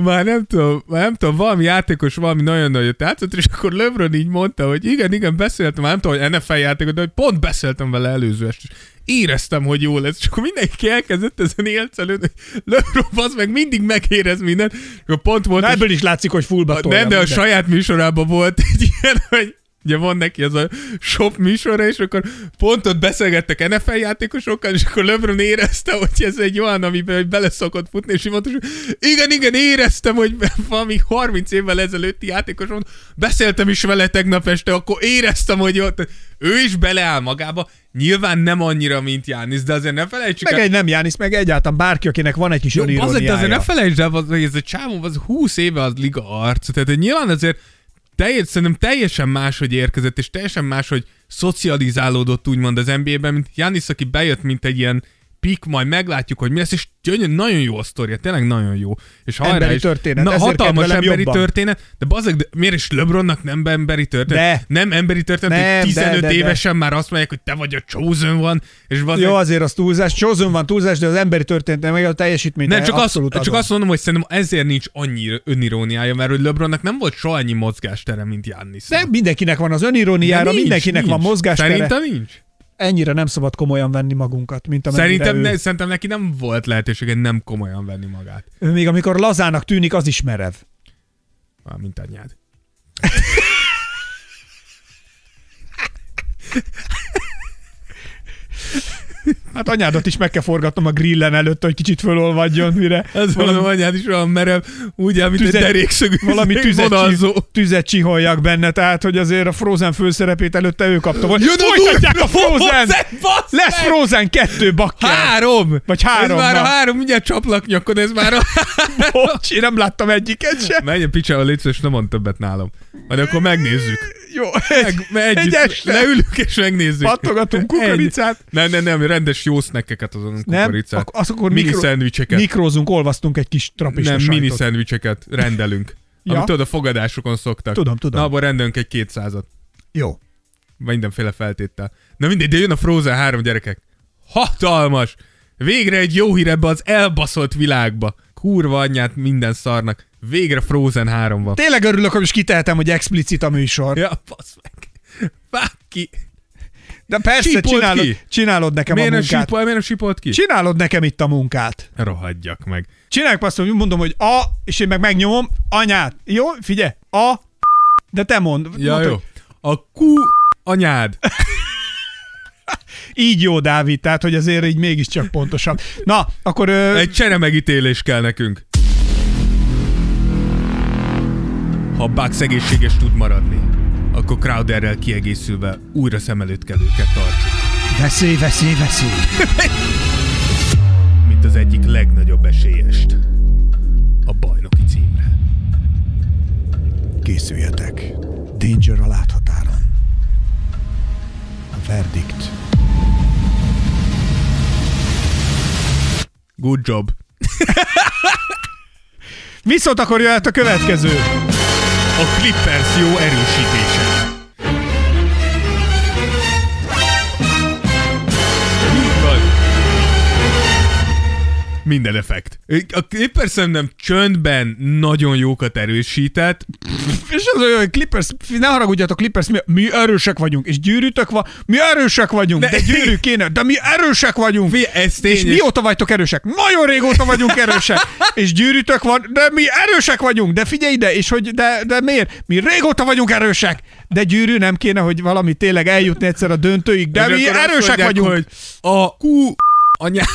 már nem tudom, már nem tudom, valami játékos valami nagyon nagyot játszott, és akkor LeBron így mondta, hogy igen, igen, beszéltem, már nem tudom, hogy NFL játékos, de hogy pont beszéltem vele előző este, és éreztem, hogy jó lesz, és akkor mindenki elkezdett ezen élcelődni, hogy LeBron az meg mindig megérez mindent, és akkor pont volt, Na ebből is látszik, hogy fullba nem, de a saját műsorában volt egy ilyen, hogy ugye van neki az a shop műsora, és akkor pont ott beszélgettek NFL játékosokkal, és akkor LeBron érezte, hogy ez egy olyan, amiben bele szokott futni, és mondta, hogy igen, igen, éreztem, hogy valami 30 évvel ezelőtti játékoson beszéltem is vele tegnap este, akkor éreztem, hogy ott ő is beleáll magába, nyilván nem annyira, mint Jánisz, de azért ne felejtsük Meg el, egy nem Jánisz, meg egyáltalán bárki, akinek van egy kis jó, azért, de azért ne öniróniája. felejtsd el, hogy ez a csávó az 20 éve az liga arc, tehát nyilván azért teljes, szerintem teljesen máshogy érkezett, és teljesen máshogy szocializálódott úgymond az NBA-ben, mint Janis, aki bejött, mint egy ilyen pik, majd meglátjuk, hogy mi lesz, és gyönyör, nagyon jó a sztoria, tényleg nagyon jó. És hajrá Emberi is. történet, Na, hatalmas emberi jobban. történet, de bazeg, de miért is LeBronnak nem emberi történet? De. Nem emberi történet, Nem, hogy de, 15 de, de. évesen már azt mondják, hogy te vagy a chosen van, és bazeg, Jó, azért az túlzás. Chosen van túlzás, de az emberi történet, meg a teljesítmény nem, csak, azt, abszolút csak adom. azt mondom, hogy szerintem ezért nincs annyi öniróniája, mert hogy LeBronnak nem volt soha annyi mozgástere, mint Jannis. De mindenkinek van az öniróniára, mindenkinek van mozgástere. Szerintem nincs. Ennyire nem szabad komolyan venni magunkat, mint amennyire Szerintem, ő. ne, szerintem neki nem volt lehetősége nem komolyan venni magát. Ő még amikor lazának tűnik, az is merev. Már mint anyád. Hát anyádat is meg kell forgatnom a grillen előtt, hogy kicsit fölolvadjon, mire Ez valami, valami anyád is olyan merev, úgy áll, mint Tüzet- egy derékszögű valami tüzet, vonalzó. tüzet csiholjak benne, tehát hogy azért a Frozen főszerepét előtte ő kapta volna. Jön a Folytatják a Frozen! Lesz! Frozen 2 bakker! Három! Vagy három, Ez már a három, mindjárt csaplak nyakod, ez már a... Bocs, én nem láttam egyiket sem. Menj a picsába, légy nem mond többet nálam. Majd akkor megnézzük. Jó, Meg, meg egy együtt este. leülünk és megnézzük. pattogatunk kukoricát. Nem, nem, nem, rendes jó snackeket azon Nem, kukoricát. az akkor mini mikro- szendvicseket. Mikrózunk, olvasztunk egy kis trapista nem, sajtot. mini szendvicseket rendelünk. Ja. Amit tudod, a fogadásokon szoktak. Tudom, tudom. Na, abban rendelünk egy kétszázat. Jó. Mindenféle feltéttel. Na mindegy, de jön a Frozen három gyerekek. Hatalmas! Végre egy jó hír ebbe az elbaszott világba. Kurva anyját minden szarnak. Végre Frozen 3 van. Tényleg örülök, hogy is kitehetem, hogy explicit a műsor. Ja, basz meg. Vág ki. De persze, Sípolt csinálod, ki? csinálod nekem Miért a munkát. sípol, miért nem sípolt ki? Csinálod nekem itt a munkát. Rohadjak meg. Csináljuk azt, hogy mondom, hogy a, és én meg megnyomom, anyát. Jó, figyelj, a, de te mond. Ja, mondd, jó. hogy A ku anyád. Így jó, Dávid, tehát, hogy azért így mégiscsak pontosabb. Na, akkor... Ö, Egy csere megítélés kell nekünk. Ha Bugs egészséges tud maradni, akkor Crowderrel kiegészülve újra szem előtt kell őket tartsuk. Veszély, veszély, veszély. mint az egyik legnagyobb esélyest a bajnoki címre. Készüljetek. Danger a láthatáron. A verdikt. Good job. Viszont akkor jöhet a következő. A Clippers jó erősítése. Minden effekt. A Clippers szerintem csöndben nagyon jókat erősített. És az olyan, hogy Clippers, ne haragudjatok, Clippers, mi, mi erősek vagyunk, és gyűrűtök van, mi erősek vagyunk, de, De- gyűrű kéne, de mi erősek vagyunk. Figyelj, ez és mióta vagytok erősek? Nagyon régóta vagyunk erősek. És gyűrűtök van, de mi erősek vagyunk. De figyelj ide, és hogy de, de miért? Mi régóta vagyunk erősek. De gyűrű nem kéne, hogy valami tényleg eljutni egyszer a döntőig, de És mi erősek mondják, vagyunk. Hogy a ku anyád.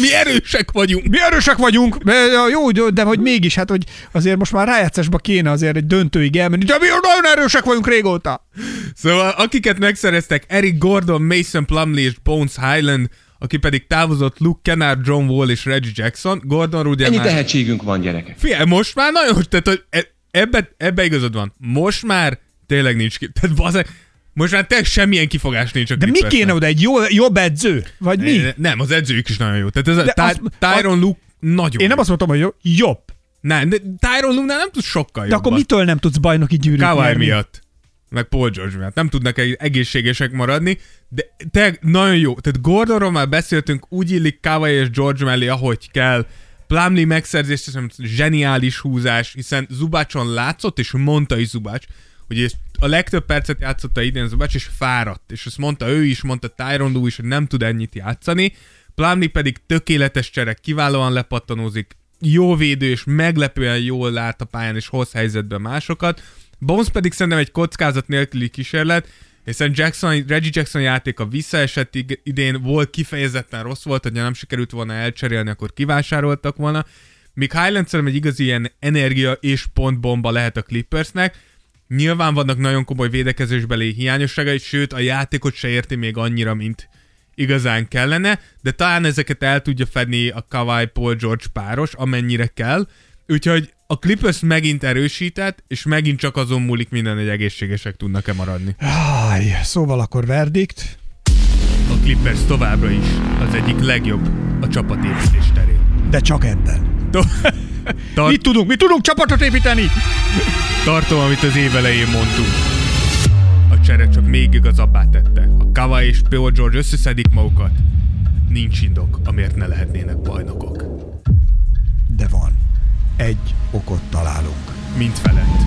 Mi erősek vagyunk. Mi erősek vagyunk, de, jó, de- de hogy mégis, hát hogy azért most már rájátszásba kéne azért egy döntőig elmenni, de mi nagyon erősek vagyunk régóta. Szóval akiket megszereztek, Eric Gordon, Mason Plumlee és Bones Highland, aki pedig távozott Luke Kennard, John Wall és Reggie Jackson. Gordon ugye Ennyi már... tehetségünk van, gyerekek. Figyelj, most már nagyon, tehát hogy e- ebbe, ebbe igazad van. Most már tényleg nincs ki. Tehát bazeg, most már tényleg semmilyen kifogás nincs a De mi kéne oda? Egy jó, jobb edző? Vagy mi? Ne- Nem, az edzőjük is nagyon jó. Tehát ez a De Ty- azt- Tyron Luke nagyon Én nem azt mondtam, hogy jó, jobb. Nem, de Tyron Luke nem tud sokkal De jobban. akkor mitől nem tudsz bajnoki gyűrűt Kawhi miatt. Meg Paul George miatt. Nem tudnak egészségesek maradni, de te nagyon jó. Tehát Gordonról már beszéltünk, úgy illik Kawhi és George mellé, ahogy kell. Plumlee megszerzés, szerintem zseniális húzás, hiszen Zubácson látszott, és mondta is Zubács, ezt a legtöbb percet játszotta idén Zubács, és fáradt. És azt mondta ő is, mondta Tyron is, hogy nem tud ennyit játszani. Plumlee pedig tökéletes cserek, kiválóan lepattanózik, jó védő, és meglepően jól lát a pályán, és hoz helyzetbe másokat. Bones pedig szerintem egy kockázat nélküli kísérlet, hiszen Jackson, Reggie Jackson játéka visszaesett idén, volt kifejezetten rossz volt, hogy nem sikerült volna elcserélni, akkor kivásároltak volna. Míg Highland szerintem egy igazi ilyen energia és pontbomba lehet a Clippersnek, Nyilván vannak nagyon komoly védekezésbeli hiányosságai, sőt a játékot se érti még annyira, mint igazán kellene, de talán ezeket el tudja fedni a Kawhi Paul George páros, amennyire kell. Úgyhogy a Clippers megint erősített, és megint csak azon múlik minden, hogy egészségesek tudnak-e maradni. Áj, szóval akkor verdikt. A Clippers továbbra is az egyik legjobb a csapatépítés terén. De csak ebben. To- Tart, Mit tudunk? Mi tudunk csapatot építeni? tartom, amit az év elején mondtunk. A csere csak még igazabbá tette. Ha Kawhi és Paul George összeszedik magukat, nincs indok, amiért ne lehetnének bajnokok. De van. Egy okot találunk. Mint felett.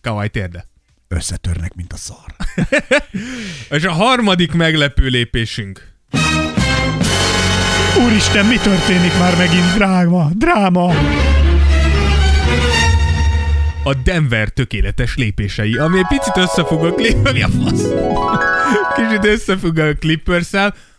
Kawhi térde. Összetörnek, mint a szar. És a harmadik meglepő lépésünk. Úristen, mi történik már megint? Dráma, dráma. a Denver tökéletes lépései, ami egy picit összefügg a Clippers, mi a fasz? Kicsit összefügg a clippers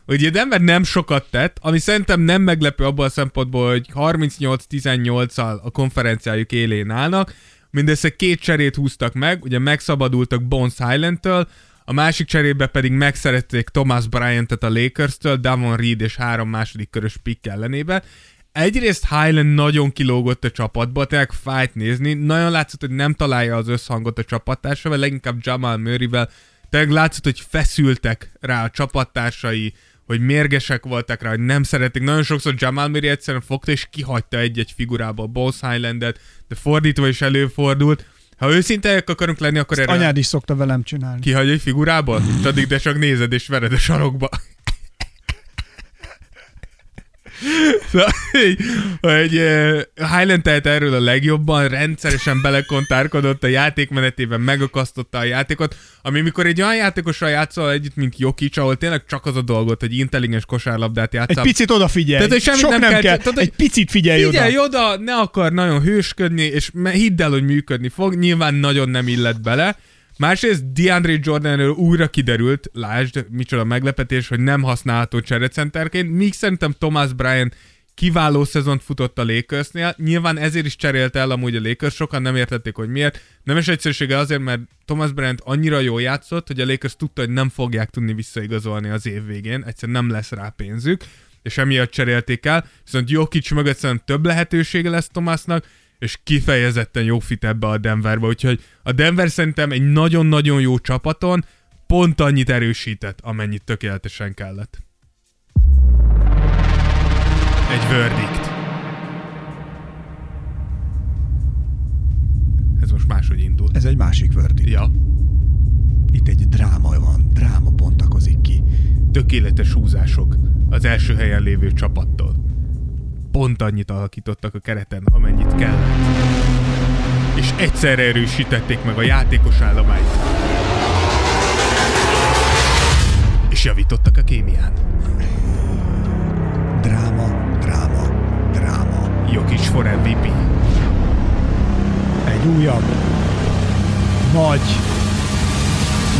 hogy a Denver nem sokat tett, ami szerintem nem meglepő abban a szempontból, hogy 38-18-al a konferenciájuk élén állnak, mindössze két cserét húztak meg, ugye megszabadultak Bones Highland-től, a másik cserébe pedig megszerették Thomas Bryant-et a Lakers-től, Davon Reed és három második körös pick ellenébe. Egyrészt Highland nagyon kilógott a csapatba, tényleg fájt nézni, nagyon látszott, hogy nem találja az összhangot a csapattársával, leginkább Jamal Murrayvel, tényleg látszott, hogy feszültek rá a csapattársai, hogy mérgesek voltak rá, hogy nem szeretik. Nagyon sokszor Jamal Murray egyszerűen fogta és kihagyta egy-egy figurába a Boss Highlandet, de fordítva is előfordult. Ha őszintek akarunk lenni, akkor Ezt erre... anyád is szokta velem csinálni. Kihagy egy figurából? Addig de csak nézed és vered a sarokba. Szóval, hogy, hogy Highland tehet erről a legjobban, rendszeresen belekontárkodott a játékmenetében, megakasztotta a játékot, ami mikor egy olyan játékossal játszol együtt, mint Jokic, ahol tényleg csak az a dolgot, hogy intelligens kosárlabdát játszol. Egy picit odafigyelj. Tehát, hogy Sok nem, nem kell. kell. Tehát, egy picit figyelj, figyelj oda. oda. ne akar nagyon hősködni, és hidd el, hogy működni fog. Nyilván nagyon nem illet bele, Másrészt DeAndre Jordanről újra kiderült, lásd, micsoda meglepetés, hogy nem használható cserecenterként, míg szerintem Thomas Bryan kiváló szezont futott a Lakersnél, nyilván ezért is cserélte el amúgy a Lakers, sokan nem értették, hogy miért. Nem is egyszerűsége azért, mert Thomas Bryant annyira jól játszott, hogy a Lakers tudta, hogy nem fogják tudni visszaigazolni az év végén, egyszerűen nem lesz rá pénzük, és emiatt cserélték el, viszont Jokic mögött szerintem több lehetősége lesz Thomasnak, és kifejezetten jó fit ebbe a Denverbe, úgyhogy a Denver szerintem egy nagyon-nagyon jó csapaton pont annyit erősített, amennyit tökéletesen kellett. Egy verdict. Ez most máshogy indul. Ez egy másik verdict. Ja. Itt egy dráma van, dráma bontakozik ki. Tökéletes húzások az első helyen lévő csapattól pont annyit alakítottak a kereten, amennyit kell. És egyszerre erősítették meg a játékos állományt. És javítottak a kémián. Dráma, dráma, dráma. Jokic for MVP. Egy újabb, nagy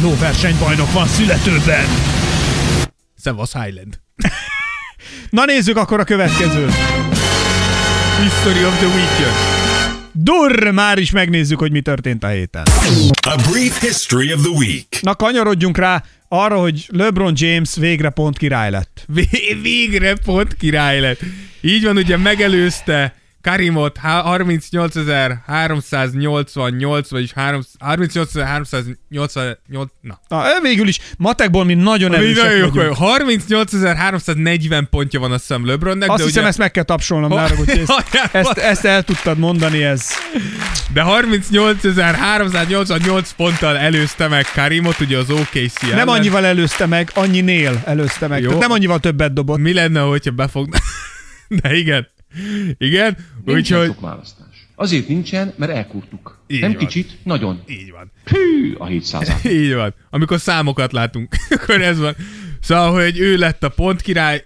lóversenybajnok van születőben. Szevasz Highland. Na nézzük akkor a következőt. History of the Weekend. Durr, már is megnézzük, hogy mi történt a héten. A brief history of the week. Na kanyarodjunk rá arra, hogy LeBron James végre pont király lett. V- végre pont király lett. Így van, ugye megelőzte Karimot 38.388, vagyis 38.388, na. na. Végül is matekból mi nagyon erősek vagyunk. 38.340 pontja van a szem LeBronnek. Azt de hiszem, ugye... ezt meg kell tapsolnom, ha... hogy ezt, ezt, ezt, el tudtad mondani, ez. De 38.388 ponttal előzte meg Karimot, ugye az OKC ellen. Nem annyival előzte meg, annyinél előzte meg. Jó. Tehát nem annyival többet dobott. Mi lenne, hogyha befogna? De igen. Igen, úgyhogy... választás. Azért nincsen, mert elkurtuk. Így Nem van. kicsit, nagyon. Így van. Hű, a 700 Így van. Amikor számokat látunk, akkor ez van. Szóval, hogy ő lett a pont király,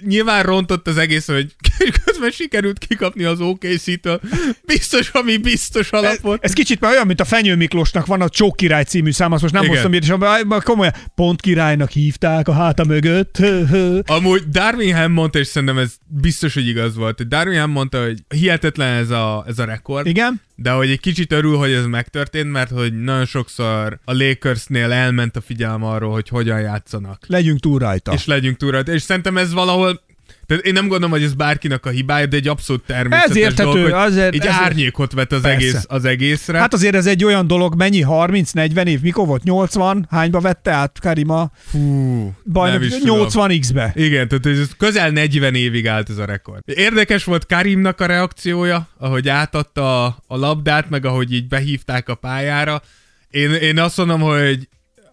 nyilván rontott az egész, hogy közben sikerült kikapni az OKC-től. Biztos, ami biztos alapot. Ez, ez kicsit már olyan, mint a Fenyő Miklósnak van a Csók király című szám, azt most nem hoztam miért, és abban komolyan pont királynak hívták a háta mögött. Amúgy Darwin Ham mondta, és szerintem ez biztos, hogy igaz volt. Darwin Ham mondta, hogy hihetetlen ez a, ez a rekord. Igen. De hogy egy kicsit örül, hogy ez megtörtént, mert hogy nagyon sokszor a Lakersnél elment a figyelm arról, hogy hogyan játszanak. Legyünk túl rajta. És legyünk túl rajta. És szerintem ez valahol tehát én nem gondolom, hogy ez bárkinek a hibája, de egy abszolút természetes ez értető, dolog, hogy azért, egy ezért, árnyékot vet az, egész, az egészre. Hát azért ez egy olyan dolog, mennyi? 30-40 év? Mikor volt? 80? Hányba vette át Karima? Fú, Bajnok, 80x-be. Igen, tehát ez közel 40 évig állt ez a rekord. Érdekes volt Karimnak a reakciója, ahogy átadta a, a labdát, meg ahogy így behívták a pályára. Én, én azt mondom, hogy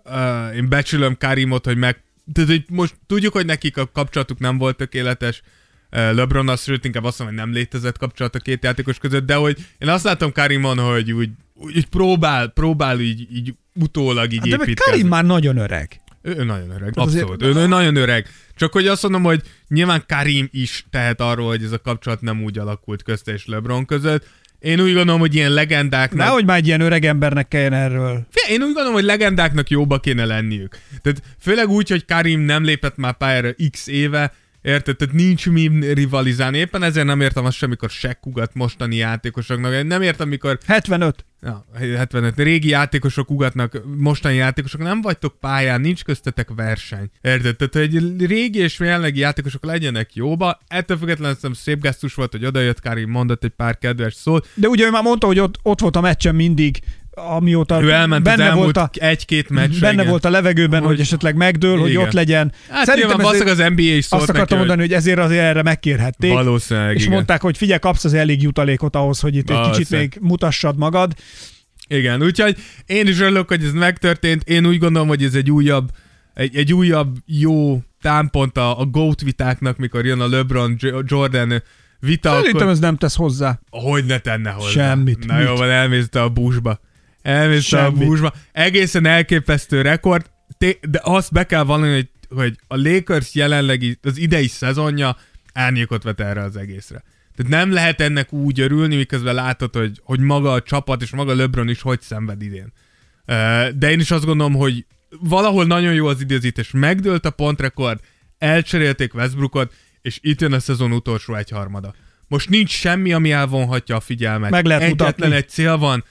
uh, én becsülöm Karimot, hogy meg tehát, hogy most tudjuk, hogy nekik a kapcsolatuk nem volt tökéletes, lebron az sőt inkább azt mondom, hogy nem létezett kapcsolat a két játékos között, de hogy én azt látom Karimon, hogy úgy, úgy próbál, próbál így, így utólag így hát, építkezni. De Karim már nagyon öreg. Ő, ő nagyon öreg, hát abszolút. Azért... Ő, ő nagyon öreg. Csak hogy azt mondom, hogy nyilván Karim is tehet arról, hogy ez a kapcsolat nem úgy alakult közte és LeBron között, Én úgy gondolom, hogy ilyen legendáknak... Nehogy már egy ilyen öreg embernek kelljen erről. Én úgy gondolom, hogy legendáknak jobba kéne lenniük. Tehát főleg úgy, hogy Karim nem lépett már pályára x éve, Érted? Tehát nincs mi rivalizálni. Éppen ezért nem értem azt sem, amikor sekkugat mostani játékosoknak. Nem értem, mikor... 75. Ja, 75. Régi játékosok ugatnak, mostani játékosok, nem vagytok pályán, nincs köztetek verseny. Érted? Tehát, hogy régi és jelenlegi játékosok legyenek jóba. Ettől függetlenül szerintem szép gesztus volt, hogy odajött Karim, mondott egy pár kedves szót. De ugye ő már mondta, hogy ott, ott volt a meccsen mindig, amióta Ő elment benne az volt a, egy-két meccs. benne igen. volt a levegőben, hogy, Hogy- hogy esetleg megdől, hogy Igen. ott legyen. Hát Szerintem nyilván ezért- az NBA is szólt azt akartam neki, mondani, hogy ezért azért erre megkérhették. Valószínűleg, és igen. mondták, hogy figyelj, kapsz az elég jutalékot ahhoz, hogy itt egy kicsit még mutassad magad. Igen, úgyhogy én is örülök, hogy ez megtörtént. Én úgy gondolom, hogy ez egy újabb, egy, egy újabb jó támpont a, a GOAT vitáknak, mikor jön a LeBron Jordan vita, Szerintem akkor... ez nem tesz hozzá. Hogy ne tenne hozzá? Semmit, Na mit? jó, van, elmész a buszba. Elmész te a buszba. Egészen elképesztő rekord, de azt be kell vallani, hogy, hogy a Lakers jelenlegi, az idei szezonja árnyékot vet erre az egészre. Tehát nem lehet ennek úgy örülni, miközben látod, hogy, hogy maga a csapat és maga LeBron is hogy szenved idén. De én is azt gondolom, hogy valahol nagyon jó az időzítés. Megdőlt a pontrekord, elcserélték Westbrookot, és itt jön a szezon utolsó egyharmada. Most nincs semmi, ami elvonhatja a figyelmet. Meg lehet Egyetlen mutatni. egy cél van.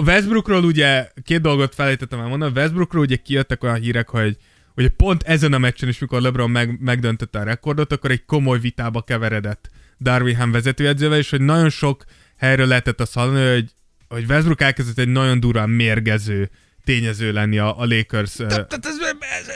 A Westbrookról ugye két dolgot felejtettem el mondani. A Westbrookról ugye kijöttek olyan hírek, hogy hogy pont ezen a meccsen is, mikor LeBron meg, megdöntötte a rekordot, akkor egy komoly vitába keveredett Darvingham vezetőedzővel, és hogy nagyon sok helyről lehetett azt hallani, hogy, hogy Westbrook elkezdett egy nagyon durán mérgező tényező lenni a, a Lakers. Tehát ez,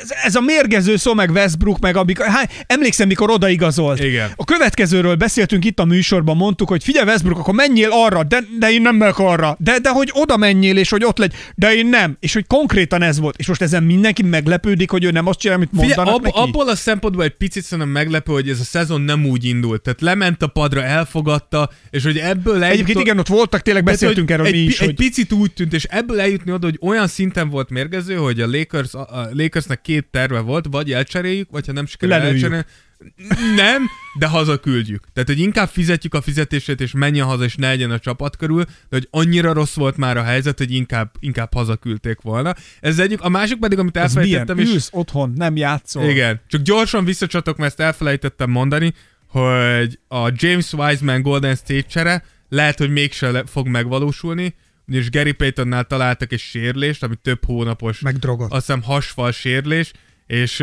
ez, ez, a mérgező szó, meg Westbrook, meg amikor, há, emlékszem, mikor odaigazolt. Igen. A következőről beszéltünk itt a műsorban, mondtuk, hogy figyelj Westbrook, akkor menjél arra, de, de én nem megyek arra. De, de hogy oda menjél, és hogy ott legy, de én nem. És hogy konkrétan ez volt. És most ezen mindenki meglepődik, hogy ő nem azt csinál, amit Figyelj, mondanak ab, neki. abból a szempontból egy picit szerintem meglepő, hogy ez a szezon nem úgy indult. Tehát lement a padra, elfogadta, és hogy ebből Egyébként eljutottak- igen, ott voltak, tényleg Tehát, beszéltünk hogy erről egy, mi is, pi- hogy egy picit úgy tűnt, és ebből eljutni oda, hogy olyan szinten volt mérgező, hogy a Lakers, a Lakersnek két terve volt, vagy elcseréljük, vagy ha nem sikerül elcserélni. Nem, de hazaküldjük. Tehát, hogy inkább fizetjük a fizetését, és menjen haza, és ne legyen a csapat körül, de hogy annyira rossz volt már a helyzet, hogy inkább, inkább hazaküldték volna. Ez egyik, a másik pedig, amit elfelejtettem, és Ülsz otthon, nem játszol. igen, csak gyorsan visszacsatok, mert ezt elfelejtettem mondani, hogy a James Wiseman Golden State csere lehet, hogy mégse fog megvalósulni, ugyanis Gary Paytonnál találtak egy sérlést, ami több hónapos, Meg drogot. azt hiszem hasfal sérlés, és,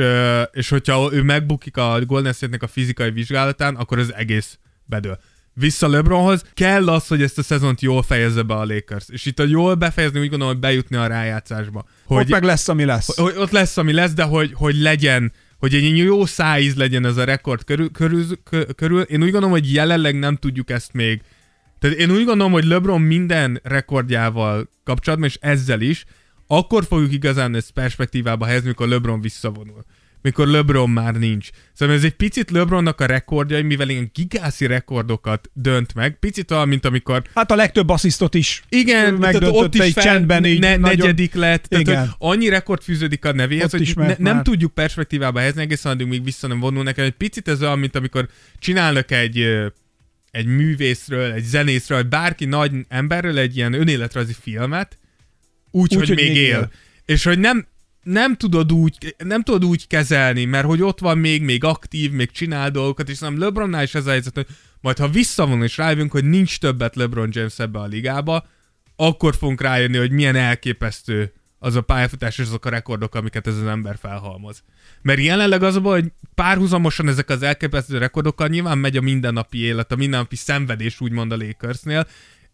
és hogyha ő megbukik a Golden State-nek a fizikai vizsgálatán, akkor az egész bedől. Vissza LeBronhoz, kell az, hogy ezt a szezont jól fejezze be a Lakers. És itt a jól befejezni úgy gondolom, hogy bejutni a rájátszásba. Hogy... Ott meg lesz, ami lesz. Hogy ott lesz, ami lesz, de hogy, hogy legyen, hogy egy jó szájíz legyen ez a rekord körül, körül, kö- körül. Én úgy gondolom, hogy jelenleg nem tudjuk ezt még. Tehát én úgy gondolom, hogy LeBron minden rekordjával kapcsolatban, és ezzel is, akkor fogjuk igazán ezt perspektívába helyezni, mikor LeBron visszavonul. Mikor LeBron már nincs. Szóval ez egy picit LeBronnak a rekordjai, mivel ilyen gigászi rekordokat dönt meg, picit olyan, mint amikor Hát a legtöbb asszisztot is igen, megdöntötte ott is egy fel, csendben így ne, nagyon- negyedik lett, tehát Igen. annyi rekord fűződik a nevéhez, hogy is ne, nem már. tudjuk perspektívába helyezni, egészen addig még vissza nem vonul nekem. Egy picit ez olyan, mint amikor csinálnak egy egy művészről, egy zenészről, vagy bárki nagy emberről egy ilyen önéletrajzi filmet, úgy, Úgy, hogy, hogy még él. él. És hogy nem, nem tudod úgy, nem tudod úgy kezelni, mert hogy ott van még, még aktív, még csinál dolgokat, és nem LeBronnál is ez a helyzet, hogy majd ha visszavonul és rájövünk, hogy nincs többet LeBron James ebbe a ligába, akkor fogunk rájönni, hogy milyen elképesztő az a pályafutás és azok a rekordok, amiket ez az ember felhalmoz. Mert jelenleg az a baj, hogy párhuzamosan ezek az elképesztő rekordokkal nyilván megy a mindennapi élet, a mindennapi szenvedés úgymond a Lakersnél,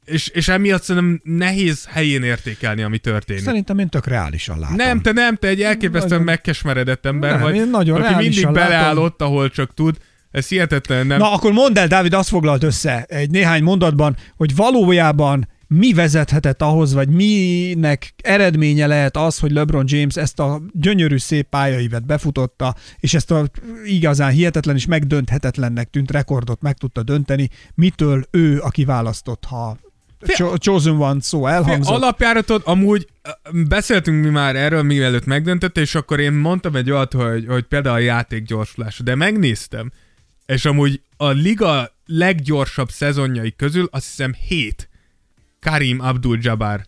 és, és emiatt szerintem nehéz helyén értékelni, ami történik. Szerintem én tök reálisan látom. Nem, te nem, te egy elképesztően Nagyon- megkesmeredett ember Nem, vagy, én nagyon aki mindig reálisan beleáll látom. ott, ahol csak tud. Ez hihetetlen, nem? Na, akkor mondd el, Dávid, azt foglalt össze egy néhány mondatban, hogy valójában mi vezethetett ahhoz, vagy minek eredménye lehet az, hogy LeBron James ezt a gyönyörű szép pályaívet befutotta, és ezt a igazán hihetetlen és megdönthetetlennek tűnt rekordot meg tudta dönteni, mitől ő, aki választott, ha cho- chosen one szó elhangzott. Alapjáratot amúgy beszéltünk mi már erről, mielőtt megdöntette, és akkor én mondtam egy olyat, hogy, hogy például a játék gyorsulás, de megnéztem, és amúgy a liga leggyorsabb szezonjai közül azt hiszem 7 Karim Abdul-Jabbar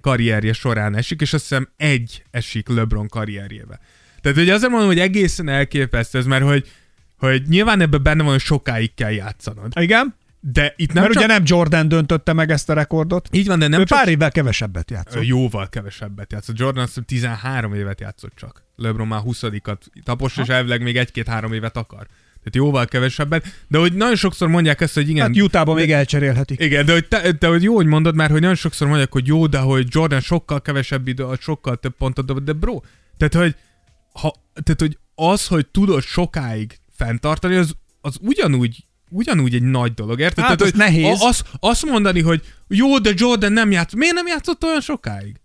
karrierje során esik, és azt hiszem egy esik LeBron karrierjébe. Tehát hogy azért mondom, hogy egészen elképesztő ez, mert hogy, hogy nyilván ebben benne van, hogy sokáig kell játszanod. Igen? De itt nem Mert csak... ugye nem Jordan döntötte meg ezt a rekordot. Így van, de nem ő csak... pár évvel kevesebbet játszott. Jóval kevesebbet játszott. Jordan azt hiszem 13 évet játszott csak. LeBron már 20-at tapos, és elvileg még egy-két-három évet akar. Tehát jóval kevesebbet. De hogy nagyon sokszor mondják ezt, hogy igen... Hát Utahban még elcserélhetik. Igen, de hogy, te, de hogy jó, hogy mondod már, hogy nagyon sokszor mondják, hogy jó, de hogy Jordan sokkal kevesebb idő, sokkal több pontot dobott, de bro, tehát hogy, ha, tehát, hogy az, hogy tudod sokáig fenntartani, az, az ugyanúgy ugyanúgy egy nagy dolog, érted? Hát, Tehát, az hogy nehéz. Az, azt mondani, hogy jó, de Jordan nem játszott. Miért nem játszott olyan sokáig?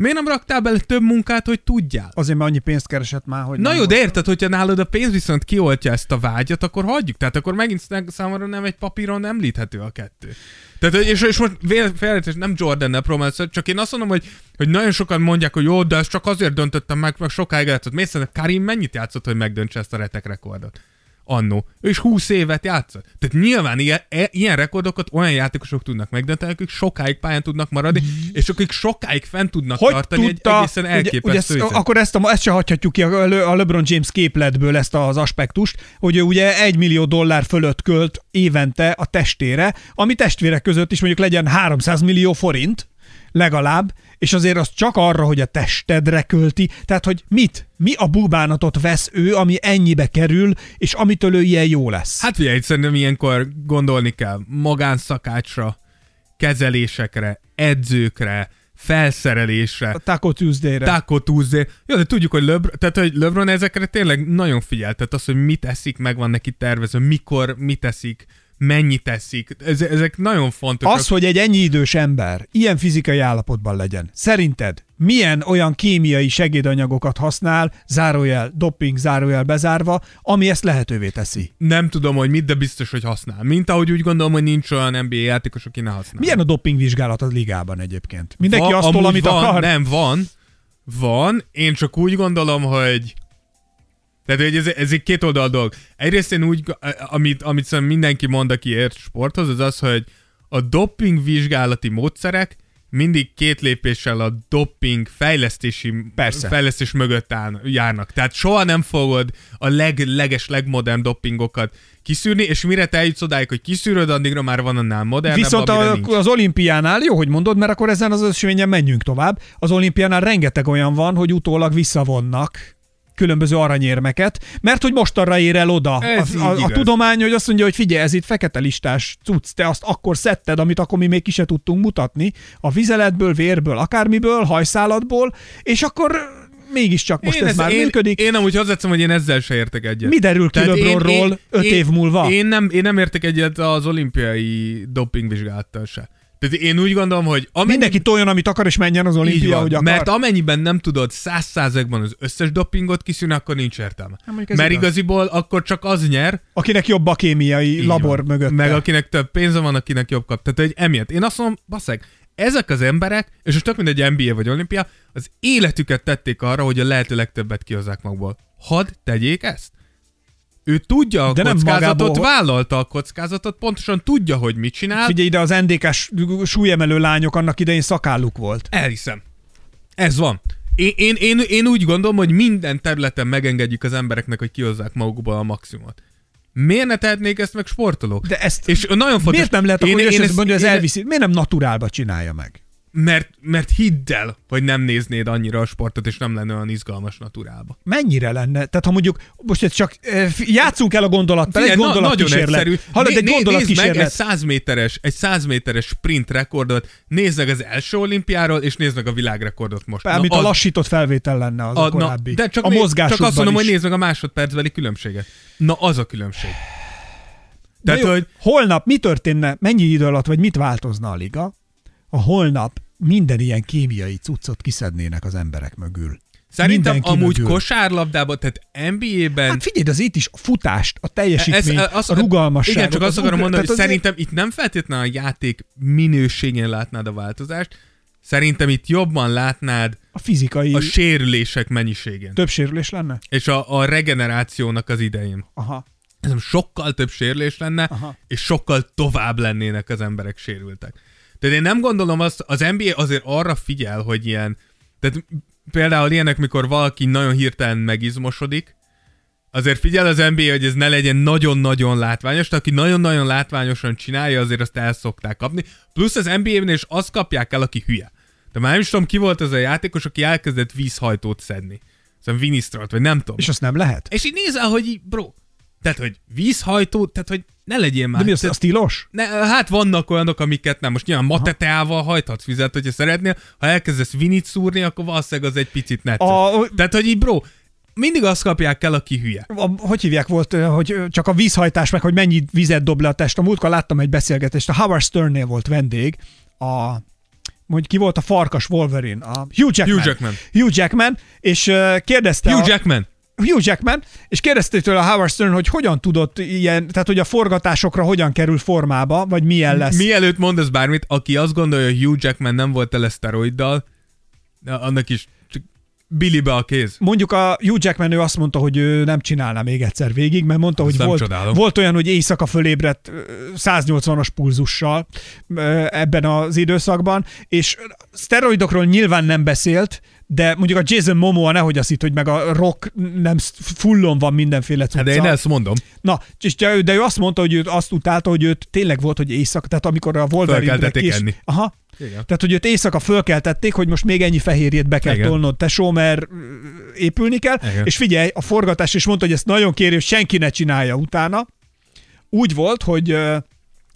Miért nem raktál bele több munkát, hogy tudjál? Azért, mert annyi pénzt keresett már, hogy Na jó, de érted, hogyha nálad a pénz viszont kioltja ezt a vágyat, akkor hagyjuk. Tehát akkor megint számomra nem egy papíron említhető a kettő. Tehát, és, és most félretés, nem Jordan-nel próbálsz, csak én azt mondom, hogy, hogy nagyon sokan mondják, hogy jó, de ezt csak azért döntöttem meg, meg sokáig játszott. Szerinted Karim mennyit játszott, hogy megdöntse ezt a retek rekordot? Annó. Ő is 20 évet játszott. Tehát nyilván ilyen, e, ilyen rekordokat olyan játékosok tudnak megdönteni, akik sokáig pályán tudnak maradni, és akik sokáig fent tudnak hogy tartani tudta, egy egészen ugye, elképesztő ugye ezt, üzem. akkor ezt, a, ezt se hagyhatjuk ki a, Le- a LeBron James képletből ezt az aspektust, hogy ő ugye egy millió dollár fölött költ évente a testére, ami testvérek között is mondjuk legyen 300 millió forint, legalább, és azért az csak arra, hogy a testedre költi, tehát hogy mit, mi a bubánatot vesz ő, ami ennyibe kerül, és amitől ő ilyen jó lesz. Hát figyelj, szerintem ilyenkor gondolni kell magánszakácsra, kezelésekre, edzőkre, felszerelésre, a Taco Tuesday-re. Taco Tuesday. Jó, de tudjuk, hogy LeBron, tehát, hogy LeBron ezekre tényleg nagyon figyel. Tehát az, hogy mit eszik, meg van neki tervezve, mikor mit eszik, mennyit eszik. Ez, ezek nagyon fontosak. Az, hogy egy ennyi idős ember ilyen fizikai állapotban legyen, szerinted milyen olyan kémiai segédanyagokat használ, zárójel, doping, zárójel bezárva, ami ezt lehetővé teszi? Nem tudom, hogy mit, de biztos, hogy használ. Mint ahogy úgy gondolom, hogy nincs olyan NBA játékos, aki ne használ. Milyen a dopingvizsgálat a ligában egyébként? Mindenki Va- azt tol, amit van, akar? Nem, van. Van. Én csak úgy gondolom, hogy tehát hogy ez, ez egy két oldal dolog. Egyrészt én úgy, amit, amit szerintem mindenki mond, aki ért sporthoz, az az, hogy a doping vizsgálati módszerek mindig két lépéssel a doping fejlesztési Persze. fejlesztés mögött áll, járnak. Tehát soha nem fogod a leg-leges, legmodern dopingokat kiszűrni, és mire te eljutsz odáig, hogy kiszűröd, addigra már van annál modernebb, Viszont a, nincs. az olimpiánál, jó, hogy mondod, mert akkor ezen az ösvényen menjünk tovább. Az olimpiánál rengeteg olyan van, hogy utólag visszavonnak különböző aranyérmeket, mert hogy most arra ér el oda Ez a, a, a tudomány, hogy azt mondja, hogy figyelj, ez itt fekete listás cucc, te azt akkor szedted, amit akkor mi még ki se tudtunk mutatni, a vizeletből, vérből, akármiből, hajszálatból, és akkor mégiscsak most Én ez ez- már én, működik. Én amúgy hozzáteszem, hogy én ezzel se értek egyet. Mi derül ki LeBronról öt én- év múlva? Én nem, én nem értek egyet az olimpiai dopingvizsgálattal se. Tehát én úgy gondolom, hogy amennyi, Mindenki toljon, amit akar, és menjen az olimpia, van, hogy akar. mert amennyiben nem tudod száz százalékban az összes dopingot kiszűrni, akkor nincs értelme. ez mert igaz. igaziból akkor csak az nyer, Akinek jobb a kémiai így labor van. mögött. Meg akinek több pénze van, akinek jobb kap. Tehát hogy emiatt. Én azt mondom, baszeg, ezek az emberek, és most tök mindegy NBA vagy olimpia, az életüket tették arra, hogy a lehető legtöbbet kihozzák magból. Hadd tegyék ezt. Ő tudja a De kockázatot, magából- vállalta a kockázatot, pontosan tudja, hogy mit csinál. Figyelj ide, az NDK-s súlyemelő lányok annak idején szakálluk volt. Elhiszem. Ez van. Én, én, én, én úgy gondolom, hogy minden területen megengedjük az embereknek, hogy kihozzák magukból a maximumot. Miért ne tehetnék ezt meg sportolók? De ezt és nagyon fontos. miért nem lehet akkor, én, én, ezt- mondja, ez én- elviszi? Miért nem naturálba csinálja meg? Mert, mert hidd el, hogy nem néznéd annyira a sportot, és nem lenne olyan izgalmas naturálba. Mennyire lenne? Tehát ha mondjuk, most ez csak eh, játszunk el a gondolattal, egy Figyelj, na- gondolatkísérlet. Hallod, Né- egy nézd meg gondolatkísérlet. egy 100 méteres, egy 100 méteres sprint rekordot, nézd meg az első olimpiáról, és nézd meg a világrekordot most. Mármint a az- lassított felvétel lenne az a, a, na, korábbi. de csak, a né- mozgásukban csak azt mondom, is. hogy nézd meg a másodpercbeli különbséget. Na, az a különbség. Tehát, jó, hogy holnap mi történne, mennyi idő alatt, vagy mit változna a liga, a holnap minden ilyen kémiai cuccot kiszednének az emberek mögül. szerintem Mindenki amúgy mögül. kosárlabdában, tehát NBA-ben Hát figyelj, az itt is a futást, a teljesítményt, Ez- azt- a rugalmasságot. Igen, csak azt az akarom mondani, hogy azért- szerintem itt nem feltétlenül a játék minőségén látnád a változást, szerintem itt jobban látnád a fizikai a sérülések mennyiségén. több sérülés lenne? És a, a regenerációnak az idején. Aha. ez sokkal több sérülés lenne, Aha. és sokkal tovább lennének az emberek sérültek. Tehát én nem gondolom azt, az NBA azért arra figyel, hogy ilyen, tehát például ilyenek, mikor valaki nagyon hirtelen megizmosodik, azért figyel az NBA, hogy ez ne legyen nagyon-nagyon látványos, de aki nagyon-nagyon látványosan csinálja, azért azt el szokták kapni. Plusz az NBA-ben is azt kapják el, aki hülye. De már nem is tudom, ki volt az a játékos, aki elkezdett vízhajtót szedni. Szóval Winistrat, vagy nem tudom. És azt nem lehet? És így nézel, hogy így, bro, tehát, hogy vízhajtó, tehát, hogy ne legyél már. De mi az, tehát, az tilos? ne, hát vannak olyanok, amiket nem. Most nyilván mateteával hajthatsz vizet, hogyha szeretnél. Ha elkezdesz vinit szúrni, akkor valószínűleg az egy picit necces. A- Tehát, hogy így, bro, mindig azt kapják el, aki hülye. a, hogy hívják volt, hogy csak a vízhajtás meg, hogy mennyi vizet dob le a test. A múltkor láttam egy beszélgetést, a Howard Sternnél volt vendég, a hogy ki volt a farkas Wolverine, a Hugh Jackman. Hugh Jackman. Hugh Jackman, és kérdezte Hugh a, Jackman. Hugh Jackman, és kérdezte tőle a Howard Stern, hogy hogyan tudott ilyen, tehát hogy a forgatásokra hogyan kerül formába, vagy milyen lesz. Mielőtt mondasz bármit, aki azt gondolja, hogy Hugh Jackman nem volt tele szteroiddal, annak is Billybe a kéz. Mondjuk a Hugh Jackman ő azt mondta, hogy ő nem csinálná még egyszer végig, mert mondta, Azt hogy volt, csodálom. volt olyan, hogy éjszaka fölébredt ö, 180-as pulzussal ebben az időszakban, és szteroidokról nyilván nem beszélt, de mondjuk a Jason Momoa nehogy azt itt, hogy meg a rock nem fullon van mindenféle cucca. Hát de én ezt mondom. Na, és de, ő- azt mondta, hogy őt azt utálta, hogy őt tényleg volt, hogy éjszaka, tehát amikor a Wolverine Fölkeltették enni. Aha, Igen. tehát, hogy őt éjszaka fölkeltették, hogy most még ennyi fehérjét be kell Igen. tolnod, tesó, mert épülni kell. Igen. És figyelj, a forgatás is mondta, hogy ezt nagyon hogy senki ne csinálja utána. Úgy volt, hogy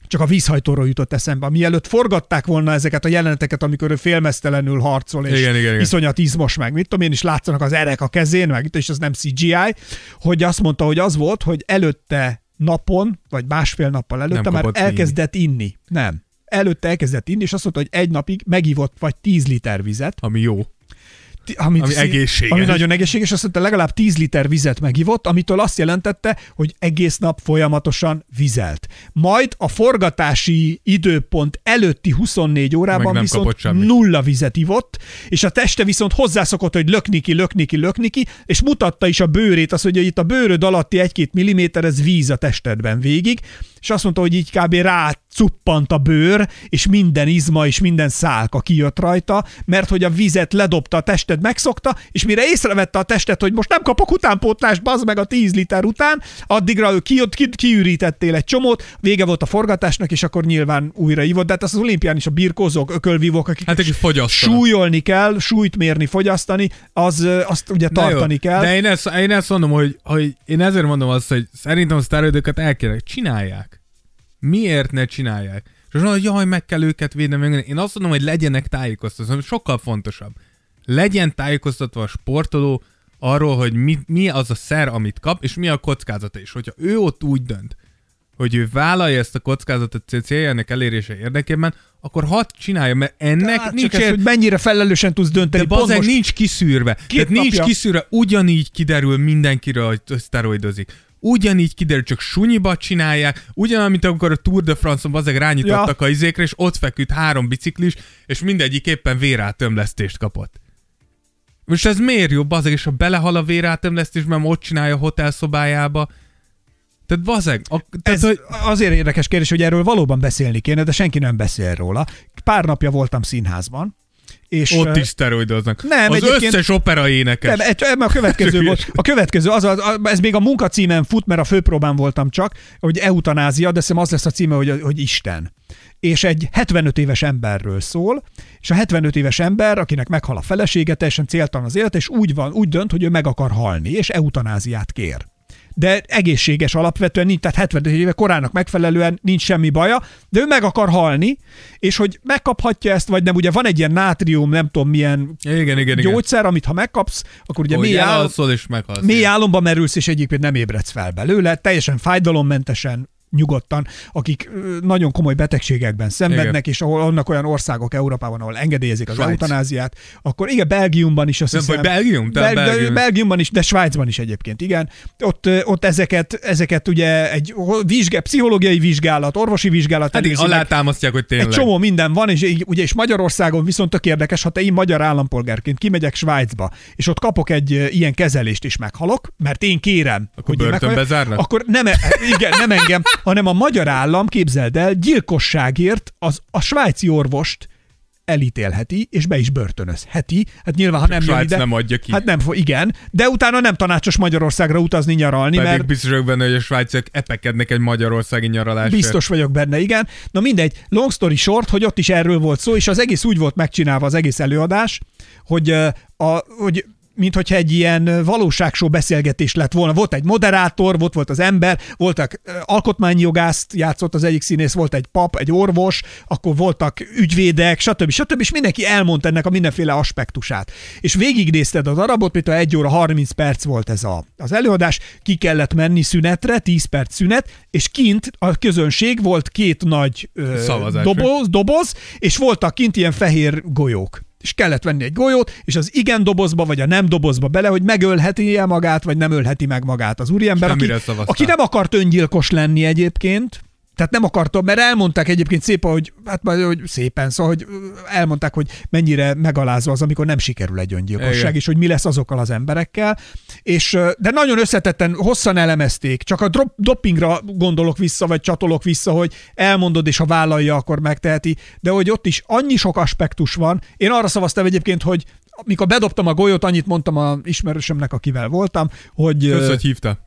csak a vízhajtóról jutott eszembe. Mielőtt forgatták volna ezeket a jeleneteket, amikor ő félmeztelenül harcol, és Igen, igen, iszonyat izmos, meg mit tudom én, is látszanak az erek a kezén, meg és az nem CGI, hogy azt mondta, hogy az volt, hogy előtte napon, vagy másfél nappal előtte már elkezdett inni. Nem. Előtte elkezdett inni, és azt mondta, hogy egy napig megívott vagy 10 liter vizet, Ami jó. Amit Ami egészséges. Ami nagyon egészséges, azt mondta, legalább 10 liter vizet megivott, amitől azt jelentette, hogy egész nap folyamatosan vizelt. Majd a forgatási időpont előtti 24 Meg órában viszont nulla vizet ivott, és a teste viszont hozzászokott, hogy lökniki, lökniki, lökniki, és mutatta is a bőrét, azt, hogy itt a bőröd alatti egy-két milliméter, ez víz a testedben végig, és azt mondta, hogy így kb. rácuppant a bőr, és minden izma és minden szálka kijött rajta, mert hogy a vizet ledobta a tested, megszokta, és mire észrevette a tested, hogy most nem kapok utánpótlást, bazd meg a 10 liter után, addigra ő kijött, ki, kiürítettél egy csomót, vége volt a forgatásnak, és akkor nyilván újra ívott, de hát az olimpián is a birkózók, ökölvívók, akik Hát súlyolni kell, súlyt mérni, fogyasztani, az, azt ugye tartani kell. De én ezt, én ezt mondom, hogy, hogy én ezért mondom azt, hogy szerintem a szteroidokat el kéne, csinálják. Miért ne csinálják? És azt mondom, hogy jaj, meg kell őket védeni. Én azt mondom, hogy legyenek tájékoztatva, sokkal fontosabb. Legyen tájékoztatva a sportoló arról, hogy mi, mi az a szer, amit kap, és mi a kockázata is. Hogyha ő ott úgy dönt, hogy ő vállalja ezt a kockázatot cél- céljának elérése érdekében, akkor hadd csinálja, mert ennek Hát nincs csak ez, hogy mennyire felelősen tudsz dönteni. de bazeg nincs kiszűrve. Tehát nincs napja- kiszűrve, ugyanígy kiderül mindenkiről, hogy szteroidozik. Ugyanígy kiderül, csak sunyiba csinálják, ugyanaz, mint amikor a Tour de France-on bazeg rányítottak Ja. a izékre, és ott feküdt három biciklis, és mindegyik éppen vérátömlesztést kapott. Most ez miért jó, bazeg, és ha belehal a vérátömlesztésben, ott csinálja a hotelszobájába, tehát bazeg, a, tehát, Ez hogy, azért érdekes kérdés, hogy erről valóban beszélni kéne, de senki nem beszél róla. Pár napja voltam színházban, és ott is szteroidoznak. nem, az összes opera énekes. Nem, ebben a következő volt. A következő, az, az, az, ez még a munkacímen fut, mert a főpróbán voltam csak, hogy eutanázia, de hiszem az lesz a címe, hogy, hogy Isten. És egy 75 éves emberről szól, és a 75 éves ember, akinek meghal a felesége, teljesen céltalan az élet, és úgy van, úgy dönt, hogy ő meg akar halni, és eutanáziát kér. De egészséges alapvetően nincs, tehát 75 éve korának megfelelően nincs semmi baja, de ő meg akar halni, és hogy megkaphatja ezt, vagy nem, ugye van egy ilyen nátrium, nem tudom milyen Igen, igen, igen. gyógyszer, amit ha megkapsz, akkor ugye Hogy mély, elalszol és meghalsz. mély álomba merülsz, és egyébként nem ébredsz fel belőle, teljesen fájdalommentesen nyugodtan, akik nagyon komoly betegségekben szenvednek, Igen. és ahol vannak olyan országok Európában, ahol engedélyezik az Svájc. eutanáziát, akkor igen, Belgiumban is azt Nem, hiszem. vagy Belgium? Bel- Belgium. Belgiumban is, de Svájcban is egyébként, igen. Ott, ott ezeket, ezeket ugye egy vizsgá, pszichológiai vizsgálat, orvosi vizsgálat. Hát így meg. alátámasztják, hogy tényleg. Egy csomó minden van, és így- ugye és Magyarországon viszont tök érdekes, ha te én magyar állampolgárként kimegyek Svájcba, és ott kapok egy ilyen kezelést is meghalok, mert én kérem, Akkor hogy börtönbe meghal- zárnak? Akkor nem, e- igen, nem engem, hanem a magyar állam, képzeld el, gyilkosságért az, a svájci orvost elítélheti, és be is börtönözheti. Hát nyilván, ha nem jön Svájc ide, nem adja ki. Hát nem, igen, de utána nem tanácsos Magyarországra utazni nyaralni, Pedig mert biztos vagyok benne, hogy a svájciak epekednek egy magyarországi nyaralásért. Biztos vagyok benne, igen. Na mindegy, long story short, hogy ott is erről volt szó, és az egész úgy volt megcsinálva az egész előadás, hogy, a, hogy mint hogyha egy ilyen valóságsó beszélgetés lett volna. Volt egy moderátor, volt volt az ember, voltak alkotmányjogászt játszott az egyik színész, volt egy pap, egy orvos, akkor voltak ügyvédek, stb. stb. És mindenki elmondta ennek a mindenféle aspektusát. És végignézted a darabot, mint a 1 óra 30 perc volt ez a, az előadás, ki kellett menni szünetre, 10 perc szünet, és kint a közönség volt két nagy ö, Szavazás, doboz, doboz, és voltak kint ilyen fehér golyók és kellett venni egy golyót, és az igen dobozba, vagy a nem dobozba bele, hogy megölheti -e magát, vagy nem ölheti meg magát az úriember, aki, aki nem akart öngyilkos lenni egyébként, tehát nem akartam, mert elmondták egyébként szépen, hogy, hát majd, hogy szépen, szóval, hogy elmondták, hogy mennyire megalázó az, amikor nem sikerül egy öngyilkosság, Igen. és hogy mi lesz azokkal az emberekkel. És, de nagyon összetetten, hosszan elemezték, csak a drop, dopingra gondolok vissza, vagy csatolok vissza, hogy elmondod, és ha vállalja, akkor megteheti, de hogy ott is annyi sok aspektus van. Én arra szavaztam egyébként, hogy mikor bedobtam a golyót, annyit mondtam a ismerősömnek, akivel voltam, hogy Kösz, hogy hívta.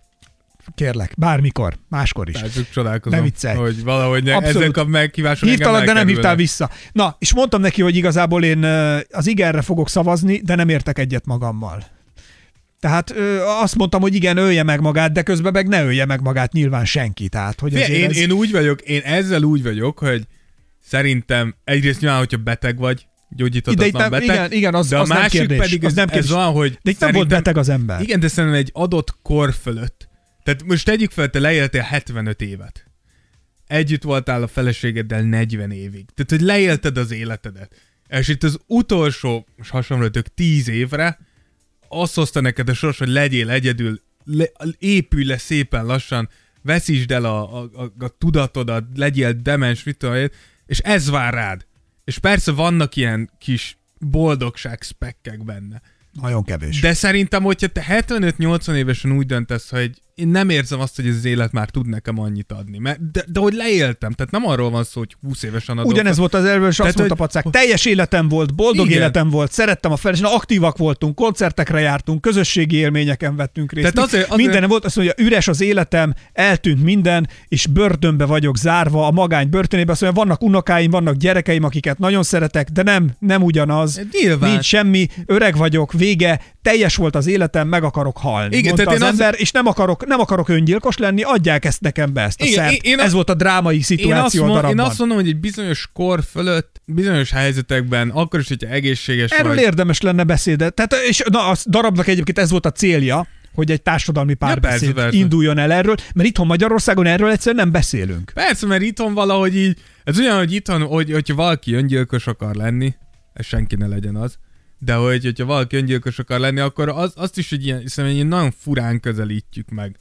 Kérlek, bármikor, máskor is. Csak csodálkozom, Ne viccelj. hogy valahogy ne, Abszolút. ezek a megkíváson Hívtalak, de nem hívtál vissza. Na, és mondtam neki, hogy igazából én az igenre fogok szavazni, de nem értek egyet magammal. Tehát ö, azt mondtam, hogy igen, ölje meg magát, de közben meg ne ölje meg magát nyilván senki. Tehát, hogy azért én, ez... én úgy vagyok, én ezzel úgy vagyok, hogy szerintem egyrészt nyilván, hogyha beteg vagy, gyógyíthatatlan nem- beteg, igen, igen, az- de a az nem másik kérdés, pedig az ez, nem ez kérdés. van, hogy De itt nem volt beteg az ember. Igen, de szerintem egy adott kor fölött. Tehát most tegyük fel, te leéltél 75 évet. Együtt voltál a feleségeddel 40 évig. Tehát, hogy leélted az életedet. És itt az utolsó, most hasonlítok, 10 évre, azt hozta neked a sors, hogy legyél egyedül, le, épülj le szépen lassan, veszítsd el a, a, a, a tudatodat, legyél demens, mit tudom és ez vár rád. És persze vannak ilyen kis boldogság spekkek benne. Nagyon kevés. De szerintem, hogyha te 75-80 évesen úgy döntesz, hogy én nem érzem azt, hogy ez az élet már tud nekem annyit adni. Mert, de, de hogy leéltem, tehát nem arról van szó, hogy 20 évesen adok. Ugyanez volt az előbb, és azt mondta hogy- pacák, teljes életem volt, boldog Igen. életem volt, szerettem a feleségem, aktívak voltunk, koncertekre jártunk, közösségi élményeken vettünk részt. Tehát azért- azért- Minden volt, azt mondja, üres az életem, eltűnt minden, és börtönbe vagyok zárva, a magány börtönébe. Azt mondja, vannak unokáim, vannak gyerekeim, akiket nagyon szeretek, de nem, nem ugyanaz. Nyilván. Nincs semmi, öreg vagyok, vége, teljes volt az életem, meg akarok halni. Igen, mondta az az- ember, és nem akarok, nem akarok öngyilkos lenni, adják ezt nekem be, ezt a Igen, szert. én- én Ez a- volt a drámai én azt, szituáció a én darabban. azt mondom, hogy egy bizonyos kor fölött, bizonyos helyzetekben, akkor is, hogyha egészséges Erről vagy. érdemes lenne beszédet. Tehát, és na, a darabnak egyébként ez volt a célja, hogy egy társadalmi párbeszéd persze. induljon el erről, mert itthon Magyarországon erről egyszerűen nem beszélünk. Persze, mert itthon valahogy így, ez olyan, hogy itthon, hogy, hogyha valaki öngyilkos akar lenni, ez senki ne legyen az, de hogy, hogyha valaki öngyilkos akar lenni, akkor az, azt is egy ilyen, szerintem egy ilyen nagyon furán közelítjük meg.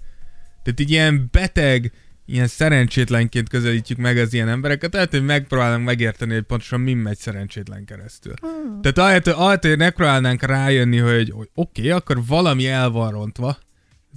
Tehát így ilyen beteg, ilyen szerencsétlenként közelítjük meg az ilyen embereket, tehát hogy megpróbálunk megérteni, hogy pontosan mi megy szerencsétlen keresztül. Hmm. Tehát ahelyett, ahelyett, hogy megpróbálnánk rájönni, hogy, hogy oké, okay, akkor valami el van rontva,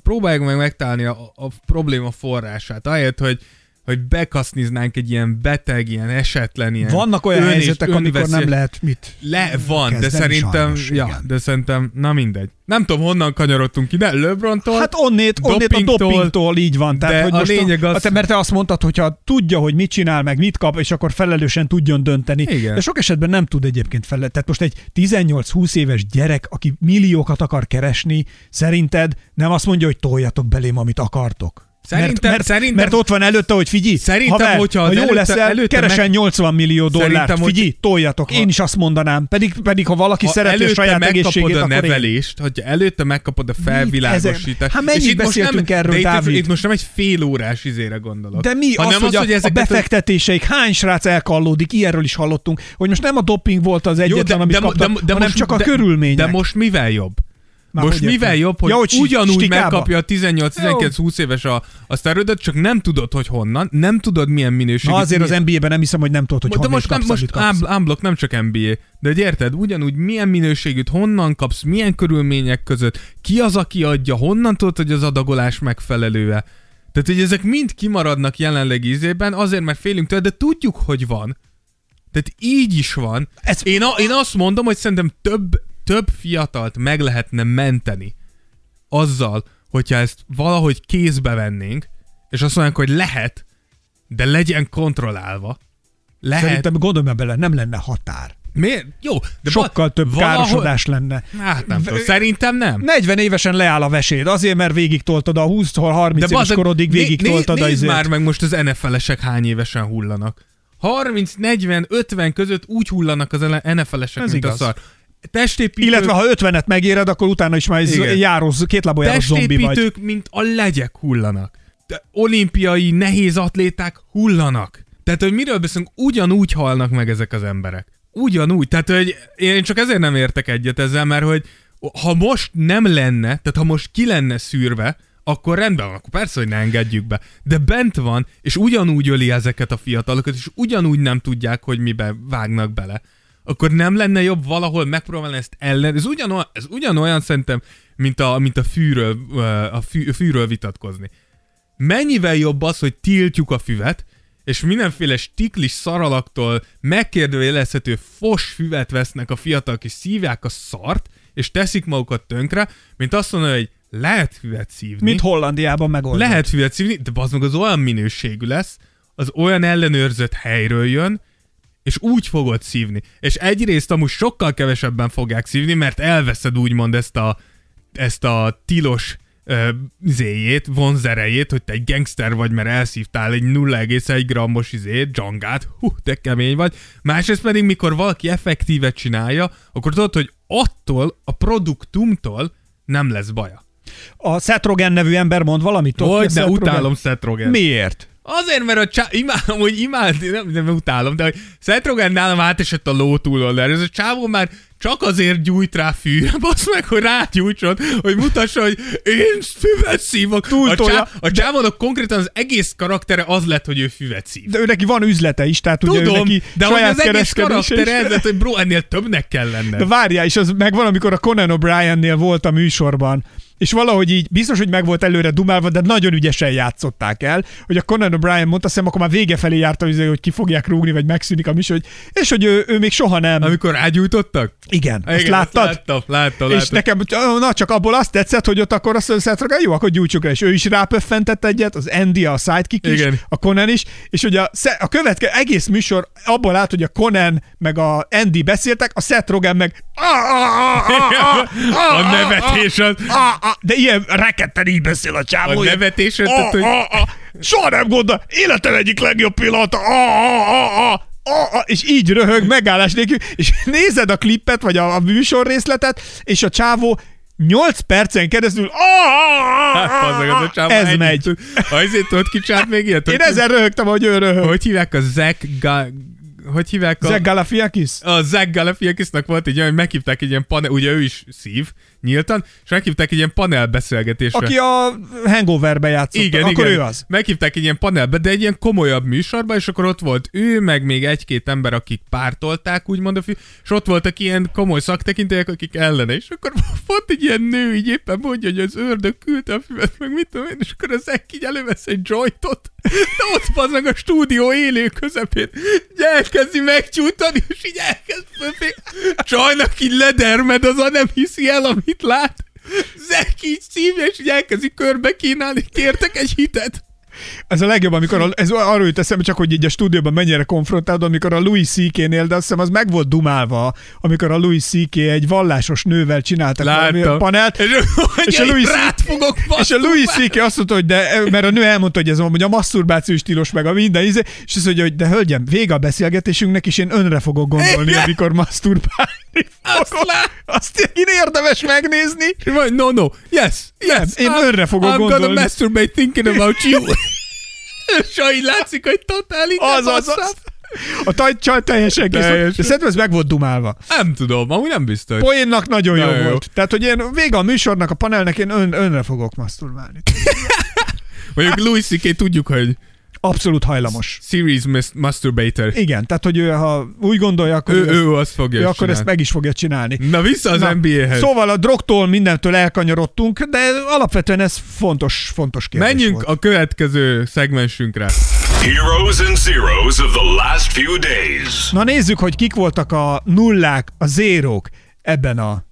próbáljuk meg megtalálni a, a probléma forrását, ahelyett, hogy hogy bekaszniznánk egy ilyen beteg, ilyen esetlen, ilyen Vannak olyan ön helyzetek, amikor nem lehet mit. Le van, de szerintem, sajnos, ja, igen. de szerintem, na mindegy. Nem tudom, honnan kanyarodtunk ide, Lebrontól. Hát onnét, onnét a dopingtól, így van. Tehát, de hogy a most lényeg az- Hát te- mert te azt mondtad, hogyha tudja, hogy mit csinál, meg mit kap, és akkor felelősen tudjon dönteni. Igen. De sok esetben nem tud egyébként fel. Tehát most egy 18-20 éves gyerek, aki milliókat akar keresni, szerinted nem azt mondja, hogy toljatok belém, amit akartok. Szerintem, mert, szerintem, mert ott van előtte, hogy figyelj, Szerintem, haver, hogyha ha az jó előtte- leszel, előtte keresen meg- 80 millió dollárt, Szerintem, hogy- figyelj, toljatok. Én is azt mondanám. Pedig, pedig ha valaki ha szereti a saját egészségét, a nevelést, hogyha előtte megkapod a felvilágosítást. Hát mennyit beszéltünk nem, erről, de itt, Dávid? Itt most nem egy fél órás izére gondolok. De mi hanem az, hogy, a, a ezeket befektetéseik, hány srác elkallódik, ilyenről is hallottunk, hogy most nem a doping volt az egyetlen, amit kaptak, hanem csak a de, körülmények. De most mivel jobb? Már most mivel értem? jobb, hogy, Ja, hogy ugyanúgy stikába? megkapja a 18-19-20 éves a, a szteroidot, csak nem tudod, hogy honnan, nem tudod milyen minőségű. Na azért az NBA-ben nem hiszem, hogy nem tudod, hogy de honnan most, kapsz, most ámblok nem csak NBA, de érted, ugyanúgy milyen minőségűt honnan kapsz, milyen körülmények között, ki az, aki adja, honnan tudod, hogy az adagolás megfelelő-e. Tehát, hogy ezek mind kimaradnak jelenlegi izében, azért, mert félünk tőle, de tudjuk, hogy van. Tehát így is van. Ez- Én, a, én azt mondom, hogy szerintem több, több fiatalt meg lehetne menteni azzal, hogyha ezt valahogy kézbe vennénk, és azt mondják, hogy lehet, de legyen kontrollálva. Lehet. Szerintem gondolj bele, nem lenne határ. Miért? Jó, de Sokkal több valahol- károsodás lenne. Hát nem tudom, szerintem nem. 40 évesen leáll a veséd, azért, mert végig toltad a 20-tól 30 éves bazzeg, korodig né- végig né- toltad a nézd már meg most az NFL-esek hány évesen hullanak. 30, 40, 50 között úgy hullanak az NFL-esek, Ez mint igaz. a szar. Testépítők, Illetve ha 50-et megéred, akkor utána is már járos, két lábon járós zombi vagy. mint a legyek hullanak. De olimpiai nehéz atléták hullanak. Tehát, hogy miről beszélünk, ugyanúgy halnak meg ezek az emberek. Ugyanúgy. Tehát, hogy én csak ezért nem értek egyet ezzel, mert hogy ha most nem lenne, tehát ha most ki lenne szűrve, akkor rendben van, akkor persze, hogy ne engedjük be. De bent van, és ugyanúgy öli ezeket a fiatalokat, és ugyanúgy nem tudják, hogy mibe vágnak bele. Akkor nem lenne jobb valahol megpróbálni ezt ellen. Ez ugyanolyan, ez ugyanolyan szerintem, mint a, mint a, fűről, ö, a, fű, a fűről vitatkozni. Mennyivel jobb az, hogy tiltjuk a füvet, és mindenféle stiklis szaralaktól megkérdőjelezhető fos füvet vesznek a fiatalok, és szívják a szart, és teszik magukat tönkre, mint azt mondani, hogy lehet füvet szívni. Mint Hollandiában megoldott. Lehet füvet szívni, de az meg az olyan minőségű lesz, az olyan ellenőrzött helyről jön, és úgy fogod szívni. És egyrészt amúgy sokkal kevesebben fogják szívni, mert elveszed úgymond ezt a, ezt a tilos ö, zéjét, vonzerejét, hogy te egy gangster vagy, mert elszívtál egy 0,1 grammos izét, dzsangát, hú, te kemény vagy. Másrészt pedig, mikor valaki effektívet csinálja, akkor tudod, hogy attól, a produktumtól nem lesz baja. A Seth Rogen nevű ember mond valamit? Hogy ne, utálom Seth Rogen. Miért? Azért, mert a csá... imádom, hogy imád, nem, nem utálom, de hogy Seth Rogen nálam átesett a ló túloldalra. Ez a csávó már csak azért gyújt rá fűre, basz meg, hogy rágyújtson, hogy mutassa, hogy én füvet szívok. A, Túltolja. csá... a csávónak konkrétan az egész karaktere az lett, hogy ő füvet szív. De ő neki van üzlete is, tehát ugye ő Tudom, neki de saját az egész karaktere ez lett, hogy bro, ennél többnek kell lenned. De várjál, és az megvan, amikor a Conan O'Brien-nél volt a műsorban, és valahogy így biztos, hogy meg volt előre dumálva, de nagyon ügyesen játszották el, hogy a Conan O'Brien mondta, azt hiszem, akkor már vége felé járt, hogy hogy ki fogják rúgni, vagy megszűnik a műsor, hogy, és hogy ő, ő még soha nem. Amikor rágyújtottak? Igen, azt Igen, láttad? Láttam, láttam, És láttam. nekem, na csak abból azt tetszett, hogy ott akkor azt hogy jó, akkor gyújtsuk rá, és ő is rápöffentett egyet, az Andy, a sidekick is, Igen. a Conan is, és ugye a, a következő egész műsor abból állt, hogy a Conan meg a Andy beszéltek, a Seth Rogen meg A nevetés az... de ilyen reketten így beszél a csávó. A ilyen, nevetés az, "Ah, tehát, hogy... ah, ah." Soha nem gondol, életem egyik legjobb pillanata. Ah, ah, ah, ah. Ah, ah, és így röhög, megállás nélkül, és nézed a klippet, vagy a, a műsor részletet, és a csávó 8 percen keresztül Hát, az a ez megy. Azért tudod ki még ilyet? Én ezen röhögtem, hogy ő röhög. Hogy hívják a Zack. Hogy hívják a... Zach Galafiakis? a Zack Galifianakisnak volt egy olyan, hogy meghívták egy ilyen panel, ugye ő is szív, nyíltan, és meghívták egy ilyen panel beszélgetésre. Aki a Hangoverbe játszott. igen, akkor igen. ő az. Meghívták egy ilyen panelbe, de egy ilyen komolyabb műsorba, és akkor ott volt ő, meg még egy-két ember, akik pártolták, úgymond a fi, és ott voltak ilyen komoly szaktekintélyek, akik ellene, és akkor volt egy ilyen nő, így éppen mondja, hogy az ördög küldte a füvet, meg mit tudom én, és akkor az így elővesz egy jointot, de ott van meg a stúdió élő közepén, így elkezdi megcsútani, és így elkezd fölfé. Csajnak így ledermed, az a nem hiszi el, amit lát. Zack így szívja, és így elkezdi körbe kínálni, kértek egy hitet. Ez a legjobb, amikor a, ez arról jut eszembe, csak hogy így a stúdióban mennyire konfrontálod, amikor a Louis C.K.-nél, de azt hiszem az meg volt dumálva, amikor a Louis C.K. egy vallásos nővel csináltak valami Láttam. panelt, És, és a Louis C- rát fogok és a Louis C.K. azt mondta, hogy de, mert a nő elmondta, hogy ez hogy a masturbáció stílus, meg a minden íze, és azt mondja, hogy de hölgyem, vége a beszélgetésünknek, és én önre fogok gondolni, Igen. amikor masturbálni Azt fogok. lát- Azt én érdemes megnézni. No, no, yes, yes. én I'm- önre fogok I'm gondolni. gonna masturbate thinking about you. Így látszik, hogy totál Az, az, az. A taj, csaj volt. Teljesen. De szerintem ez meg volt dumálva. Nem tudom, amúgy nem biztos. Poénnak nagyon jó Nagyon jó. volt. Tehát, hogy én vége a műsornak, a panelnek én ön, önre fogok masturbálni. Mondjuk Louis C.K. tudjuk, hogy Abszolút hajlamos. series mas- masturbator. Igen, tehát, hogy ő, ha úgy gondolja, akkor, Ő, ő, ő azt fogja ő ezt akkor ezt meg is fogja csinálni. Na vissza az Na, NBA-hez. Szóval a drogtól mindentől elkanyarodtunk, de alapvetően ez fontos, fontos kérdés Menjünk volt. a következő szegmensünkre. Heroes and zeros of the last few days. Na nézzük, hogy kik voltak a nullák, a zérók ebben a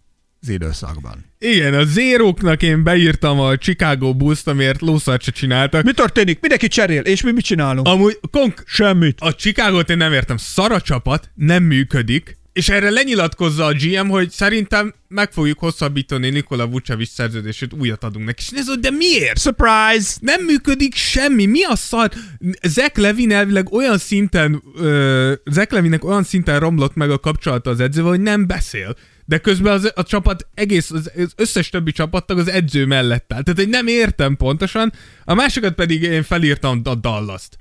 az időszakban. Igen, a zéróknak én beírtam a Chicago Bulls-t, amiért lószart se csináltak. Mi történik? Mindenki cserél, és mi mit csinálunk? Amúgy konk- Semmit. a Chicago-t én nem értem. Szara csapat, nem működik, és erre lenyilatkozza a GM, hogy szerintem meg fogjuk hosszabbítani Nikola Vucevic szerződését, újat adunk neki. És nézd, de miért? Surprise! Nem működik semmi. Mi a szar? Zach Levin elvileg olyan szinten, ö, Zach Levinnek olyan szinten romlott meg a kapcsolata az edzővel, hogy nem beszél. De közben az, a csapat egész, az, az összes többi csapattag az edző mellett áll. Tehát, hogy nem értem pontosan. A másikat pedig én felírtam a Dallas-t.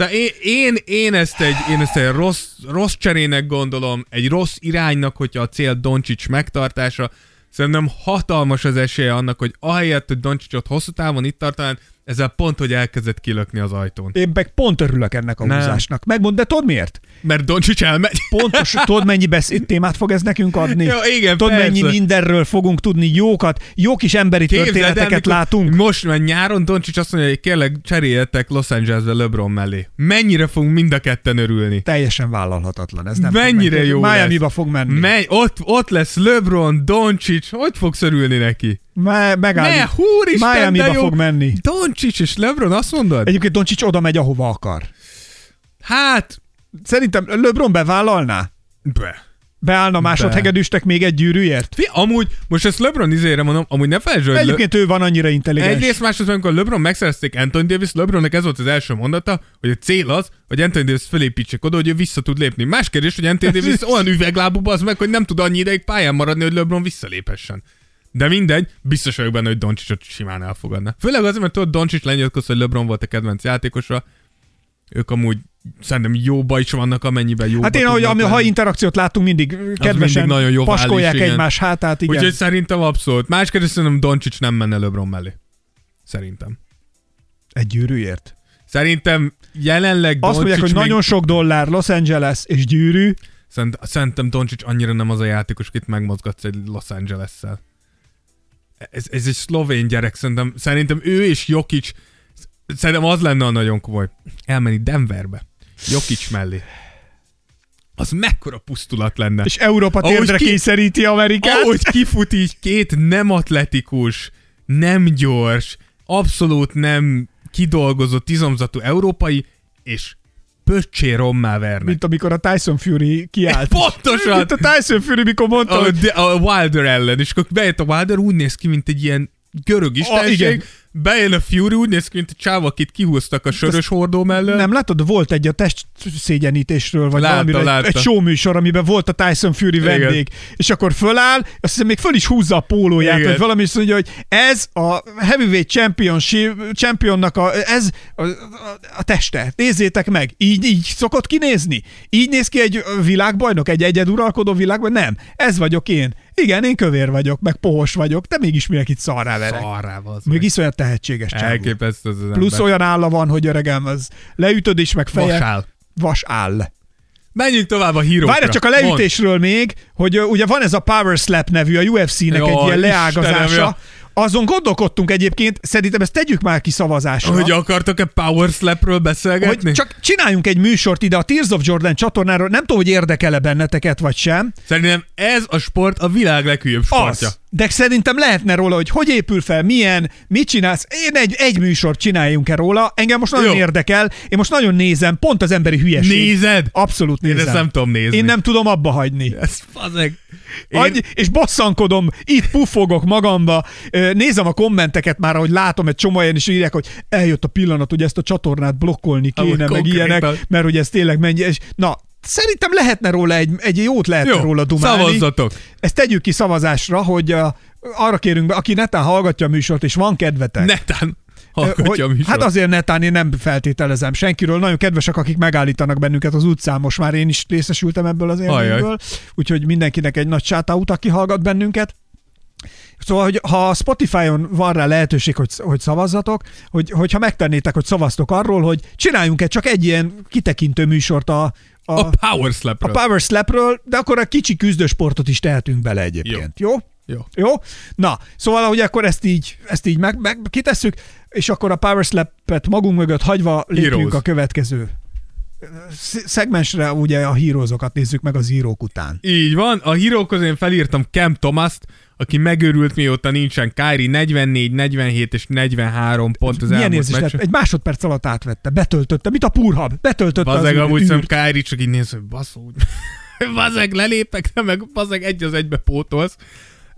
Szóval én, én, én, ezt egy, én ezt egy rossz, rossz cserének gondolom, egy rossz iránynak, hogyha a cél Doncsics megtartása. Szerintem hatalmas az esélye annak, hogy ahelyett, hogy Doncsicsot hosszú távon itt tartanán, ezzel pont, hogy elkezdett kilökni az ajtón. Én meg pont örülök ennek a Nem. húzásnak. Megmond, de tudod miért? Mert Doncsics elmegy. Pontos, tudod mennyi beszéd témát fog ez nekünk adni? Ja, igen, tudod persze. mennyi mindenről fogunk tudni jókat, jó kis emberi történeteket mikor- látunk. Most már nyáron Doncsics azt mondja, hogy kérlek cseréljetek Los Angelesbe LeBron mellé. Mennyire fogunk mind a ketten örülni. Teljesen vállalhatatlan. Ez nem Mennyire fog jó Miami-ba fog menni. Menj, ott, ott lesz LeBron, Doncsics, hogy fogsz örülni neki? Me- megállít. Ne, húristen, Miami-ba fog menni. Doncsics és LeBron, azt mondod? Egyébként Doncsics oda megy, ahova akar. Hát, Szerintem LeBron bevállalná? be. Beállna másodhegedűstek még egy gyűrűért? Fi, amúgy, most ezt LeBron izére mondom, amúgy ne felejtsd, hogy Le- Egyébként ő van annyira intelligens. Egyrészt, másrészt, amikor LeBron megszerezték Anthony Davis, LeBronnak ez volt az első mondata, hogy a cél az, hogy Anthony Davis felépítsék oda, hogy ő vissza tud lépni. Más kérdés, hogy Anthony Davis olyan üveglábú az meg, hogy nem tud annyi ideig pályán maradni, hogy LeBron visszaléphessen. De mindegy, biztos vagyok benne, hogy Doncsicsot simán elfogadna. Főleg azért, mert tudod, Doncsics lenyilatkozta, hogy LeBron volt a kedvenc játékosa. Ők amúgy szerintem jóba is vannak, amennyiben jóba Hát én, ahogy, ami, ha interakciót látunk, mindig kedvesen mindig nagyon jó paskolják vális, igen. egymás hátát, igen. Úgyhogy szerintem abszolút. Más kérdés, szerintem Doncsics nem menne LeBron mellé. Szerintem. Egy gyűrűért. Szerintem jelenleg Azt mondják, hogy Doncic még- nagyon sok dollár Los Angeles és gyűrű. Szerint, szerintem Doncsics annyira nem az a játékos, akit megmozgatsz egy Los Angeles-szel. Ez, ez egy szlovén gyerek, szerintem, szerintem ő és Jokic, szerintem az lenne a nagyon komoly. Elmenni Denverbe, Jokic mellé. Az mekkora pusztulat lenne. És Európa térdre ki- kényszeríti Amerikát. Ahogy kifut így két nem atletikus, nem gyors, abszolút nem kidolgozott, izomzatú európai, és pöccsé rommá vernek. Mint amikor a Tyson Fury kiállt. Pontosan! Mint a Tyson Fury, mikor mondta, a, hogy a Wilder ellen, és akkor bejött a Wilder, úgy néz ki, mint egy ilyen görög istenség, igen. bejön a Fury, úgy néz ki, mint a csáv, akit kihúztak a sörös hordó mellől. nem látod, volt egy a test szégyenítésről, vagy Látta, valamiről, egy, látta. egy show műsor, amiben volt a Tyson Fury Igen. vendég, és akkor föláll, azt hiszem még föl is húzza a pólóját, Igen. vagy valami, és mondja, hogy ez a heavyweight championship, championnak a, ez a, a, a teste. Nézzétek meg, így, így szokott kinézni. Így néz ki egy világbajnok, egy egyeduralkodó világbajnok? Nem, ez vagyok én. Igen, én kövér vagyok, meg pohos vagyok, de mégis mindenkit szarrá verek. Szarrá, az Még iszonyat tehetséges csávó. Elképesztő az az Plusz ember. olyan álla van, hogy öregem, az leütöd is, meg feje. Vasál. Vas áll. Menjünk tovább a hírókra. Várj csak a leütésről még, hogy ugye van ez a Power Slap nevű, a UFC-nek Jaj, egy ilyen Istenem, leágazása. ja. Azon gondolkodtunk egyébként, szerintem ezt tegyük már ki szavazásra. Hogy akartok-e Power Slapről beszélgetni? hogy csak csináljunk egy műsort ide a Tears of Jordan csatornáról, nem tudom, hogy érdekel-e benneteket vagy sem. Szerintem ez a sport a világ leghülyebb sportja. Az. De szerintem lehetne róla, hogy hogy épül fel, milyen, mit csinálsz. Én egy, egy műsort csináljunk-e róla, engem most nagyon Jó. érdekel, én most nagyon nézem, pont az emberi hülyeség. Nézed? Abszolút Én nézem. ezt nem tudom nézni. Én nem tudom abba hagyni. Ez fazeg. Én... Agy, és bosszankodom, itt puffogok magamba, nézem a kommenteket már, ahogy látom, egy csomó olyan is írják, hogy eljött a pillanat, hogy ezt a csatornát blokkolni kéne, meg konkrétan. ilyenek, mert hogy ez tényleg mennyi, és na, szerintem lehetne róla egy, egy jót lehetne Jó, róla dumálni. szavazzatok. Ezt tegyük ki szavazásra, hogy uh, arra kérünk be, aki netán hallgatja a műsort, és van kedvetek. Netán hallgatja a hogy, hát azért netán én nem feltételezem senkiről. Nagyon kedvesek, akik megállítanak bennünket az utcán. Most már én is részesültem ebből az élményből. Úgyhogy mindenkinek egy nagy sátáut, aki hallgat bennünket. Szóval, hogy ha a Spotify-on van rá lehetőség, hogy, hogy szavazzatok, hogy, hogyha megtennétek, hogy szavaztok arról, hogy csináljunk egy csak egy ilyen kitekintő műsort a, a, A Power slap a Power Slapről, de akkor a kicsi küzdősportot is tehetünk bele egyébként. Jó? Jó. Jó? Na, szóval, hogy akkor ezt így, ezt így meg, meg kitesszük, és akkor a Power Slap-et magunk mögött hagyva lépjünk Heroes. a következő sz- szegmensre, ugye a hírózokat nézzük meg az hírók után. Így van, a hírókhoz én felírtam Cam Thomas-t, aki megőrült mióta nincsen Kyrie 44, 47 és 43 pont az Milyen elmúlt érzés lett? Egy másodperc alatt átvette, betöltötte, mint a purhab, betöltötte Bazeg, az amúgy szem Kyrie csak így néz, hogy baszó. bazeg, lelépek, de meg bazeg egy az egybe pótolsz.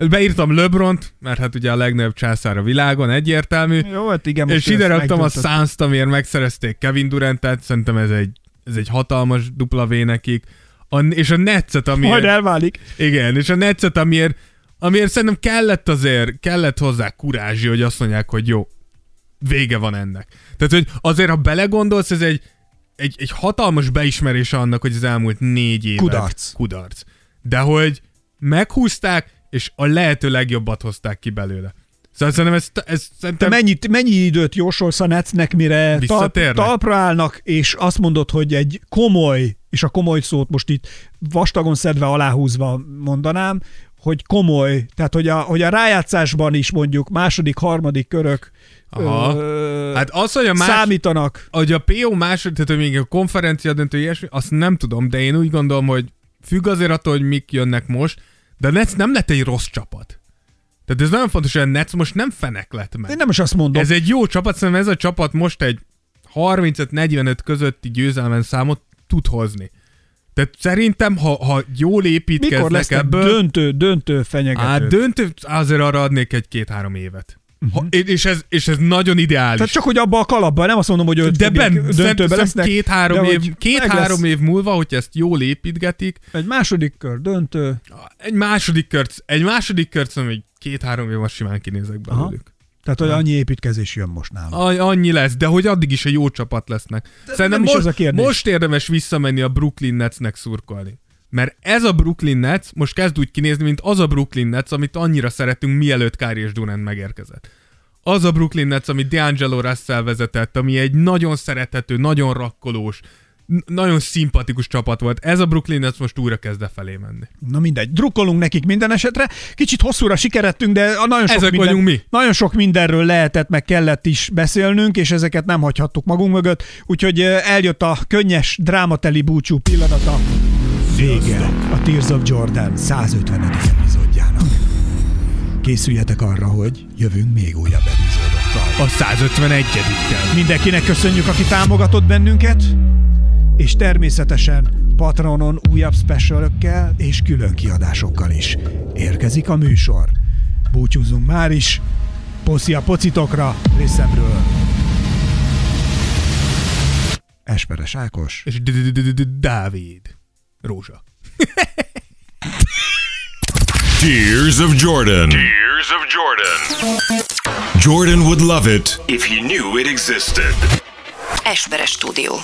Beírtam Lebront, mert hát ugye a legnagyobb császár a világon, egyértelmű. Jó, hát igen, és ide raktam a. Suns-t, amiért megszerezték Kevin Durantet, szerintem ez egy, ez egy hatalmas dupla V nekik. A, és a Netszet, amiért... Majd elválik. Igen, és a Netszet, amiért, amiért szerintem kellett azért, kellett hozzá kurázsi, hogy azt mondják, hogy jó, vége van ennek. Tehát, hogy azért, ha belegondolsz, ez egy, egy, egy hatalmas beismerése annak, hogy az elmúlt négy év Kudarc. Kudarc. De hogy meghúzták, és a lehető legjobbat hozták ki belőle. Szóval szerintem ez, ez Te szerintem... mennyi, mennyi időt jósolsz a Netsznek, mire tal, talpra állnak, és azt mondod, hogy egy komoly, és a komoly szót most itt vastagon szedve aláhúzva mondanám, hogy komoly, tehát hogy a, hogy a rájátszásban is mondjuk második, harmadik körök Aha. ö, Hát az, hogy a más... számítanak. hogy a PO második, tehát hogy még a konferencia döntő ilyesmi, azt nem tudom, de én úgy gondolom, hogy függ azért attól, hogy mik jönnek most, de a Nets nem lett egy rossz csapat. Tehát ez nagyon fontos, hogy a Nets most nem fenek lett meg. Én nem is azt mondom. Ez egy jó csapat, szerintem ez a csapat most egy 35-45 közötti győzelmen számot tud hozni. Tehát szerintem, ha, ha jól építkeznek Mikor lesz ebből... döntő, döntő fenyegető? Hát döntő, azért arra adnék egy két-három évet. Ha, és, ez, és ez nagyon ideális. Tehát csak, hogy abba a kalapban, nem azt mondom, hogy de ben, döntőbe döntőben lesznek. két-három év, két-három lesz év múlva, hogy ezt jól építgetik, Egy második kör, döntő. egy második kört, egy második kört szerintem egy két-három év simán kinézek belőlük. Tehát, hogy annyi építkezés jön most nálam. A- Annyi lesz, de hogy addig is egy jó csapat lesznek. Szerintem nem is most, az a kérdés. most érdemes visszamenni a Brooklyn Netsnek szurkolni. Mert ez a Brooklyn Nets most kezd úgy kinézni, mint az a Brooklyn Nets, amit annyira szeretünk, mielőtt Kyrie és Durant megérkezett. Az a Brooklyn Nets, amit D'Angelo Russell vezetett, ami egy nagyon szerethető, nagyon rakkolós, nagyon szimpatikus csapat volt. Ez a Brooklyn Nets most újra kezd felé menni. Na mindegy, drukkolunk nekik minden esetre. Kicsit hosszúra sikeredtünk, de a nagyon sok, Ezek minden, mi. nagyon sok mindenről lehetett, meg kellett is beszélnünk, és ezeket nem hagyhattuk magunk mögött. Úgyhogy eh, eljött a könnyes, drámateli búcsú pillanata. Vége a Tears of Jordan 150. epizódjának. Készüljetek arra, hogy jövünk még újabb epizódokkal. A 151-kel. Mindenkinek köszönjük, aki támogatott bennünket, és természetesen Patronon újabb specialökkel és külön kiadásokkal is. Érkezik a műsor. Búcsúzunk már is. Poszi a pocitokra részemről. Esperes Ákos. És Dávid. Rózsa. Tears of Jordan. Tears of Jordan. Jordan would love it if he knew it existed. Esperes stúdió.